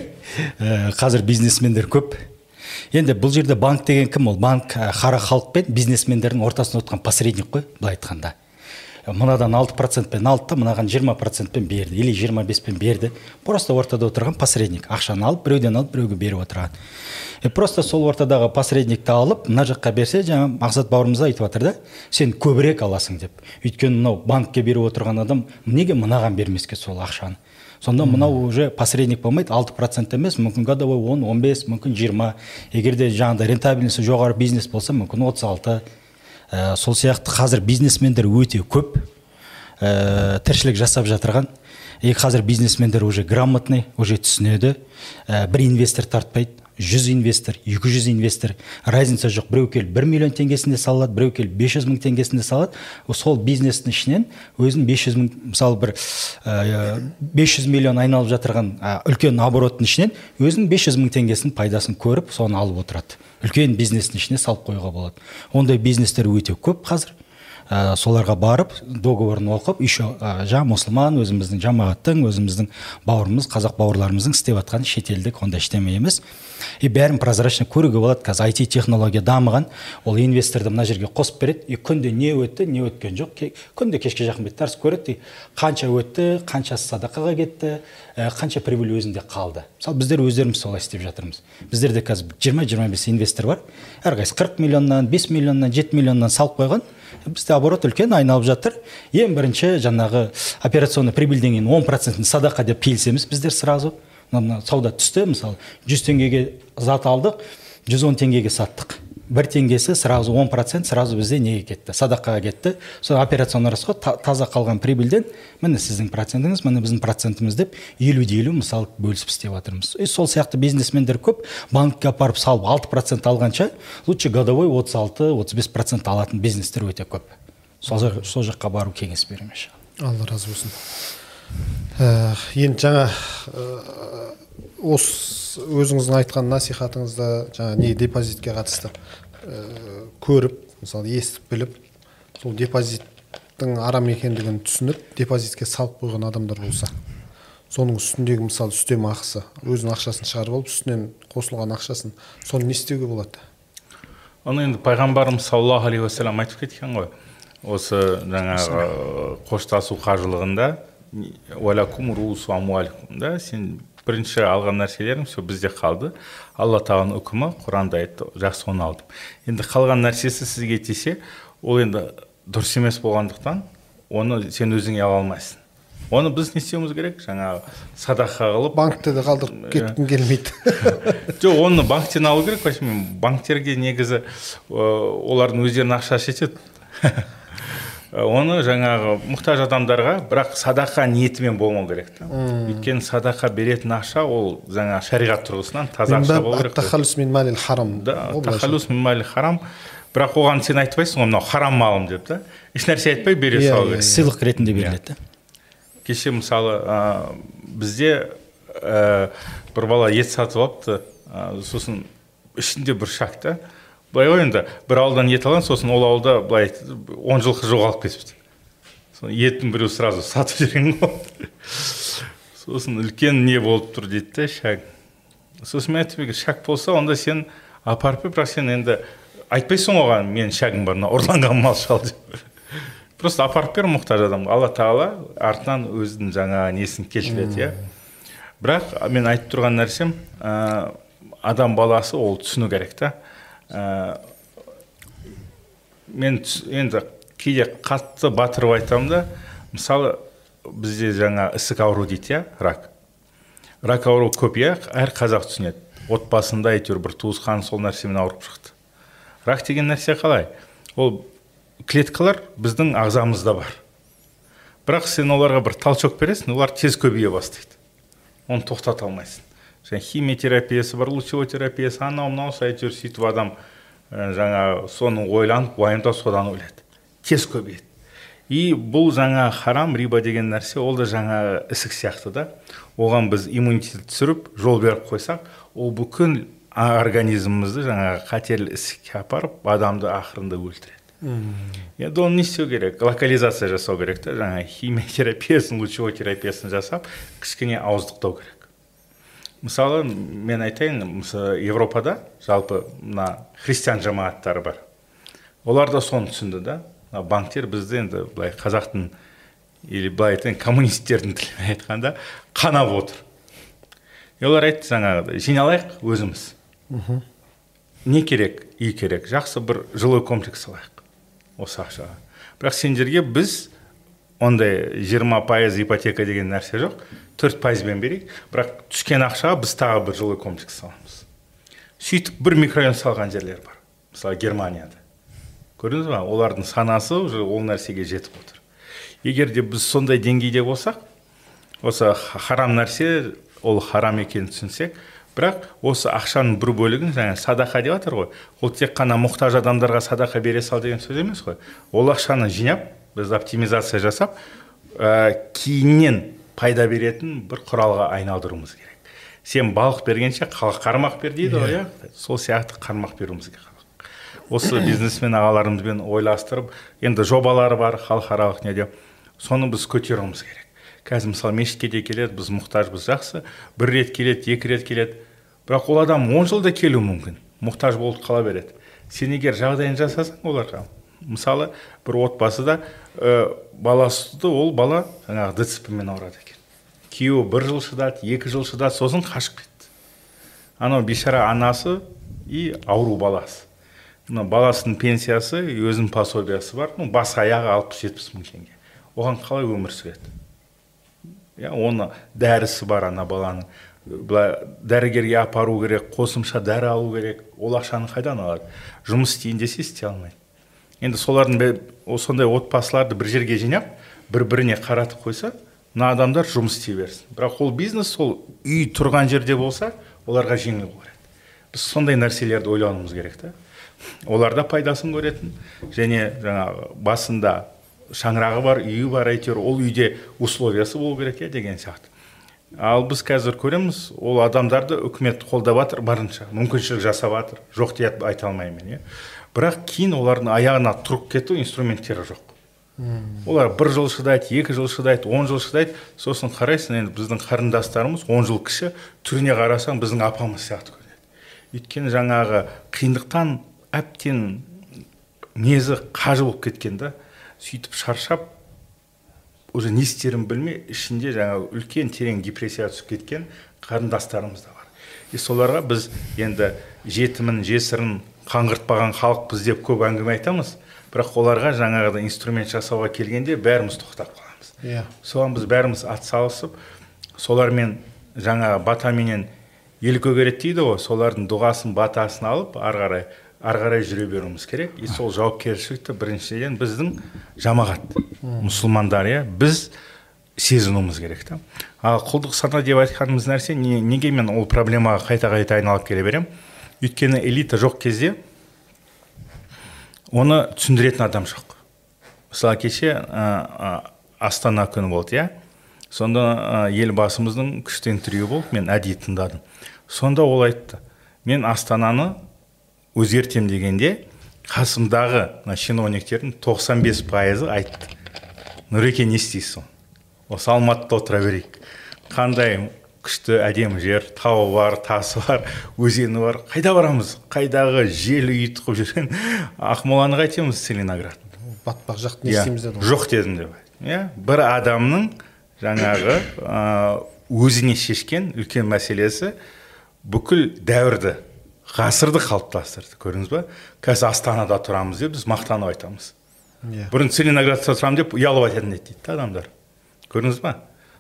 [SPEAKER 3] Ә, қазір бизнесмендер көп. Енді бұл жерде банк деген кім ол? Банк қара халық пен бизнесмендердің ортасында отырған посредник қой былай айтқанда. Мынадан алты процентпен алды да мынаған жиырма процентпен берді или жиырма беспен берді. Просто ортада отырған посредник. Ақшаны алып біреуден алып біреуге беріп отырған и просто сол ортадағы посредникті алып мына жаққа берсе жаңа мақсат бауырымыз айтып жатыр да сен көбірек аласың деп. Өйткені мынау банкке беріп отырған адам неге мынаған бермеске сол ақшаны? Сонда мынау уже посредник болмайды алты процент емес мүмкін годовой он он бес мүмкін жиырма. Егер де жаңағыдай рентабельності жоғары бизнес болса мүмкін отыз алты ә, сол сияқты қазір бизнесмендер өте көп ә, тіршілік жасап жатырған. И қазір бизнесмендер уже грамотный уже түсінеді. Ә, бір инвестор тартпайды жүз инвестор екі жүз инвестор. Разница жоқ біреу келіп бір миллион теңгесін де сала алады біреу келіп бес жүз мың теңгесін де сала алады сол бизнестің ішінен өзінің бес жүз мың мысалы бір бес жүз миллион айналып жатырған үлкен обороттың ішінен өзінің бес жүз мың теңгесінің пайдасын көріп соны алып отырады. Үлкен бизнестің ішіне салып қоюға болады. Ондай бизнестер өте көп қазір. Ә, соларға барып договорын оқып еще ә, жаңа мұсылман өзіміздің жамағаттың өзіміздің бауырымыз қазақ бауырларымыздың істеп жатқан шетелдік ондай ештеме емес. И бәрін прозрачно көруге болады. Қазір IT технология дамыған. Ол инвесторды мына жерге қосып береді. И күнде не өтті не өткен жоқ. Күнде кешке жақын бет көреді. Қанша өтті қаншасы садақаға кетті ә, қанша прибыль өзінде қалды. Мысалы біздер өздеріміз солай істеп жатырмыз. Біздерде қазір жиырма жиырма бес инвестор бар. Әрқайсысы қырық миллионнан бес миллионнан жеті миллионнан салып қойған. Бізде оборот үлкен айналып жатыр. Ең бірінші жаңағы операционный прибыльден кейін он процентін садақа деп келісеміз біздер сразу. Мына сауда түсті мысалы жүз теңгеге зат алдық жүз он теңгеге саттық. бір теңгесі сразу он процент сразу бізде неге кетті? Садақаға кетті. Сол операционный расход таза қалған прибыльден міне сіздің процентіңіз міне біздің процентіміз деп елу де елу мысалы бөлісіп істеп жатырмыз. И сол сияқты бизнесмендер көп банкке апарып салып алты процент алғанша лучше годовой отыз алты отыз бес процент алатын бизнестер өте көп. Сол, сол жаққа бару кеңес беремін
[SPEAKER 1] алла разы болсын. Ә, енді жаңа ә, осы өзіңіздің айтқан насихатыңызда жаңа не депозитке қатысты ә, көріп мысалы естіп біліп сол депозиттің арам екендігін түсініп депозитке салып қойған адамдар болса соның үстіндегі мысалы үстем ақысы өзінің ақшасын шығарып алып үстінен қосылған ақшасын соны не істеуге болады?
[SPEAKER 2] Оны енді пайғамбарымыз саллаллаху алейхи уассалам айтып кеткен ғой. Осы жаңағы қоштасу қажылығында да? Сен бірінші алған нәрселерің все бізде қалды. Алла тағаланың үкімі құранда айтты жақсы оны алдым. Енді қалған нәрсесі сізге тисе ол енді дұрыс емес болғандықтан оны сен өзіңе ала алмайсың. Оны біз не істеуіміз керек? Жаңағы садақа қылып
[SPEAKER 1] банкте де қалдырып кеткім келмейді.
[SPEAKER 2] Жоқ оны банктен алу керек вообще банктерге негізі олардың өздерінің ақшасы жетеді. оны жаңағы мұқтаж адамдарға бірақ садақа ниетімен болмау керек та. Өйткені садақа беретін ақша ол жаңа шариғат тұрғысынан таза ақша болу керек
[SPEAKER 1] харам.
[SPEAKER 2] Да мин харам. Бірақ оған сен айтпайсың ғой мынау харам малым деп та. Ешнәрсе айтпай бере иә, салу
[SPEAKER 3] керек иә, сыйлық ретінде беріледі да.
[SPEAKER 2] Кеше мысалы бізде бір бала ет сатып алыпты. Сосын ішінде бір шак та. Былай ғой енді бір ауылдан ет алған сосын ол ауылда былай он жылқы жоғалып кетіпті. Сол етін біреу сразу сатып жіберген ғой сосын үлкен не болып тұр дейді да шаг сосын мен айттым егер шак болса онда сен апарып бер бірақ сен енді айтпайсың оған менің шагым бар мына ұрланған мал шал деп. Просто апарып бер мұқтаж адамға алла тағала артынан өзінің жаңа несін келтіреді иә. Бірақ мен айтып тұрған нәрсем ә, адам баласы ол түсіну керек та ә, мен енді кейде қатты батырып айтамын да мысалы бізде жаңа ісік ауру дейді иә рак. Рак ауру көп иә әр қазақ түсінеді. Отбасында әйтеуір бір туысқан сол нәрсемен ауырып шықты. Рак деген нәрсе қалай? Ол клеткалар біздің ағзамызда бар. Бірақ сен оларға бір толчок бересің олар тез көбейе бастайды. Оны тоқтата алмайсың. Және химиотерапиясы бар лучевой терапиясы анау мынаусы әйтеуір сөйтіп адам ә, жаңа соны ойланып уайымдап содан өледі тез көбейеді и бұл жаңа харам риба деген нәрсе ол да жаңа ісік сияқты да оған біз иммунитет түсіріп жол беріп қойсақ ол бүкіл организмімізді жаңағы қатерлі ісікке апарып адамды ақырында өлтіреді енді оны не істеу керек локализация жасау керек та жаңағы химиотерапиясын лучевой терапиясын жасап кішкене ауыздықтау керек мысалы мен айтайын мысалы европада жалпы мына христиан жамағаттары бар. Олар да соны түсінді да банктер бізді енді былай қазақтың или былай айтайын коммунистердің тілімен айтқанда қанап отыр. И олар айтты жаңағыдай жиналайық өзіміз не керек үй керек жақсы бір жилой комплекс салайық осы ақшаға бірақ сендерге біз ондай жиырма пайыз ипотека деген нәрсе жоқ. Төрт пайызбен берейік. Бірақ түскен ақшаға біз тағы бір жилой комплекс саламыз. Сөйтіп бір микрорайон салған жерлер бар. Мысалы германияда. Көрдіңіз ба? Олардың санасы уже ол нәрсеге жетіп отыр. Егер де біз сондай деңгейде болсақ осы харам нәрсе ол харам екенін түсінсек бірақ осы ақшаның бір бөлігін жаңа садақа деп жатыр ғой. Ол тек қана мұқтаж адамдарға садақа бере сал деген сөз емес қой. Ол ақшаны жинап біз оптимизация жасап ә, кейіннен пайда беретін бір құралға айналдыруымыз керек. Сен балық бергенше қармақ бер дейді ғой иә. сол сияқты қармақ беруіміз керек осы бизнесмен ағаларымызбен ойластырып енді жобалары бар халықаралық неде соны біз көтеруіміз керек. Қазір мысалы мешітке де келеді біз мұқтажбыз жақсы бір рет келеді екі рет келеді. Бірақ ол адам он жылда келуі мүмкін мұқтаж болып қала береді. Сен егер жағдайын жасасаң оларға мысалы бір отбасыда ә, баласы ол бала жаңағы дцп мен ауырады екен. Күйеуі бір жыл шыдады екі жыл шыдады сосын қашып кетті. Анау бейшара анасы и ауру баласы. Мына баласының пенсиясы өзінің пособиясы бар. Ну бас аяғы алпыс жетпіс мың теңге. Оған қалай өмір сүреді? Иә оны дәрісі бар ана баланың. Былай дәрігерге апару керек қосымша дәрі алу керек. Ол ақшаны қайдан алады? Жұмыс істейін десе істей алмайды. Енді солардың сондай отбасыларды бір жерге жинап бір біріне қаратып қойса мына адамдар жұмыс істей берсін. Бірақ ол бизнес сол үй тұрған жерде болса оларға жеңіл болар еді біз сондай нәрселерді ойлануымыз керек та. Олар да пайдасын көретін. Және жаңағы басында шаңырағы бар үйі бар әйтеуір ол үйде условиясы болу керек иә деген сияқты. Ал біз қазір көреміз ол адамдарды үкімет қолдап жатыр барынша мүмкіншілік жасап жатыр жоқ деп айта алмаймын иә. Бірақ кейін олардың аяғына тұрып кету инструменттері жоқ. Олар бір жыл шыдайды екі жыл шыдайды он жыл шыдайды сосын қарайсың енді біздің қарындастарымыз он жыл кіші түріне қарасаң біздің апамыз сияқты көрінеді. Өйткені жаңағы қиындықтан әбден мезі қажы болып кеткен да сөйтіп шаршап уже не істерін білмей ішінде жаңа үлкен терең депрессияға түсіп кеткен қарындастарымыз да бар. И соларға біз енді жетімін жесірін қаңғыртпаған халықпыз деп көп әңгіме айтамыз. Бірақ оларға жаңағыдай инструмент жасауға келгенде бәріміз тоқтап қаламыз. Иә. Yeah. соған біз бәріміз атсалысып солармен жаңағы батаменен ел көгереді дейді ғой. Солардың дұғасын батасын алып ары қарай ары қарай жүре беруіміз керек. И сол жауапкершілікті біріншіден біздің жамағат мұсылмандар иә біз сезінуіміз керек та. Ал құлдық сана деп айтқанымыз нәрсе не, неге мен ол проблемаға қайта қайта айналып келе беремін өйткені элита жоқ кезде оны түсіндіретін адам жоқ. Мысалы кеше ә, астана күні болды иә? Сонда ә, елбасымыздың күшті интервью болды мен әдейі тыңдадым. Сонда ол айтты мен астананы өзгертем дегенде қасымдағы мына чиновниктердің 95 пайызы айтты. Нұреке не істейсің? Осы алматыда отыра берейік қандай күшті әдемі жер тауы бар тасы бар өзені бар. Қайда барамыз? Қайдағы жел ұйытқып жүрген ақмоланы қайтеміз целиноград.
[SPEAKER 1] Батпақ жақ не иә, істейміз деді
[SPEAKER 2] жоқ дедім деп. Иә бір адамның жаңағы өзіне шешкен үлкен мәселесі бүкіл дәуірді ғасырды қалыптастырды. Көрдіңіз ба? Қазір астанада тұрамыз деп біз мақтанып айтамыз. Иә. Yeah. бұрын целиноградта тұрамын деп ұялып айтатын еді дейді адамдар. Көрдіңіз ба?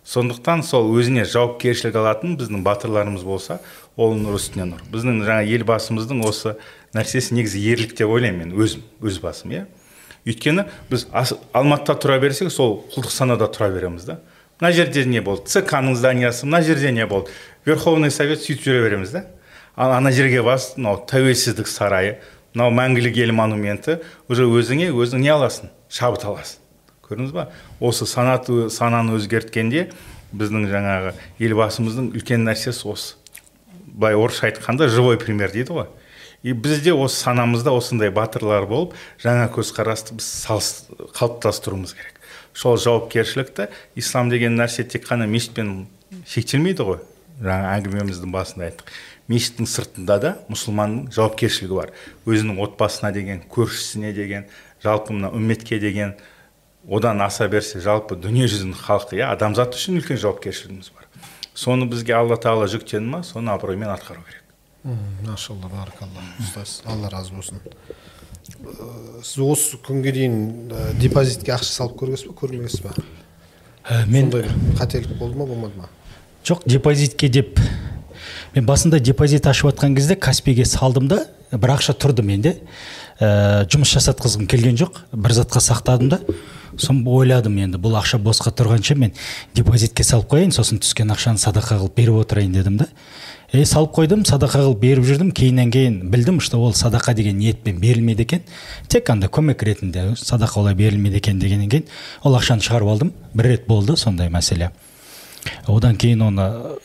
[SPEAKER 2] Сондықтан сол өзіне жауапкершілік алатын біздің батырларымыз болса ол нұр үстіне нұр. Біздің жаңа елбасымыздың осы нәрсесі негізі ерлік деп ойлаймын мен өзім өз басым иә. Өйткені біз алматыда тұра берсек сол құлдық санада тұра береміз да. Мына жерде не болды? Цк ның зданиясы мына жерде не болды? Верховный совет сөйтіп жүре береміз да. Ал ана жерге бас мынау тәуелсіздік сарайы мынау мәңгілік ел монументі уже өзіңе өзің не аласың? Шабыт аласың. Көрдіңіз ба? Осы санаты сананы өзгерткенде біздің жаңағы елбасымыздың үлкен нәрсесі осы. Былай орысша айтқанда живой пример дейді ғой. И бізде осы санамызда осындай батырлар болып жаңа көзқарасты біз қалыптастыруымыз керек. Сол жауапкершілікті ислам деген нәрсе тек қана мешітпен шектелмейді ғой. Жаңа әңгімеміздің басында айттық. Мешіттің сыртында да мұсылманның жауапкершілігі бар. Өзінің отбасына деген көршісіне деген жалпы мына үмметке деген одан аса берсе жалпы дүниежүзінің халқы иә адамзат үшін үлкен жауапкершілігіміз бар. Соны бізге алла тағала жүктеді ма соны абыроймен атқару керек.
[SPEAKER 1] Машалла баракалла ұстаз алла разы болсын. Сіз осы күнге дейін депозитке ақша салып көргенсіз ба көрмегенсіз ба мен сондай қателік болды ма болмады ма?
[SPEAKER 3] Жоқ депозитке деп мен басында депозит ашып жатқан кезде каспиге салдым да бір ақша тұрды менде. Ә, жұмыс жасатқызғым келген жоқ бір затқа сақтадым да. Сосын ойладым енді бұл ақша босқа тұрғанша мен депозитке салып қояйын сосын түскен ақшаны садақа қылып беріп отырайын дедім да. Е салып қойдым садақа қылып беріп жүрдім кейіннен кейін білдім что ол садақа деген ниетпен берілмейді екен. Тек андай көмек ретінде садақа олай берілмейді екен дегеннен кейін ол ақшаны шығарып алдым. Бір рет болды сондай мәселе. Одан кейін оны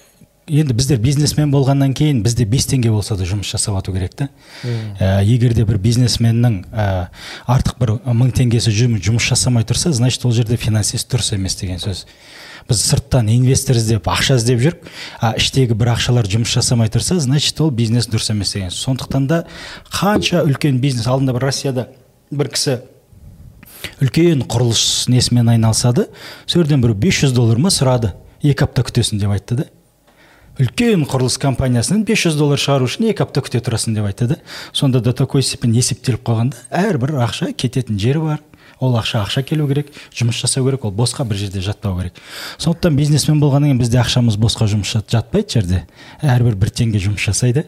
[SPEAKER 3] енді біздер бизнесмен болғаннан кейін бізде бес теңге болса да жұмыс жасап жату керек та. Ә, егер де бір бизнесменнің ә, артық бір мың теңгесі жұмыс жасамай тұрса значит ол жерде финансист дұрыс емес деген сөз. Біз сырттан инвестор іздеп ақша іздеп жүріп а іштегі бір ақшалар жұмыс жасамай тұрса значит ол бизнес дұрыс емес деген сондықтан да қанша үлкен бизнес алдында бір россияда бір кісі үлкен құрылыс несімен айналысады сол жерден бір 500 доллар ма сұрады екі апта күтесің деп айтты да. Үлкен құрылыс компаниясынан 500 доллар шығару үшін екі апта күте тұрасың деп айтты да. Сонда до такой степени есептеліп қойған да әрбір ақша кететін жері бар. Ол ақша ақша келу керек жұмыс жасау керек ол босқа бір жерде жатпау керек. Сондықтан бизнесмен болғаннан кейін бізде ақшамыз босқа жұмыс жатпайды жерде. Әрбір бір теңге жұмыс жасайды.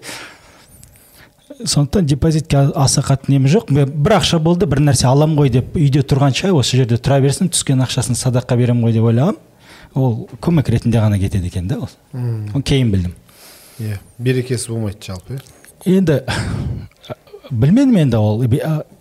[SPEAKER 3] Сондықтан депозитке аса қатты неме жоқ. Бір ақша болды бір нәрсе аламын ғой деп үйде тұрғанша осы жерде тұра берсін түскен ақшасын садаққа беремін ғой деп ойлағанмын ол көмек ретінде ғана кетеді екен да ол. Кейін білдім.
[SPEAKER 1] Иә берекесі болмайды жалпы
[SPEAKER 3] иә енді білмедім енді ол.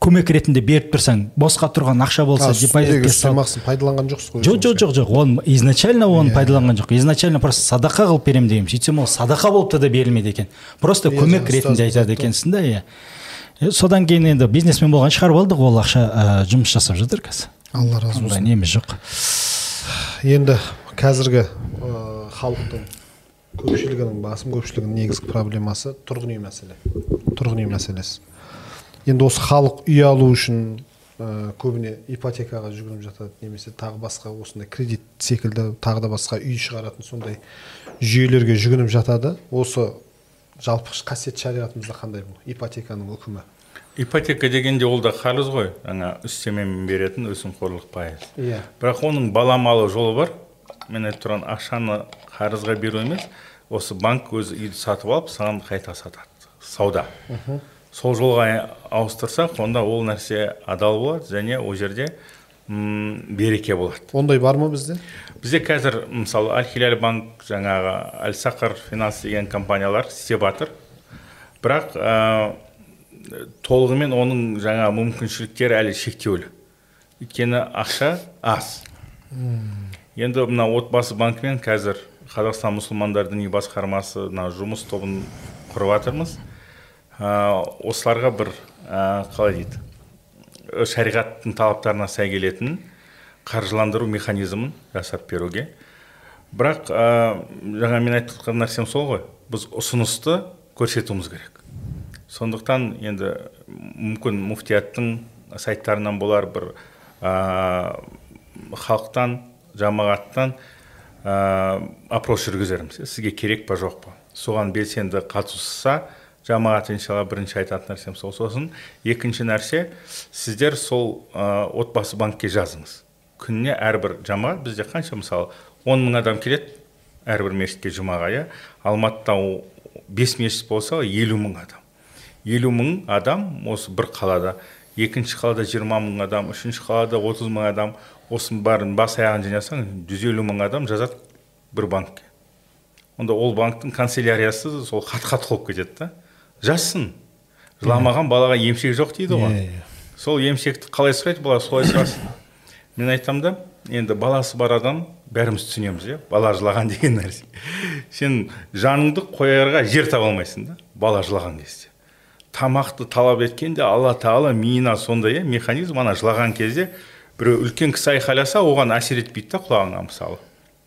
[SPEAKER 3] Көмек ретінде беріп тұрсаң босқа тұрған ақша болса депозитке
[SPEAKER 1] салмақсын пайдаланған жоқсыз ғой
[SPEAKER 3] жоқ жоқ жоқ жоқ оны изначально оны yeah. пайдаланған жоқ. Изначально просто садақа қылып беремін дегенмін. Сөйтсем ол садақа болып та да берілмейді екен. Просто yeah, көмек ретінде айтады екенсің да иә содан кейін енді бизнесмен болған шығарып алдық ол ақша ә, жұмыс жасап жатыр қазір.
[SPEAKER 1] Алла разы болсын.
[SPEAKER 3] неме жоқ.
[SPEAKER 1] Енді қазіргі халықтың көпшілігінің басым көпшілігінің негізгі проблемасы тұрғын үй мәселе. Тұрғын үй мәселесі. Енді осы халық үй алу үшін ә, көбіне ипотекаға жүгініп жатады немесе тағы басқа осындай кредит секілді тағы да басқа үй шығаратын сондай жүйелерге жүгініп жатады. Осы жалпы қасиет шариғатымызда қандай бұл? Ипотеканың үкімі.
[SPEAKER 2] Ипотека дегенде ол да қарыз ғой. Ана үстемемен беретін өсімқорлық пайыз. Иә. Бірақ оның баламалы жолы бар. Мен айтып тұрған ақшаны қарызға беру емес осы банк өзі үйді сатып алып саған қайта сатады сауда. Сол жолға ауыстырсақ онда ол нәрсе адал болады және ол жерде м береке болады.
[SPEAKER 1] Ондай бар ма бізде?
[SPEAKER 2] Бізде қазір мысалы аль хиляль банк жаңағы әл сақыр финанс деген компаниялар істеп жатыр. Бірақ ә, толығымен оның жаңа мүмкіншіліктері әлі шектеулі. Өйткені ақша аз. Енді мына отбасы банкімен қазір қазақстан мұсылмандар діни басқармасы мына жұмыс тобын құрып жатырмыз ә, осыларға бір ә, қалай дейді шариғаттың талаптарына сай келетін қаржыландыру механизмін жасап беруге. Бірақ ә, жаңа мен айтып жатқан нәрсем сол ғой біз ұсынысты көрсетуіміз керек. Сондықтан енді мүмкін муфтияттың сайттарынан болар бір ә, халықтан жамағаттан ә, опрос жүргізерміз. Сізге керек па жоқ па? Соған белсенді қатысса жамағат иншалла бірінші айтатын нәрсем сол сосын. Екінші нәрсе сіздер сол ә, отбасы банкке жазыңыз. Күніне әрбір жамағат бізде қанша? Мысалы он мың адам келеді әрбір мешітке жұмаға иә? Алматыда бес мешіт болса елу мың адам. Елу мың адам осы бір қалада. Екінші қалада жиырма мың адам үшінші қалада отыз мың адам. Осының бәрін бас аяғын жинасаң жүз елу мың адам жазады бір банкке. Онда ол банктың канцеляриясы сол қат қат болып кетеді да. Жазсын. Жыламаған балаға емшек жоқ дейді ғой. Иә, иә. сол емшекті қалай сұрайды бала? Солай сұрасын мен айтамын да енді баласы бар адам бәріміз түсінеміз иә. Бала жылаған деген нәрсе. Сен жаныңды қоярға жер таба алмайсың да бала жылаған кезде. Тамақты талап еткенде алла тағала миына сондай иә механизм ана жылаған кезде біреу үлкен кісі айқайласа оған әсер етпейді да құлағыңа мысалы.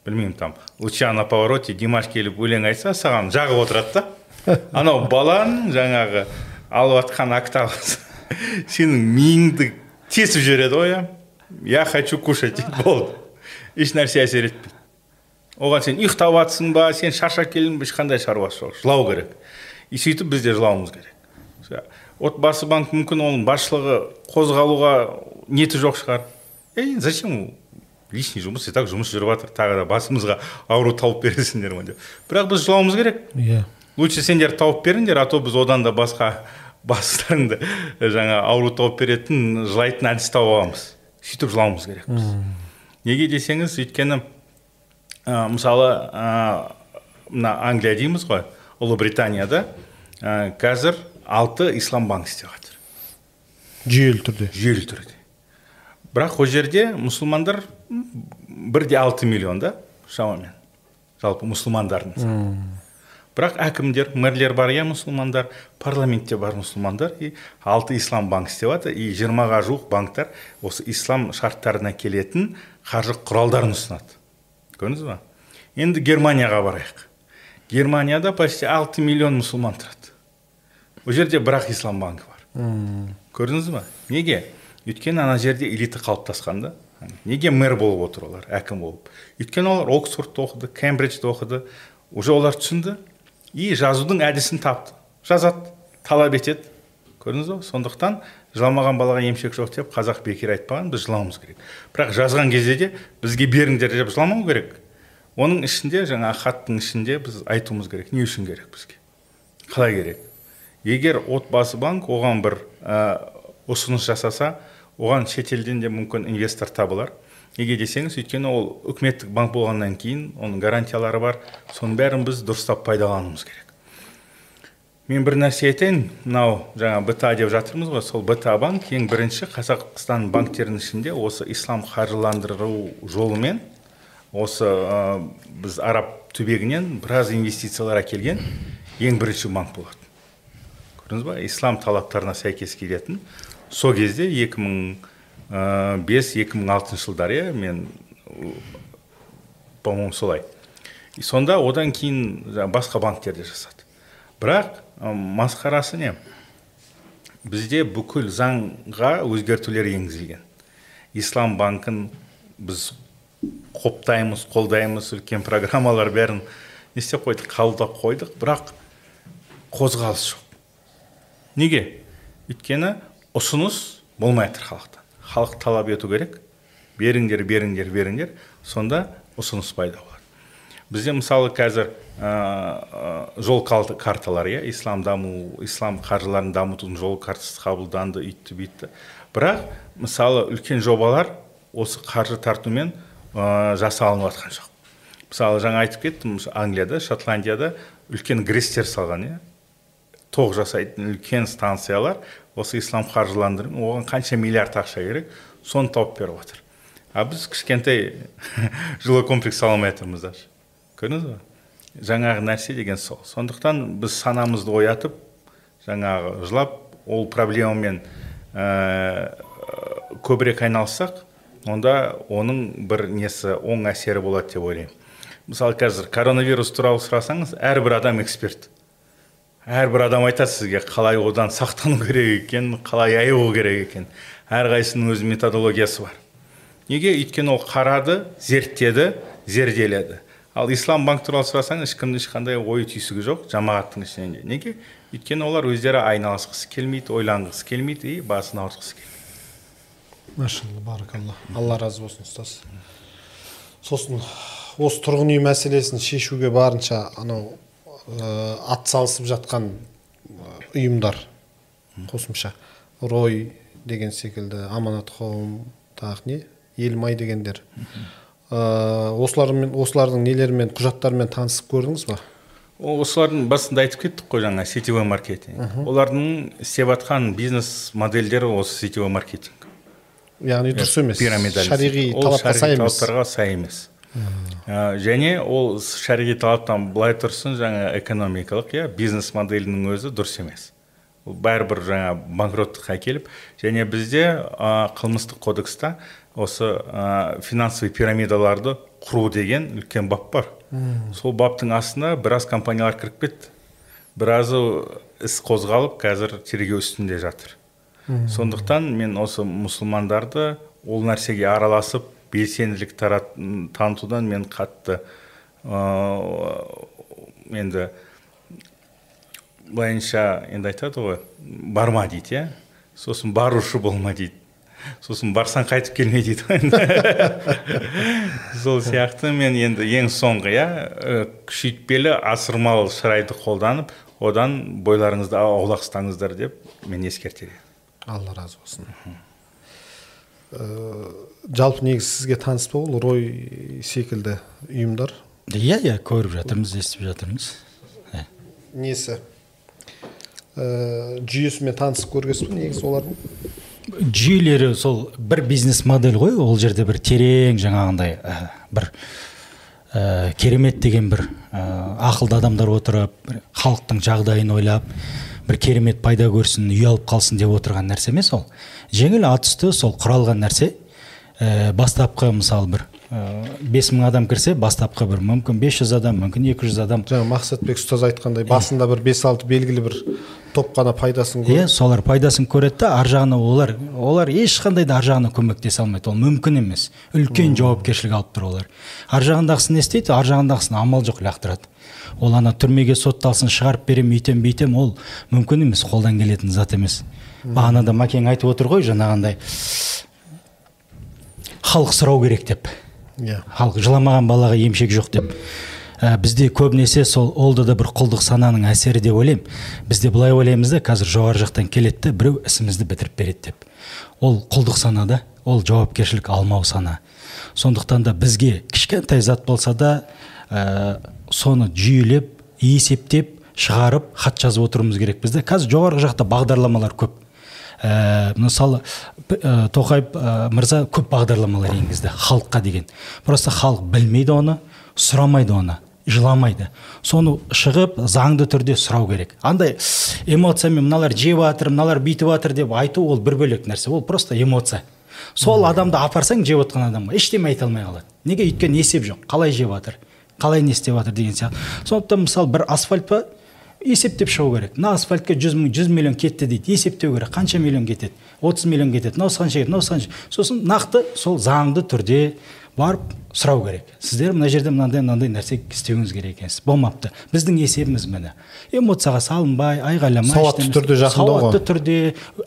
[SPEAKER 2] Білмеймін там лучано повороте димаш келіп өлең айтса саған жағып отырады да. Анау баланың жаңағы алып жатқан октавасы сенің миыңды тесіп жібереді ғой иә я хочу кушать болды. Еш нәрсе әсер етпейді. Оған сен ұйықтап жатрсың ба сен шаршап келдің ба ешқандай шаруасы жоқ жылау керек. И сөйтіп біз де жылауымыз керек. Отбасы банк мүмкін оның басшылығы қозғалуға ниеті жоқ шығар. Ей зачем лишний жұмыс и так жұмыс жүріп жатыр тағы да басымызға ауру тауып бересіңдер ма деп. Бірақ біз жылауымыз керек.
[SPEAKER 1] Иә.
[SPEAKER 2] Лучше сендер тауып беріңдер а то біз одан да басқа бастарыңды жаңа ауру тауып беретін жылайтын әдіс тауып аламыз. Сөйтіп жылауымыз керекпіз неге десеңіз өйткені ә, мысалы мына англия дейміз ғой ұлыбританияда ә, қазір алты ислам банк істеп жатыр.
[SPEAKER 1] Жүйелі түрде.
[SPEAKER 2] Жүйелі түрде. Бірақ ол жерде мұсылмандар бір де алты миллион да шамамен. Жалпы мұсылмандардың бірақ әкімдер мэрлер бар иә мұсылмандар парламентте бар мұсылмандар и алты ислам банк істеп жатыр и жиырмаға жуық банктар осы ислам шарттарына келетін қаржы құралдарын ұсынады. Көрдіңіз ба? Енді германияға барайық. Германияда почти алты миллион мұсылман тұрады. Ол жерде бірақ ислам банкі бар. Көрдіңіз ба? Неге? Өйткені ана жерде элита қалыптасқан да. Неге мэр болып отыр олар әкім болып? Өйткені олар оксфордты оқыды кембриджді оқыды. Уже олар түсінді и жазудың әдісін тапты. Жазады талап етеді. Көрдіңіз ба сондықтан жыламаған балаға емшек жоқ деп қазақ бекер айтпаған біз жылауымыз керек. Бірақ жазған кезде де бізге беріңдер деп жыламау керек. Оның ішінде жаңа хаттың ішінде біз айтуымыз керек. Не үшін керек бізге? Қалай керек? Егер отбасы банк оған бір ә, ұсыныс жасаса оған шетелден де мүмкін инвестор табылар. Неге десеңіз өйткені ол үкіметтік банк болғаннан кейін оның гарантиялары бар. Соның бәрін біз дұрыстап пайдалануымыз керек. Мен бір нәрсе айтайын. Мынау жаңа бта деп жатырмыз ғой. Сол бта банк ең бірінші қазақстан банктерінің ішінде осы ислам қаржыландыру жолымен осы ә, біз араб түбегінен біраз инвестициялар әкелген ең бірінші банк болады көрдіңіз ба? Ислам талаптарына сәйкес келетін. Сол кезде 2005-2006 жылдары иә мен по моему солай. И сонда одан кейін басқа банктер де жасады. Бірақ масқарасы не? Бізде бүкіл заңға өзгертулер енгізілген. Ислам банкін біз қоптаймыз қолдаймыз үлкен программалар бәрін не істеп қойдық қабылдап қойдық. Бірақ қозғалыс жоқ. Неге? Өйткені ұсыныс болмай жатыр халықтан халық талап ету керек. Беріңдер беріңдер беріңдер. Сонда ұсыныс пайда болады. Бізде мысалы қазір ә, жол карталары иә ислам даму ислам қаржыларын дамытудың жол картасы қабылданды үйтті бүйтті бірақ мысалы үлкен жобалар осы қаржы тартумен ә, жасалынып жатқан жоқ. Мысалы жаңа айтып кеттім англияда шотландияда үлкен грестер салған иә. Тоқ жасайтын үлкен станциялар осы ислам қаржыландыру оған қанша миллиард ақша керек соны тауып беріп жатыр а біз кішкентай жилой комплекс сала алмай жатырмыз даже. Көрдіңіз ба? Жаңағы нәрсе деген сол. Сондықтан біз санамызды оятып жаңағы жылап ол проблемамен ә, көбірек айналыссақ онда оның бір несі оң әсері болады деп ойлаймын. Мысалы қазір коронавирус туралы сұрасаңыз әрбір адам эксперт. Әрбір адам айтады сізге қалай одан сақтану керек екен қалай айығу керек екен. Әрқайсысының өз методологиясы бар. Неге? Өйткені ол қарады зерттеді зерделеді. Ал ислам банк туралы сұрасаңыз ешкімнің ешқандай ой түйсігі жоқ жамағаттың ішінде неге? Өйткені олар өздері айналысқысы келмейді ойланғысы келмейді и басын ауыртқысы келмейді.
[SPEAKER 1] Машалла алла разы болсын ұстаз. Сосын осы тұрғын үй мәселесін шешуге барынша анау атсалысып жатқан э, ұйымдар қосымша. Рой деген секілді аманат хоум тағы не? Елмай дегендер. Э, осылармен осылардың нелерімен құжаттарымен танысып көрдіңіз ба?
[SPEAKER 2] Осылардың басында айтып кеттік қой жаңа сетевой маркетинг. Олардың істеп жатқан бизнес модельдері осы сетевой маркетинг.
[SPEAKER 1] Яғни дұрыс емес
[SPEAKER 2] пирамида
[SPEAKER 1] шариғи талапқа сай емес.
[SPEAKER 2] талаптарға сай емес. Ә, және ол шариғи талаптан былай тұрсын жаңа экономикалық иә бизнес моделінің өзі дұрыс емес. Ол бәрібір жаңа банкроттыққа әкеліп және бізде ә, қылмыстық кодекста осы ә, финансовый пирамидаларды құру деген үлкен бап бар. Сол баптың астына біраз компаниялар кіріп кетті. Біразы іс қозғалып қазір тергеу үстінде жатыр. Сондықтан мен осы мұсылмандарды ол нәрсеге араласып белсенділік танытудан мен қатты енді былайынша енді айтады ғой барма дейді иә. Сосын барушы болма дейді. Сосын барсаң қайтып келме дейді сол сияқты мен енді ең соңғы иә күшейтпелі асырмалы шырайды қолданып одан бойларыңызды аулақ ұстаңыздар деп мен ескертер едім
[SPEAKER 1] алла разы болсын. Жалпы негізі сізге таныс па ол рой секілді ұйымдар.
[SPEAKER 3] Иә иә көріп жатырмыз естіп жатырмыз.
[SPEAKER 1] Несі? Ә, жүйесімен танысып көргенсіз ба негізі олардың?
[SPEAKER 3] Жүйелері сол бір бизнес модель ғой ол жерде бір терең жаңағындай ә, бір ә, керемет деген бір ә, ақылды адамдар отырып халықтың жағдайын ойлап бір керемет пайда көрсін үй алып қалсын деп отырған нәрсе емес ол. Жеңіл ат сол құралған нәрсе. Ә, бастапқы мысалы бір. Бес мың адам кірсе бастапқы бір. Мүмкін 500 адам мүмкін 200 адам.
[SPEAKER 1] Жаңа мақсатбек ұстаз айтқандай басында бір бес алты белгілі бір топ қана пайдасын
[SPEAKER 3] көреді. Иә солар пайдасын көреді да ар жағына олар олар ешқандай да ар жағына көмектесе алмайды. Ол мүмкін емес. Үлкен жауапкершілік алып тұр олар. Ар жағындағысы не істейді? Ар жағындағысын амал жоқ лақтырады. Ол ана түрмеге сотталсын шығарып беремін үйтем бүйтем ол мүмкін емес қолдан келетін зат емес. Бағанада мәкең айтып отыр ғой жаңағындай. Халық сұрау керек деп.
[SPEAKER 1] Иә.
[SPEAKER 3] Халық жыламаған балаға емшек жоқ деп. Ә, бізде көбінесе сол олда да бір құлдық сананың әсері деп ойлаймын. Бізде былай ойлаймыз да қазір жоғары жақтан келеді да біреу ісімізді бітіріп береді деп. Ол құлдық сана да ол жауапкершілік алмау сана. Сондықтан да бізге кішкентай зат болса да ә, соны жүйелеп есептеп шығарып хат жазып отыруымыз керек бізде қазір жоғарғы жақта бағдарламалар көп. Ә, мысалы ә, тоқаев ә, мырза көп бағдарламалар енгізді халыққа деген. Просто халық білмейді оны сұрамайды оны жыламайды. Соны шығып заңды түрде сұрау керек. Андай эмоциямен мыналар жеп жатыр мыналар бүйтіп жатыр деп айту ол бір бөлек нәрсе. Ол просто эмоция. Сол адамды апарсаң жеп отқан адамға ештеме айта алмай қалады. Неге? Өйткені есеп жоқ. Қалай жеп жатыр қалай не істеп жатыр деген сияқты. Сондықтан мысалы бір асфальт па есептеп шығу керек. Мына асфальтқа жүз мың жүз миллион кетті дейді есептеу керек. Қанша миллион кетеді? отыз миллион кетеді мынау қанша кетеді мынау қанша сосын нақты сол заңды түрде барып сұрау керек. Сіздер мына жерде мынандай мынандай нәрсе істеуіңіз керек екенсіз. Болмапты. Біздің есебіміз міне. Эмоцияға салынбай айғайламай
[SPEAKER 1] сауатты түрде жақындау
[SPEAKER 3] сауатты түрде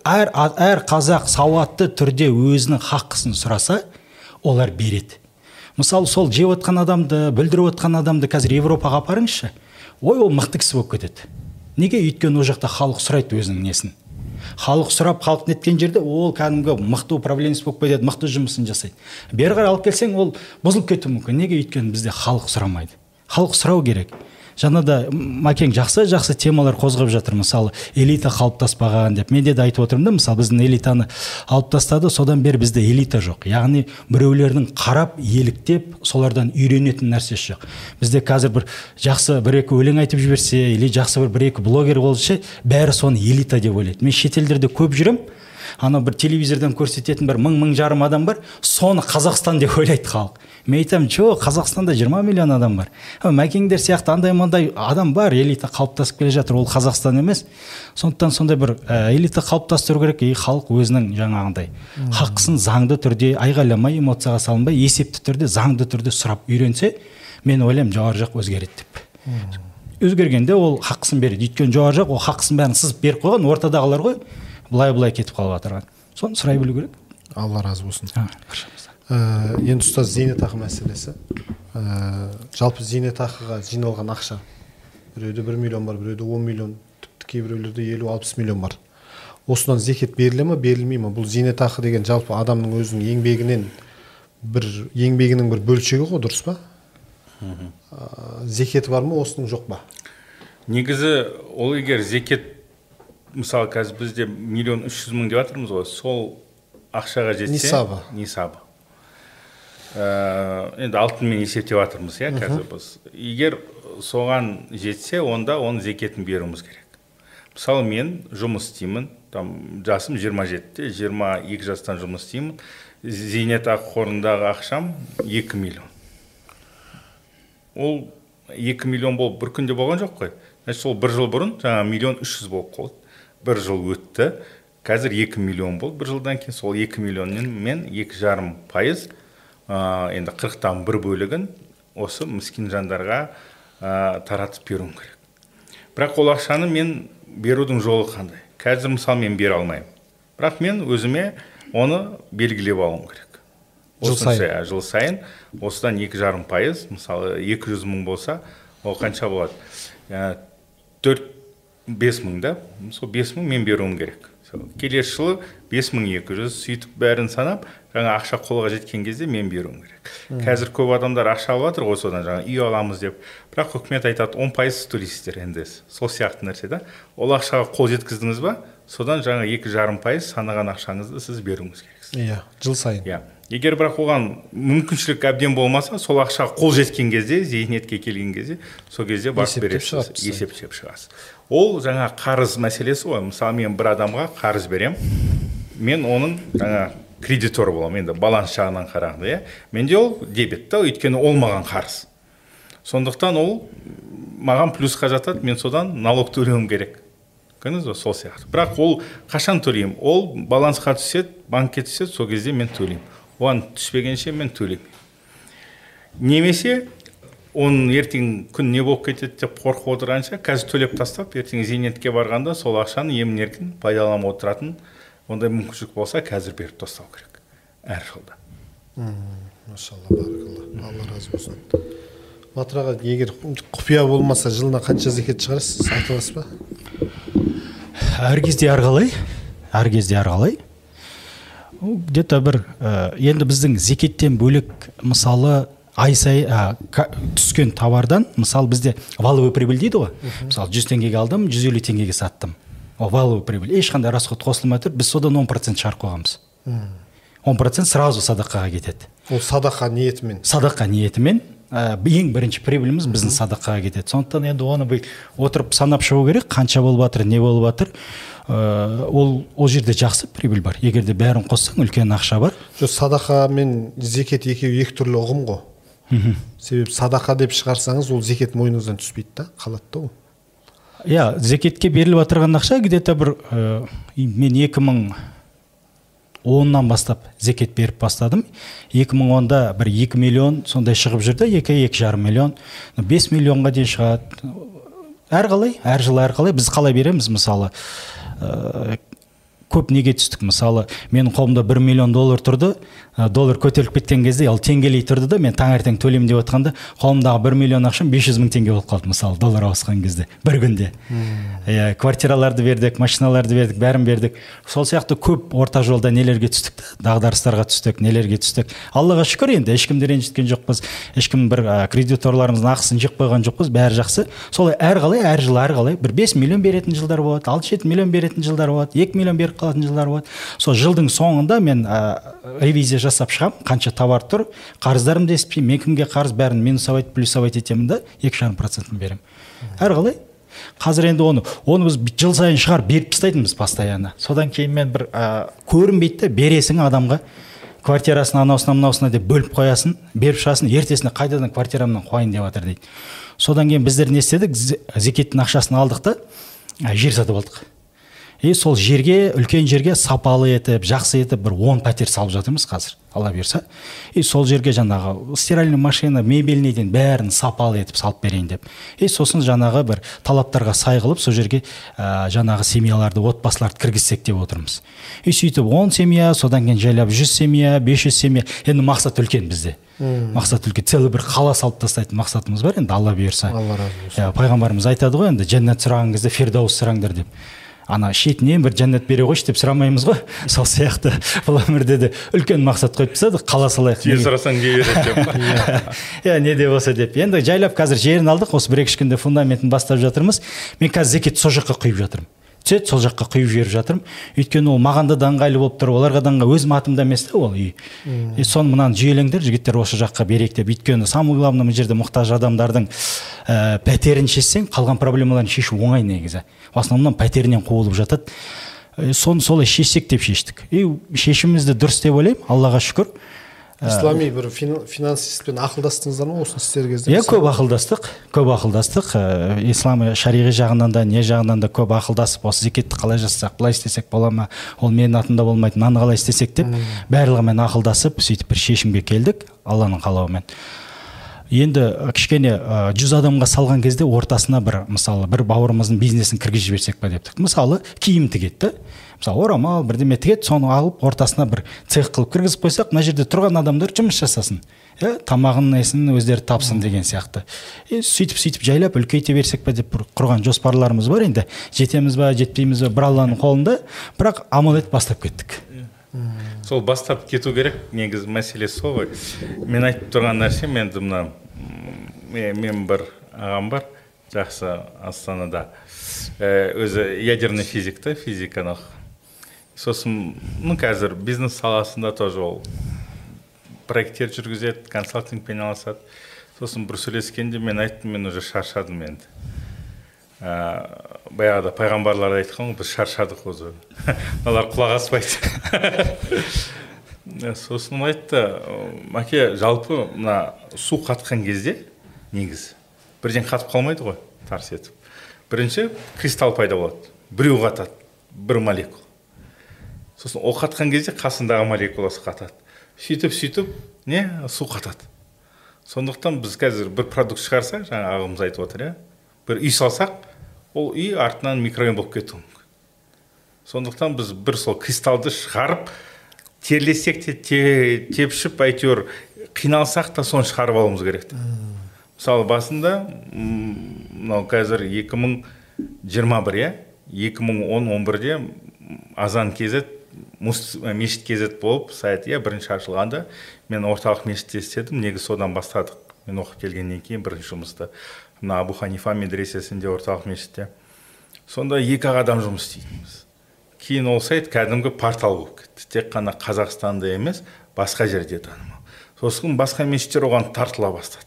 [SPEAKER 3] әр, әр қазақ сауатты түрде өзінің хаққысын сұраса олар береді. Мысалы сол жеп отқан адамды бүлдіріп отқан адамды қазір европаға апарыңызшы. Ой ол мықты кісі болып кетеді. Неге өйткені ол жақта халық сұрайды өзінің несін? Халық сұрап халық неткен жерде ол кәдімгі мықты управленец болып кетеді мықты жұмысын жасайды. Бері қарай алып келсең ол бұзылып кетуі мүмкін. Неге өйткені бізде халық сұрамайды? Халық сұрау керек. Жаңа да мәкең жақсы жақсы темалар қозғап жатыр. Мысалы элита қалыптаспаған деп. Менде де айтып отырмын да мысалы біздің элитаны алып тастады содан бері бізде элита жоқ. Яғни біреулердің қарап еліктеп солардан үйренетін нәрсесі жоқ. Бізде қазір бір жақсы бір екі өлең айтып жіберсе или жақсы бір бір екі блогер болса бәрі соны элита деп ойлайды. Мен шетелдерде көп жүремін анау бір телевизордан көрсететін бір мың мың жарым адам бар соны қазақстан деп ойлайды халық. Мен айтамын жоқ қазақстанда жиырма миллион адам бар. Мәкеңдер сияқты андай мындай адам бар элита қалыптасып келе жатыр ол қазақстан емес. Сондықтан сондай бір ә, элита қалыптастыру керек и халық өзінің жаңағындай хақысын заңды түрде айғайламай эмоцияға салынбай есепті түрде заңды түрде сұрап үйренсе мен ойлаймын жоғары жақ өзгереді деп. Өзгергенде ол хақысын береді. Өйткені жоғары жақ ол хақысын бәрін сызып беріп қойған ортадағылар ғой былай былай кетіп қалып жатырған соны сұрай білу керек.
[SPEAKER 1] Алла разы болсын. Енді ұстаз зейнетақы мәселесі. Ә, жалпы зейнетақыға жиналған ақша біреуде бір миллион бар біреуде он миллион тіпті кейбіреулерде елу алпыс миллион бар. Осыдан зекет беріле ма берілмей ма? Бұл зейнетақы деген жалпы адамның өзінің еңбегінен бір еңбегінің бір бөлшегі ғой дұрыс па? Ә, зекеті бар ма осының жоқ па?
[SPEAKER 2] Негізі ол егер зекет мысалы қазір бізде миллион үш жүз мың деп жатырмыз ғой сол ақшаға жетсе
[SPEAKER 1] нисабы
[SPEAKER 2] нисабы ә, енді алтынмен есептеп жатырмыз иә қазір біз. Егер соған жетсе онда оның зекетін беруіміз керек. Мысалы мен жұмыс істеймін там жасым 27-те 22 жастан жұмыс істеймін. Зейнетақы қорындағы ақшам 2 миллион. Ол 2 миллион болып бір күнде болған жоқ қой. Значит сол бір жыл бұрын жаңа миллион үш жүз болып қалды. Бір жыл өтті. Қазір екі миллион болды бір жылдан кейін. Сол екі миллионнан мен екі жарым пайыз ә, енді қырықтан бір бөлігін осы міскин жандарға ә, таратып беруім керек. Бірақ ол ақшаны мен берудің жолы қандай? Қазір мысалы мен бере алмаймын. Бірақ мен өзіме оны белгілеп алуым керек.
[SPEAKER 1] Жыл сайын.
[SPEAKER 2] ә, жыл сайын. Осыдан екі жарым пайыз мысалы екі жүз мың болса ол қанша болады? Төрт бес мың да. Сол бес мың мен беруім керек. Келесі жылы бес мың екі жүз сөйтіп бәрін санап жаңа ақша қолға жеткен кезде мен беруім керек. Қазір көп адамдар ақша алып жатыр ғой содан жаңа үй аламыз деп. Бірақ үкімет айтады он пайыз туристтер ндс сол сияқты нәрсе да. Ол ақшаға қол жеткіздіңіз ба? Содан жаңа екі жарым пайыз санаған ақшаңызды сіз беруіңіз керексіз.
[SPEAKER 1] Иә жыл сайын.
[SPEAKER 2] Иә. Егер бірақ оған мүмкіншілік әбден болмаса сол ақшаға қол жеткен кезде зейнетке келген кезде сол кезде барып бересіз есептеп шығасыз. Ол жаңа қарыз мәселесі ғой. Мысалы мен бір адамға қарыз берем. Мен оның жаңа кредитор боламын. Енді баланс жағынан қарағанда иә. Менде ол дебет та өйткені ол маған қарыз. Сондықтан ол маған плюсқа жатады мен содан налог төлеуім керек. Көрдіңіз ба сол сияқты. Бірақ ол қашан төлеймін? Ол балансқа түседі банкке түседі сол кезде мен төлеймін. Оған түспегенше мен төлемеймін немесе оның ертең күн не болып кетеді деп қорқып отырғанша қазір төлеп тастап ертең зейнетке барғанда сол ақшаны емін еркін пайдаланып отыратын ондай мүмкіншілік болса қазір беріп тастау керек. Әр жылда.
[SPEAKER 1] Машалла баракалла. Алла разы болсын. Батыр аға егер құпия болмаса жылына қанша зекет шығарасыз? Айта аласыз ба
[SPEAKER 3] әр кезде әрқалай әр кезде әрқалай где то бір ә, енді біздің зекеттен бөлек мысалы ай сайын ә, түскен товардан мысалы бізде валовый прибыль дейді ғой. Мысалы жүз теңгеге алдым жүз елу теңгеге саттым. Ол валовый прибыль. Ешқандай расход қосылмай тұр біз содан он процент шығарып қойғанбыз он процент сразу садақаға кетеді.
[SPEAKER 1] Ол садақа ниетімен.
[SPEAKER 3] Садақа ниетімен ә, ең бірінші прибыліміз біздің садақаға кетеді. Сондықтан енді оны бүйтіп отырып санап шығу керек қанша болып жатыр не болып жатыр. Ә, ол ол жерде жақсы прибыль бар. Егер де бәрін қоссаң үлкен ақша бар.
[SPEAKER 1] Жоқ садақа мен зекет екеуі екі түрлі ұғым ғой. Себебі садақа деп шығарсаңыз ол зекет мойныңыздан түспейді да қалады да ол.
[SPEAKER 3] Иә зекетке беріліп жатырған ақша где то бір ә, мен екі мың оннан бастап зекет беріп бастадым. 2010-да бір 2 миллион сондай шығып жүрді екі екі жарым миллион. Ну, бес миллионға дейін шығады. Әр қалай әр жыл әр қалай біз қалай береміз? Мысалы ә, көп неге түстік? Мысалы менің қолымда бір миллион доллар тұрды ә, доллар көтеріліп кеткен кезде ал теңгелей тұрды да мен таңертең төлеймін деп отқанда қолымдағы бір миллион ақшам бес жүз мың теңге болып қалды мысалы доллар ауысқан кезде бір күнде. Иә квартираларды бердік машиналарды бердік бәрін бердік. Сол сияқты көп орта жолда нелерге түстік та дағдарыстарға түстік нелерге түстік. Аллаға шүкір енді ешкімді ренжіткен жоқпыз. Ешкім бір ә, кредиторларымыздың ақысын жеп қойған жоқпыз бәрі жақсы. Солай әр қалай әр жыл әр қалай бір бес миллион беретін жылдар болады алты жеті миллион беретін жылдар болады екі миллион беріп қалатын жылдар болады. Сол жылдың соңында мен ә, ревизия жасап шығамын қанша товар тұр қарыздарымды есептеймін мен кімге қарыз бәрін минусовать плюсовать етемін да екі жарым процентін беремін. Әр қалай қазір енді оны оны біз жыл сайын шығарып беріп тастайтынбыз постоянно. Содан кейін мен бір ә, көрінбейді да бересің адамға квартирасын анаусына мынаусына деп бөліп қоясың беріп шығасың ертесіне қайтадан квартирамнан қояйын деп жатыр дейді. Содан кейін біздер не істедік? Зе- зекеттің ақшасын алдық та жер сатып алдық. И сол жерге үлкен жерге сапалы етіп жақсы етіп бір он пәтер салып жатырмыз қазір алла бұйырса. И сол жерге жаңағы стиральный машина мебельный дейін бәрін сапалы етіп салып берейін деп. И сосын жаңағы бір талаптарға сай қылып сол жерге ә, жаңағы семьяларды отбасыларды кіргізсек деп отырмыз. И сөйтіп он семья содан кейін жайлап жүз семья бес жүз семья. Енді мақсат үлкен бізде. Мақсат үлкен. Целый бір қала салып тастайтын мақсатымыз бар енді алла бұйырса.
[SPEAKER 1] Алла разы болсын.
[SPEAKER 3] Иә пайғамбарымыз айтады ғой енді жәннат сұраған кезде фирдаус сұраңдар деп. Ана шетінен бір жәннат бере қойшы деп сұрамаймыз ғой. Сол сияқты бұл өмірде де үлкен мақсат қойып тастадық қала салайық
[SPEAKER 2] жер сұрасаң не береді деп.
[SPEAKER 3] Иә не де болса деп. Енді жайлап қазір жерін алдық осы бір екі үш күнде фундаментін бастап жатырмыз. Мен қазір зекет сол жаққа құйып жатырмын. Түседі сол жаққа құйып жіберіп жатырмын. Өйткені ол маған да да ыңғайлы болып тұр оларға да өзім атымда емес та ол үй. И соны мынаны жүйелеңдер жігіттер осы жаққа берейік деп. Өйткені самое главное мына жерде мұқтаж адамдардың ә, пәтерін шешсең қалған проблемаларын шешу оңай негізі. В основном пәтерінен қуылып жатады. Соны солай шешсек деп шештік. И шешіміміз де дұрыс деп ойлаймын аллаға шүкір.
[SPEAKER 1] Ислами бір фин- финансистпен ақылдастыңыздар ма осы істер кезде
[SPEAKER 3] иә көп ақылдастық көп ақылдастық ә, ислам шариғи жағынан да не жағынан да көп ақылдасып осы зекетті қалай жасасақ былай істесек бола ма ол менің атымда болмайды мынаны қалай істесек деп барлығымен ақылдасып сөйтіп бір шешімге келдік алланың қалауымен енді кішкене жүз адамға салған кезде ортасына бір мысалы бір бауырымыздың бизнесін кіргізіп жіберсек па дептік мысалы киім тігеді да мысалы орамал бірдеме тігеді соны алып ортасына бір цех қылып кіргізіп қойсақ мына жерде тұрған адамдар жұмыс жасасын. Иә тамағын несін өздері тапсын деген сияқты. И сөйтіп сөйтіп жайлап үлкейте берсек па деп бір құрған жоспарларымыз бар енді. Жетеміз ба жетпейміз ба бір алланың қолында. Бірақ амал етіп бастап кеттік.
[SPEAKER 2] Сол бастап кету керек негізі мәселе сол ғой. Мен айтып тұрған нәрсем енді мына мен бір ағам бар жақсы астанада. Өзі ядерный физик та физиканы сосын ну қазір бизнес саласында тоже ол проекттер жүргізеді консалтингпен айналысады сосын бір сөйлескенде мен айттым мен уже шаршадым енді. Ә, баяғыда пайғамбарлар айтқан ғой біз шаршадық уже мыналар құлақ аспайды. Сосын айтты мәке жалпы мына су қатқан кезде негізі бірден қатып қалмайды ғой тарс етіп. Бірінші кристалл пайда болады біреу қатады бір молекула сосын ол қатқан кезде қасындағы молекуласы қатады. Сөйтіп сөйтіп не су қатады. Сондықтан біз қазір бір продукт шығарсақ жаңа ағамыз айтып отыр иә. бір үй салсақ ол үй артынан микрорайон болып кетуі мүмкін. Сондықтан біз бір сол кристаллды шығарып терлесек те тепшіп әйтеуір қиналсақ та соны шығарып алуымыз керек та. Мысалы басында мынау қазір 2021 иә. 2010 он бірде азан kz мешіт kz болып сайт иә бірінші ашылғанда. Мен орталық мешітте істедім. Негізі содан бастадық. Мен оқып келгеннен кейін бірінші жұмысты. Мына абу ханифа медресесінде орталық мешітте. Сонда екі ақ адам жұмыс істейтінбіз. Кейін ол сайт кәдімгі портал болып кетті. Тек қана қазақстанда емес басқа жерде танымал. Сосын басқа мешіттер оған тартыла бастады.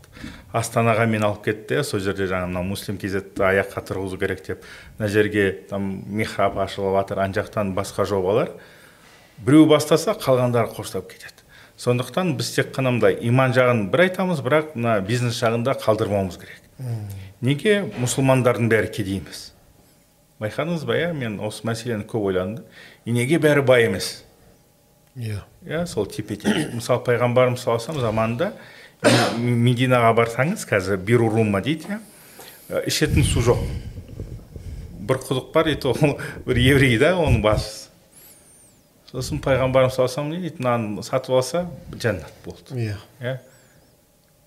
[SPEAKER 2] Астанаға мен алып кетті сол жерде жаңа мына муслим kzті аяққа тұрғызу керек деп. Мына жерге там михраб ашылып жатыр ана жақтан басқа жобалар. Біреу бастаса қалғандары қоштап кетеді. Сондықтан біз тек қана мындай иман жағын бір айтамыз бірақ мына бизнес жағында қалдырмауымыз керек. Неге мұсылмандардың бәрі кедей емес? Байқадыңыз ба иә? Мен осы мәселені көп ойландым и неге бәрі бай емес?
[SPEAKER 1] Иә.
[SPEAKER 2] Иә сол тепе тең. Мысалы пайғамбарымыз саллаллаху алейhi заманында мединаға барсаңыз қазір бирурума дейді иә? Ішетін су жоқ. Бір құдық бар и то бір еврей да оның басшысы. Сосын пайғамбарымыз саллаллаху алейhi не дейді? Мынаны сатып алса жәннат болды.
[SPEAKER 1] Иә.
[SPEAKER 2] Иә.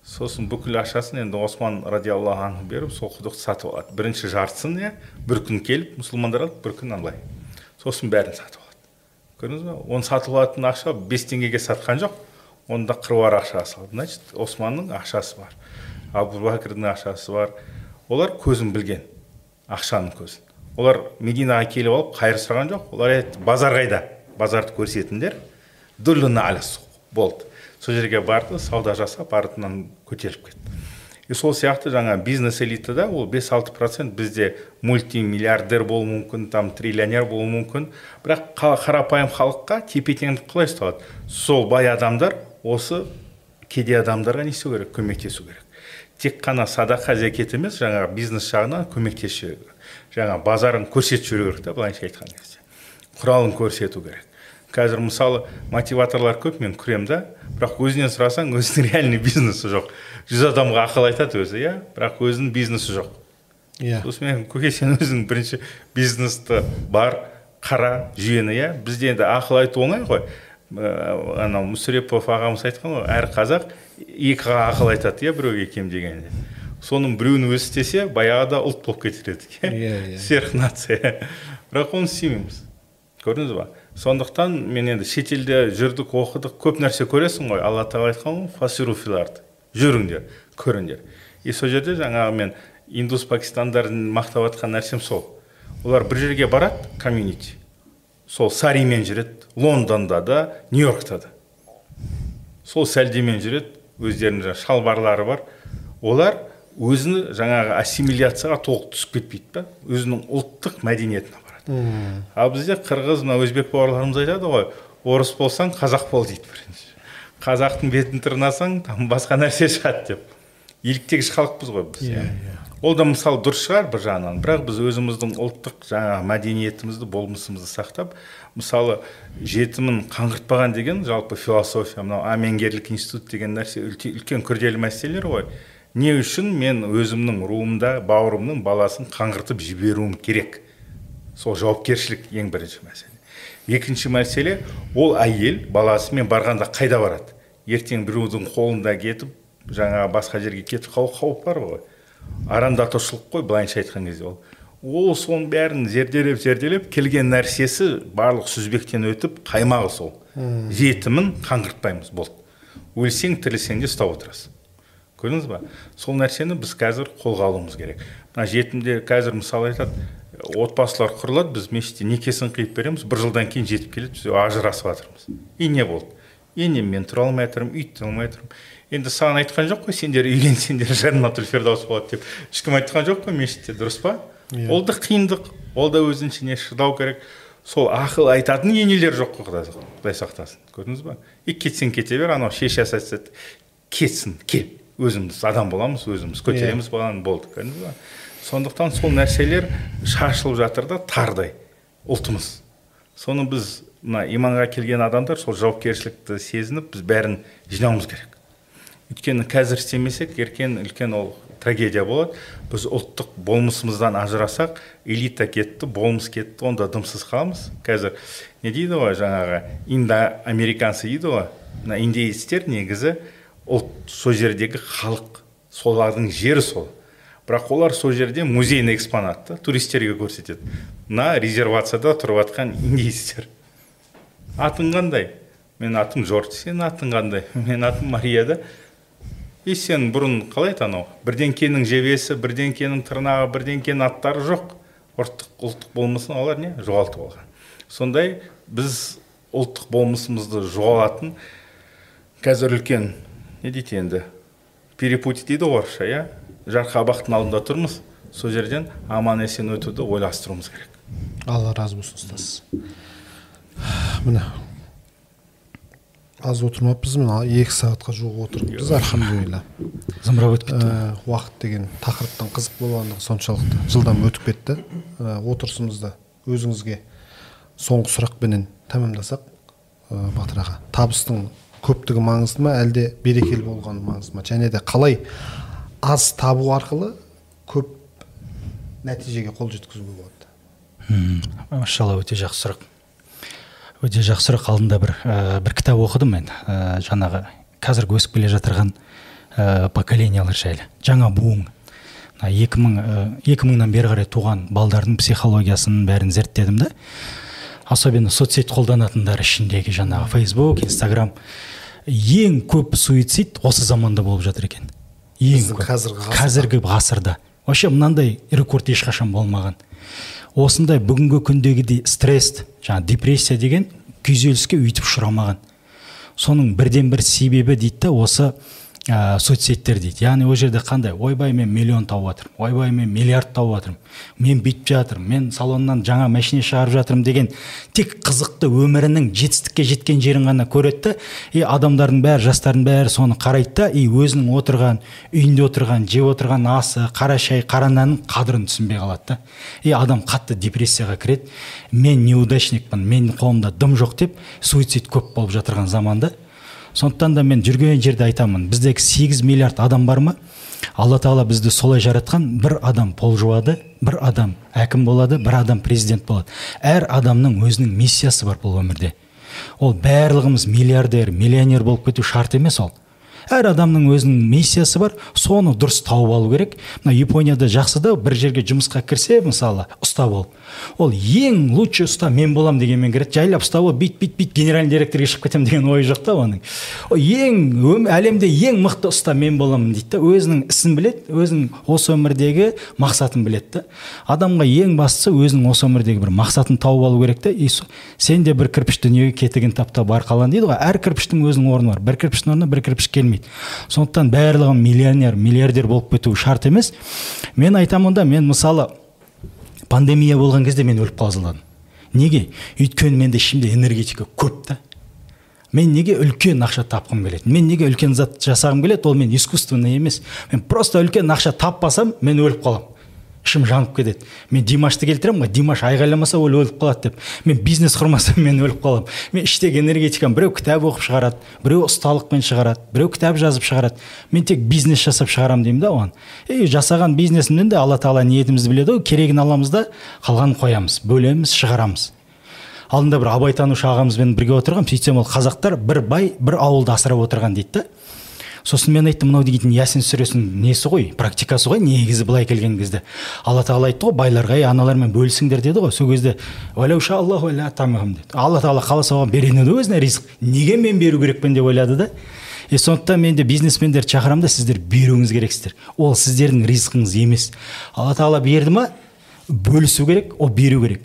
[SPEAKER 2] Сосын бүкіл ақшасын енді осман радиаллаху анху беріп сол құдықты сатып алады. Бірінші жартысын иә бір күн келіп мұсылмандар алады бір күн алай сосын бәрін сатып алады. Көрдіңіз ба оны сатып алатын ақша бес теңгеге сатқан жоқ. Онда қыруар ақша салды. Значит османның ақшасы бар. Абу бәкірдің ақшасы бар. Олар көзін білген ақшаның көзін. Олар мединаға келіп алып қайыр сұраған жоқ. Олар айтты базар қайда? Базарды көрсетіңдер. Болды. Сол жерге барды сауда жасап артынан көтеріліп кетті. И сол сияқты жаңа бизнес элитада ол 5-6 процент бізде мультимиллиардер болуы мүмкін там триллионер болуы мүмкін. Бірақ қарапайым халыққа тепе теңдік қалай ұсталады? Сол бай адамдар осы кедей адамдарға не істеу керек? Көмектесу керек. Тек қана садақа зекет емес жаңағы бизнес жағынан көмектесу керек жаңа базарын көрсетіп жіберу керек та былайша айтқан кезде құралын көрсету керек. Қазір мысалы мотиваторлар көп мен көремін да бірақ өзінен сұрасаң өзінің реальный бизнесі жоқ. Жүз адамға ақыл айтады өзі иә бірақ өзінің бизнесі жоқ.
[SPEAKER 1] Иә.
[SPEAKER 2] Сосын мен көке сен өзің бірінші бизнесті бар қара жүйені иә. Бізде енді ақыл айту оңай ғой. Э, анау мүсірепов ағамыз айтқан ғой әр қазақ екі ақыл айтады иә біреуге кем дегенде соның біреуін өзі істесе баяғыда ұлт болып кетер едік иә.
[SPEAKER 1] Иә
[SPEAKER 2] сверхнация бірақ оны істемейміз. Көрдіңіз ба? Сондықтан мен енді шетелде жүрдік оқыдық көп нәрсе көресің ғой. Алла тағала айтқан ғой фасиру жүріңдер көріңдер. И сол жерде жаңағы мен индус пакистандардың мақтап жатқан нәрсем сол. Олар бір жерге барады комьюнити. Сол саримен жүреді лондонда да нью йоркта да. Сол сәлдемен жүреді өздерінің жаңағы шалбарлары бар. Олар өзіні жаңағы ассимиляцияға толық түсіп кетпейді да өзінің ұлттық мәдениетіне барады ал бізде қырғыз мына өзбек бауырларымыз айтады ғой орыс болсаң қазақ бол дейді бірінші. Қазақтың бетін тырнасаң там басқа нәрсе шығады деп. Еліктегіш халықпыз ғой біз. Иә ол да мысалы дұрыс шығар бір жағынан. Бірақ біз өзіміздің ұлттық жаңағы мәдениетімізді болмысымызды сақтап мысалы жетімін қаңғыртпаған деген жалпы философия мынау амеңгерлік институт деген нәрсе үлкен күрделі мәселелер ғой. Не үшін мен өзімнің руымда бауырымның баласын қаңғыртып жіберуім керек? Сол жауапкершілік ең бірінші мәселе. Екінші мәселе ол әйел баласымен барғанда қайда барады? Ертең біреудің қолында кетіп жаңағы басқа жерге кетіп қалу қауіп бар ғой. Арандатушылық қой былайынша айтқан кезде ол. Ол соның бәрін зерделеп зерделеп келген нәрсесі барлық сүзбектен өтіп қаймағы сол. Жетімін қаңғыртпаймыз болды. Өлсең тірілсең де ұстап отырасың. Көрдіңіз ба? Сол нәрсені біз қазір қолға алуымыз керек. Мына жетімдер қазір мысалы айтады отбасылар құрылады біз мешітте некесін қиып береміз бір жылдан кейін жетіп келеді біз ажырасып жатырмыз. И не болды. Енеммен тұра алмай жатырмын үйте алмай жатырмын енді саған айтқан жоқ қой сендер үйленсеңдер жаннатул фердаус болады деп. Ешкім айтқан жоқ қой мешітте дұрыс па? Yeah. ол да қиындық ол да өзінше шыдау керек. Сол ақыл айтатын енелер жоқ қой құдай сақтасын көрдіңіз ба? И кетсең кете бер анау шешесі айтса кетсін кел. Өзіміз адам боламыз өзіміз көтереміз баланы болды көрдіңіз ба? Сондықтан сол нәрселер шашылып жатыр да тардай ұлтымыз. Соны біз мына иманға келген адамдар сол жауапкершілікті сезініп біз бәрін жинауымыз керек. Өйткені қазір істемесек ертең үлкен ол трагедия болады. Біз ұлттық болмысымыздан ажырасақ элита кетті болмыс кетті онда дымсыз қаламыз. Қазір не дейді ғой жаңағы инда американцы дейді ғой мына индеецтер негізі ұлт сол жердегі халық солардың жері сол. Бірақ олар сол жерде музейный экспонат та туристерге көрсетеді. Мына резервацияда тұрып жатқан индейецтер атың қандай? Менің атым жорж сенің атың қандай? Менің атым мария да. И сен бұрын қалай еді анау бірдеңкенің жебесі бірдеңкенің тырнағы бірдеңкенің аттары жоқ. Ұлттық ұлттық болмысын олар не? Жоғалтып алған. Сондай біз ұлттық болмысымызды жоғалатын қазір үлкен не дейді енді перепуть дейді ғой орысша иә? Жарқабақтың алдында тұрмыз. Сол жерден аман есен өтуді ойластыруымыз керек.
[SPEAKER 1] Алла разы болсын ұстаз. Міне. Аз отырмаппыз мына екі сағатқа жуық отырыппыз альхамдулилля
[SPEAKER 3] зымырап өтіп кетті.
[SPEAKER 1] Ә, уақыт деген тақырыптың қызық болғандығы соншалықты. Жылдам өтіп кетті. Ә, отырысымызды өзіңізге соңғы сұрақпенен тәмамдасақ ә, батыр аға табыстың көптігі маңызды ма әлде берекелі болғаны маңызды ма? Және де қалай аз табу арқылы көп нәтижеге қол жеткізуге болады.
[SPEAKER 3] Машалла өте жақсы сұрақ. Өте жақсы сұрақ. Алдында бір ә, бір кітап оқыдым мен. Ә, жаңағы қазіргі өсіп келе жатырған ә, поколениялар жайлы. Жаңа буын. Екі мың екі мыңнан бері қарай туған балдардың психологиясын бәрін зерттедім да особенно соцсеть қолданатындар ішіндегі жаңағы фейсбук инстаграм ең көп суицид осы заманда болып жатыр екен.
[SPEAKER 1] Ең көп. қазіргі ғасырда.
[SPEAKER 3] қазіргі ғасырда. Вообще мынандай рекорд ешқашан болмаған. Осындай бүгінгі күндегідей стресс жаңа депрессия деген күйзеліске өйтіп ұшырамаған. Соның бірден бір себебі дейді да осы ә, соцсеттер дейді. Яғни ол жерде қандай? Ойбай мен миллион тауып жатырмын. Ойбай мен миллиард тауып жатырмын. Мен бүйтіп жатырмын. Мен салоннан жаңа машина шығарып жатырмын деген тек қызықты өмірінің жетістікке жеткен жерін ғана көреді да и адамдардың бәрі жастардың бәрі соны қарайды да и өзінің отырған үйінде отырған жеп отырған асы қара шай қара нанның қадірін түсінбей қалады да. И адам қатты депрессияға кіреді. Мен неудачникпін менің қолымда дым жоқ деп суицид көп болып жатырған заманда сондықтан да мен жүрген жерде айтамын біздегі 8 миллиард адам бар ма? Алла тағала бізді солай жаратқан бір адам пол жуады бір адам әкім болады бір адам президент болады. Әр адамның өзінің миссиясы бар бұл өмірде. Ол барлығымыз миллиардер миллионер болып кету шарт емес ол. Әр адамның өзінің миссиясы бар соны дұрыс тауып алу керек. Мына японияда жақсы да бір жерге жұмысқа кірсе мысалы ұста бол ол ең лучший ұста мен болам дегенмен кіреді. Жайлап ұста бол бүйт бүйт бүйт генеральный директорға шығып кетемін деген ойы жоқ та оның. Ең әлемде ең мықты ұста мен боламын дейді да. Өзінің ісін біледі өзінің осы өмірдегі мақсатын біледі да. Адамға ең бастысы өзінің осы өмірдегі бір мақсатын тауып алу керек та. Сен де бір кірпіш дүниеге кетігін тап та бар қалан дейді ғой. Әр кірпіштің өзінің орны бар. Бір кірпіштің орнына бір кірпіш келмейді. Сондықтан барлығы миллионер миллиардер болып кету шарт емес. Мен айтамын да мен мысалы пандемия болған кезде мен өліп қала неге? Өйткені менде ішімде энергетика көп та. Мен неге үлкен ақша тапқым келеді мен неге үлкен зат жасағым келеді? Ол мен искусственный емес. Мен просто үлкен ақша таппасам мен өліп қаламын ішім жанып кетеді. Мен димашты келтіремін ғой димаш айғайламаса ол өліп қалады деп. Мен бизнес құрмасам мен өліп қаламын. Мен іштегі энергетикам біреу кітап оқып шығарады біреу ұсталықпен шығарады біреу кітап жазып шығарады. Мен тек бизнес жасап шығарамын деймін да оған. И жасаған бизнесімнен де алла тағала ниетімізді біледі ғой. Керегін аламыз да қалғанын қоямыз бөлеміз шығарамыз. Алдында бір абайтанушы ағамызбен бірге отырғанмын сөйтсем ол қазақтар бір бай бір ауылды асырап отырған дейді да. Сосын мен айттым мынау дейтін ясин сүресінің несі ғой практикасы ғой негізі былай келген кезде? Алла тағала айтты ғой байларға ей аналармен бөлісіңдер деді ғой. Сол кезде алла тағала қаласа оған береді өзіне ризық. Неге мен беру керекпін? деп ойлады да. И сондықтан мен де бизнесмендерді шақырамын да сіздер беруіңіз керексіздер. Ол сіздердің ризқыңыз емес алла тағала берді ма? Бөлісу керек ол беру керек.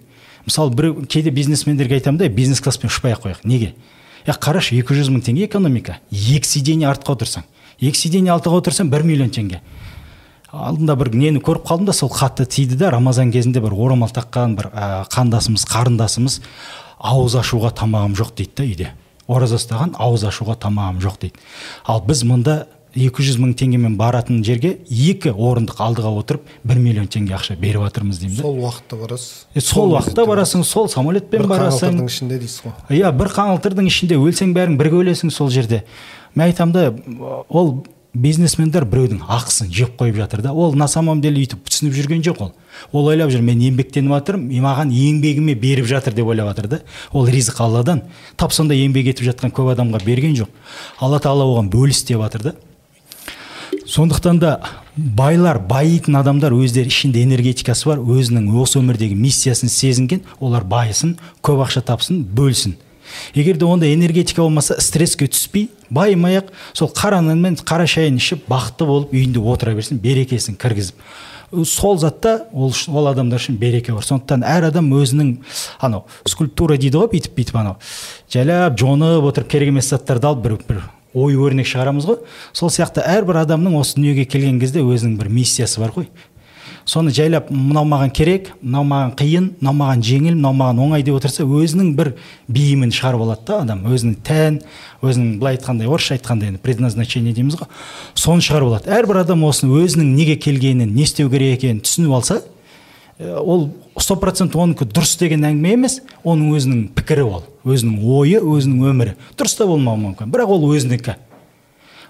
[SPEAKER 3] Мысалы бір кейде бизнесмендерге айтамын да бизнес класспен ұшпай ақ қояйық неге? Е қарашы екі жүз мың теңге экономика. Екі сиденье артқа отырсаң екі сиденье алтыға отырсаң бір миллион теңге. Алдында бір нені көріп қалдым да сол қатты тиді да рамазан кезінде бір орамал таққан бір ә, қандасымыз қарындасымыз ауыз ашуға тамағым жоқ дейді да үйде. Ораза ұстаған ауыз ашуға тамағым жоқ дейді. Ал біз мұнда 200 мың теңгемен баратын жерге екі орындық алдыға отырып бір миллион теңге ақша беріп жатырмыз деймін
[SPEAKER 1] сол уақытта барасыз?
[SPEAKER 3] Е, сол уақытта барасың сол самолетпен барасың.
[SPEAKER 1] бір ішінде дейсіз ғой.
[SPEAKER 3] Иә бір қаңылтырдың ішінде өлсең бәрің бірге өлесің сол жерде. Мен айтамын да ол бизнесмендер біреудің ақысын жеп қойып жатыр да. Ол на самом деле өйтіп түсініп жүрген жоқ ол. Ол ойлап жүр мен еңбектеніп жатырмын маған еңбегіме беріп жатыр деп ойлап жатыр да. Ол ризық алладан. Тап сондай еңбек етіп жатқан көп адамға берген жоқ. Алла тағала оған бөліс деп жатыр да. Сондықтан да байлар байитын адамдар өздері ішінде энергетикасы бар өзінің осы өмірдегі миссиясын сезінген олар байысын көп ақша тапсын бөлсін. Егер де онда энергетика болмаса стресске түспей байымай ақ сол қара нан мен қара шайын ішіп бақытты болып үйінде отыра берсін берекесін кіргізіп. Сол затта ол, ол адамдар үшін береке бар. Сондықтан әр адам өзінің анау скульптура дейді ғой бүйтіп бүйтіп анау. Жайлап жонып отырып керек емес заттарды алып бір бір ой өрнек шығарамыз ғой. Сол сияқты әрбір адамның осы дүниеге келген кезде өзінің бір миссиясы бар ғой. Соны жайлап мынау маған керек мынау маған қиын мынау маған жеңіл мынау маған оңай деп отырса өзінің бір бейімін шығарып алады да адам. Өзінің тән өзінің былай айтқандай орысша айтқанда енді предназначение дейміз ғой. Соны шығарып алады. Әрбір адам осыны өзінің неге келгенін не істеу керек екенін түсініп алса ол сто процент онікі дұрыс деген әңгіме емес оның өзінің пікірі ол. Өзінің ойы өзінің өмірі. Дұрыс та болмауы мүмкін. Бірақ ол өзінікі.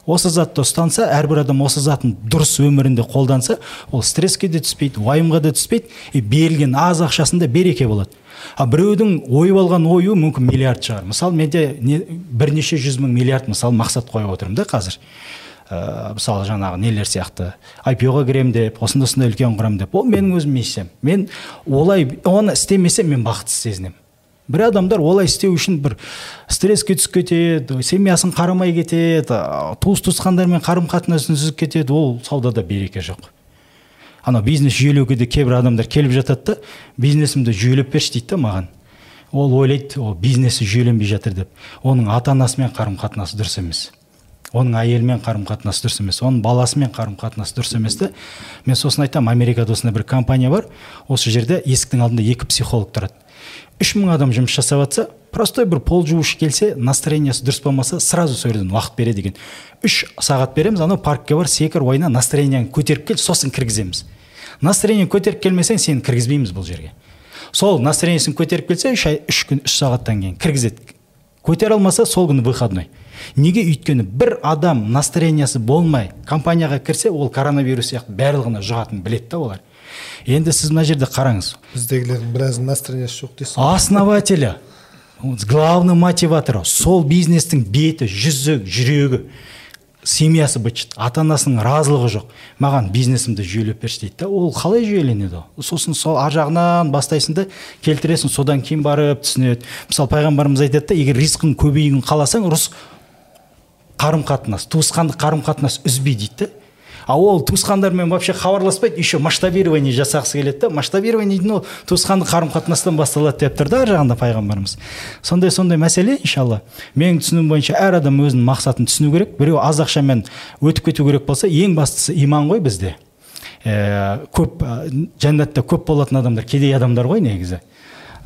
[SPEAKER 3] Осы затты ұстанса әрбір адам осы затын дұрыс өмірінде қолданса ол стресске де түспейді уайымға да түспейді и берілген аз ақшасында береке болады. А біреудің ойып алған ойы мүмкін миллиард шығар. Мысалы менде не, бірнеше жүз мың миллиард мысалы мақсат қойып отырмын да қазір. Ә, мысалы жаңағы нелер сияқты. IPO-ға кіремін деп осындай осындай үлкен құрамын деп. Ол менің өзім миссиям. Мен олай оны істемесем мен бақытсыз сезінемін. Бір адамдар олай істеу үшін бір стресске түсіп кетеді семьясын қарамай кетеді туыс туысқандармен қарым қатынасын үзіп кетеді. Ол саудада береке жоқ. Анау бизнес жүйелеуге де кейбір адамдар келіп жатады да бизнесімді жүйелеп берші дейді да маған. Ол ойлайды ол бизнесі жүйеленбей жатыр деп. Оның ата анасымен қарым қатынасы дұрыс емес. Оның әйелімен қарым қатынасы дұрыс емес. Оның баласымен қарым қатынасы дұрыс емес та мен сосын айтамын америкада осындай бір компания бар. Осы жерде есіктің алдында екі психолог тұрады. Үш мың адам жұмыс жасап жатса простой бір пол жуушы келсе настроениесі дұрыс болмаса сразу сол жерден уақыт береді екен. Үш сағат береміз анау паркке бар секір ойна настроениеңді көтеріп кел сосын кіргіземіз. Настроениең көтеріп келмесең сені кіргізбейміз бұл жерге. Сол настроениесін көтеріп келсе үш ай үш күн үш сағаттан кейін кіргізеді. Көтере алмаса сол күні выходной. Неге өйткені бір адам настроениесі болмай компанияға кірсе ол коронавирус сияқты барлығына жұғатынын біледі да олар. Енді сіз мына жерде қараңыз.
[SPEAKER 1] Біздегілердің біразының настроениесі жоқ дейсіз
[SPEAKER 3] основателі главный мотиваторы сол бизнестің беті жүзі жүрегі семьясы быт ата анасының разылығы жоқ. Маған бизнесімді жүйелеп берші дейді да ол қалай жүйеленеді? Ол сосын сол ар жағынан бастайсың да келтіресің содан кейін барып түсінеді. Мысалы пайғамбарымыз айтады да егер ризқың көбеюін қаласаң ұрыс қарым қатынас туысқандық қарым қатынас үзбей дейді да а ол туысқандармен вообще хабарласпайды еще масштабирование жасағысы келеді да. Масштабирование дейтін ол туысқандық қарым қатынастан басталады деп тұр да ар жағында пайғамбарымыз. Сондай сондай мәселе иншалла. Менің түсінігім бойынша әр адам өзінің мақсатын түсіну керек. Біреу аз ақшамен өтіп кету керек болса ең бастысы иман ғой бізде. Ә, көп ә, жәннатта көп болатын адамдар кедей адамдар ғой негізі.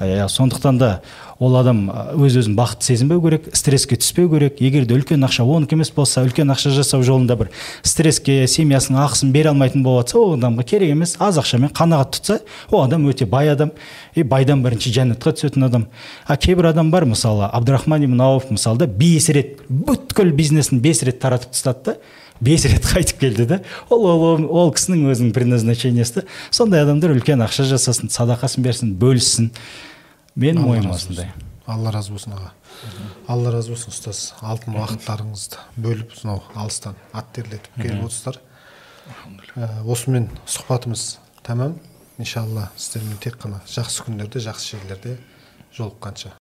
[SPEAKER 3] Ә, сондықтан да ол адам өз өзін бақытты сезінбеу керек стресске түспеу керек. Егер де үлкен ақша онікі емес болса үлкен ақша жасау жолында бір стресске семьясының ақысын бере алмайтын болып жатса ол адамға керек емес. аз ақшамен қанағат тұтса ол адам өте бай адам. И байдан бірінші жәннатқа түсетін адам. А кейбір адам бар мысалы абдрахман ибн мысалы да бес рет бүткіл бизнесін бес рет таратып тастады да бес рет қайтып келді да. Ол ол, ол кісінің өзінің предназначениесі да. Сондай адамдар үлкен ақша жасасын садақасын берсін бөліссін менің
[SPEAKER 1] Алла
[SPEAKER 3] ойым осындай.
[SPEAKER 1] алла разы болсын аға. Алла разы болсын ұстаз. Алтын уақыттарыңызды бөліп сонау алыстан ат терлетіп келіп отырсыздар. Ә, осымен сұхбатымыз тәмам иншалла сіздермен тек қана жақсы күндерде жақсы жерлерде жолыққанша.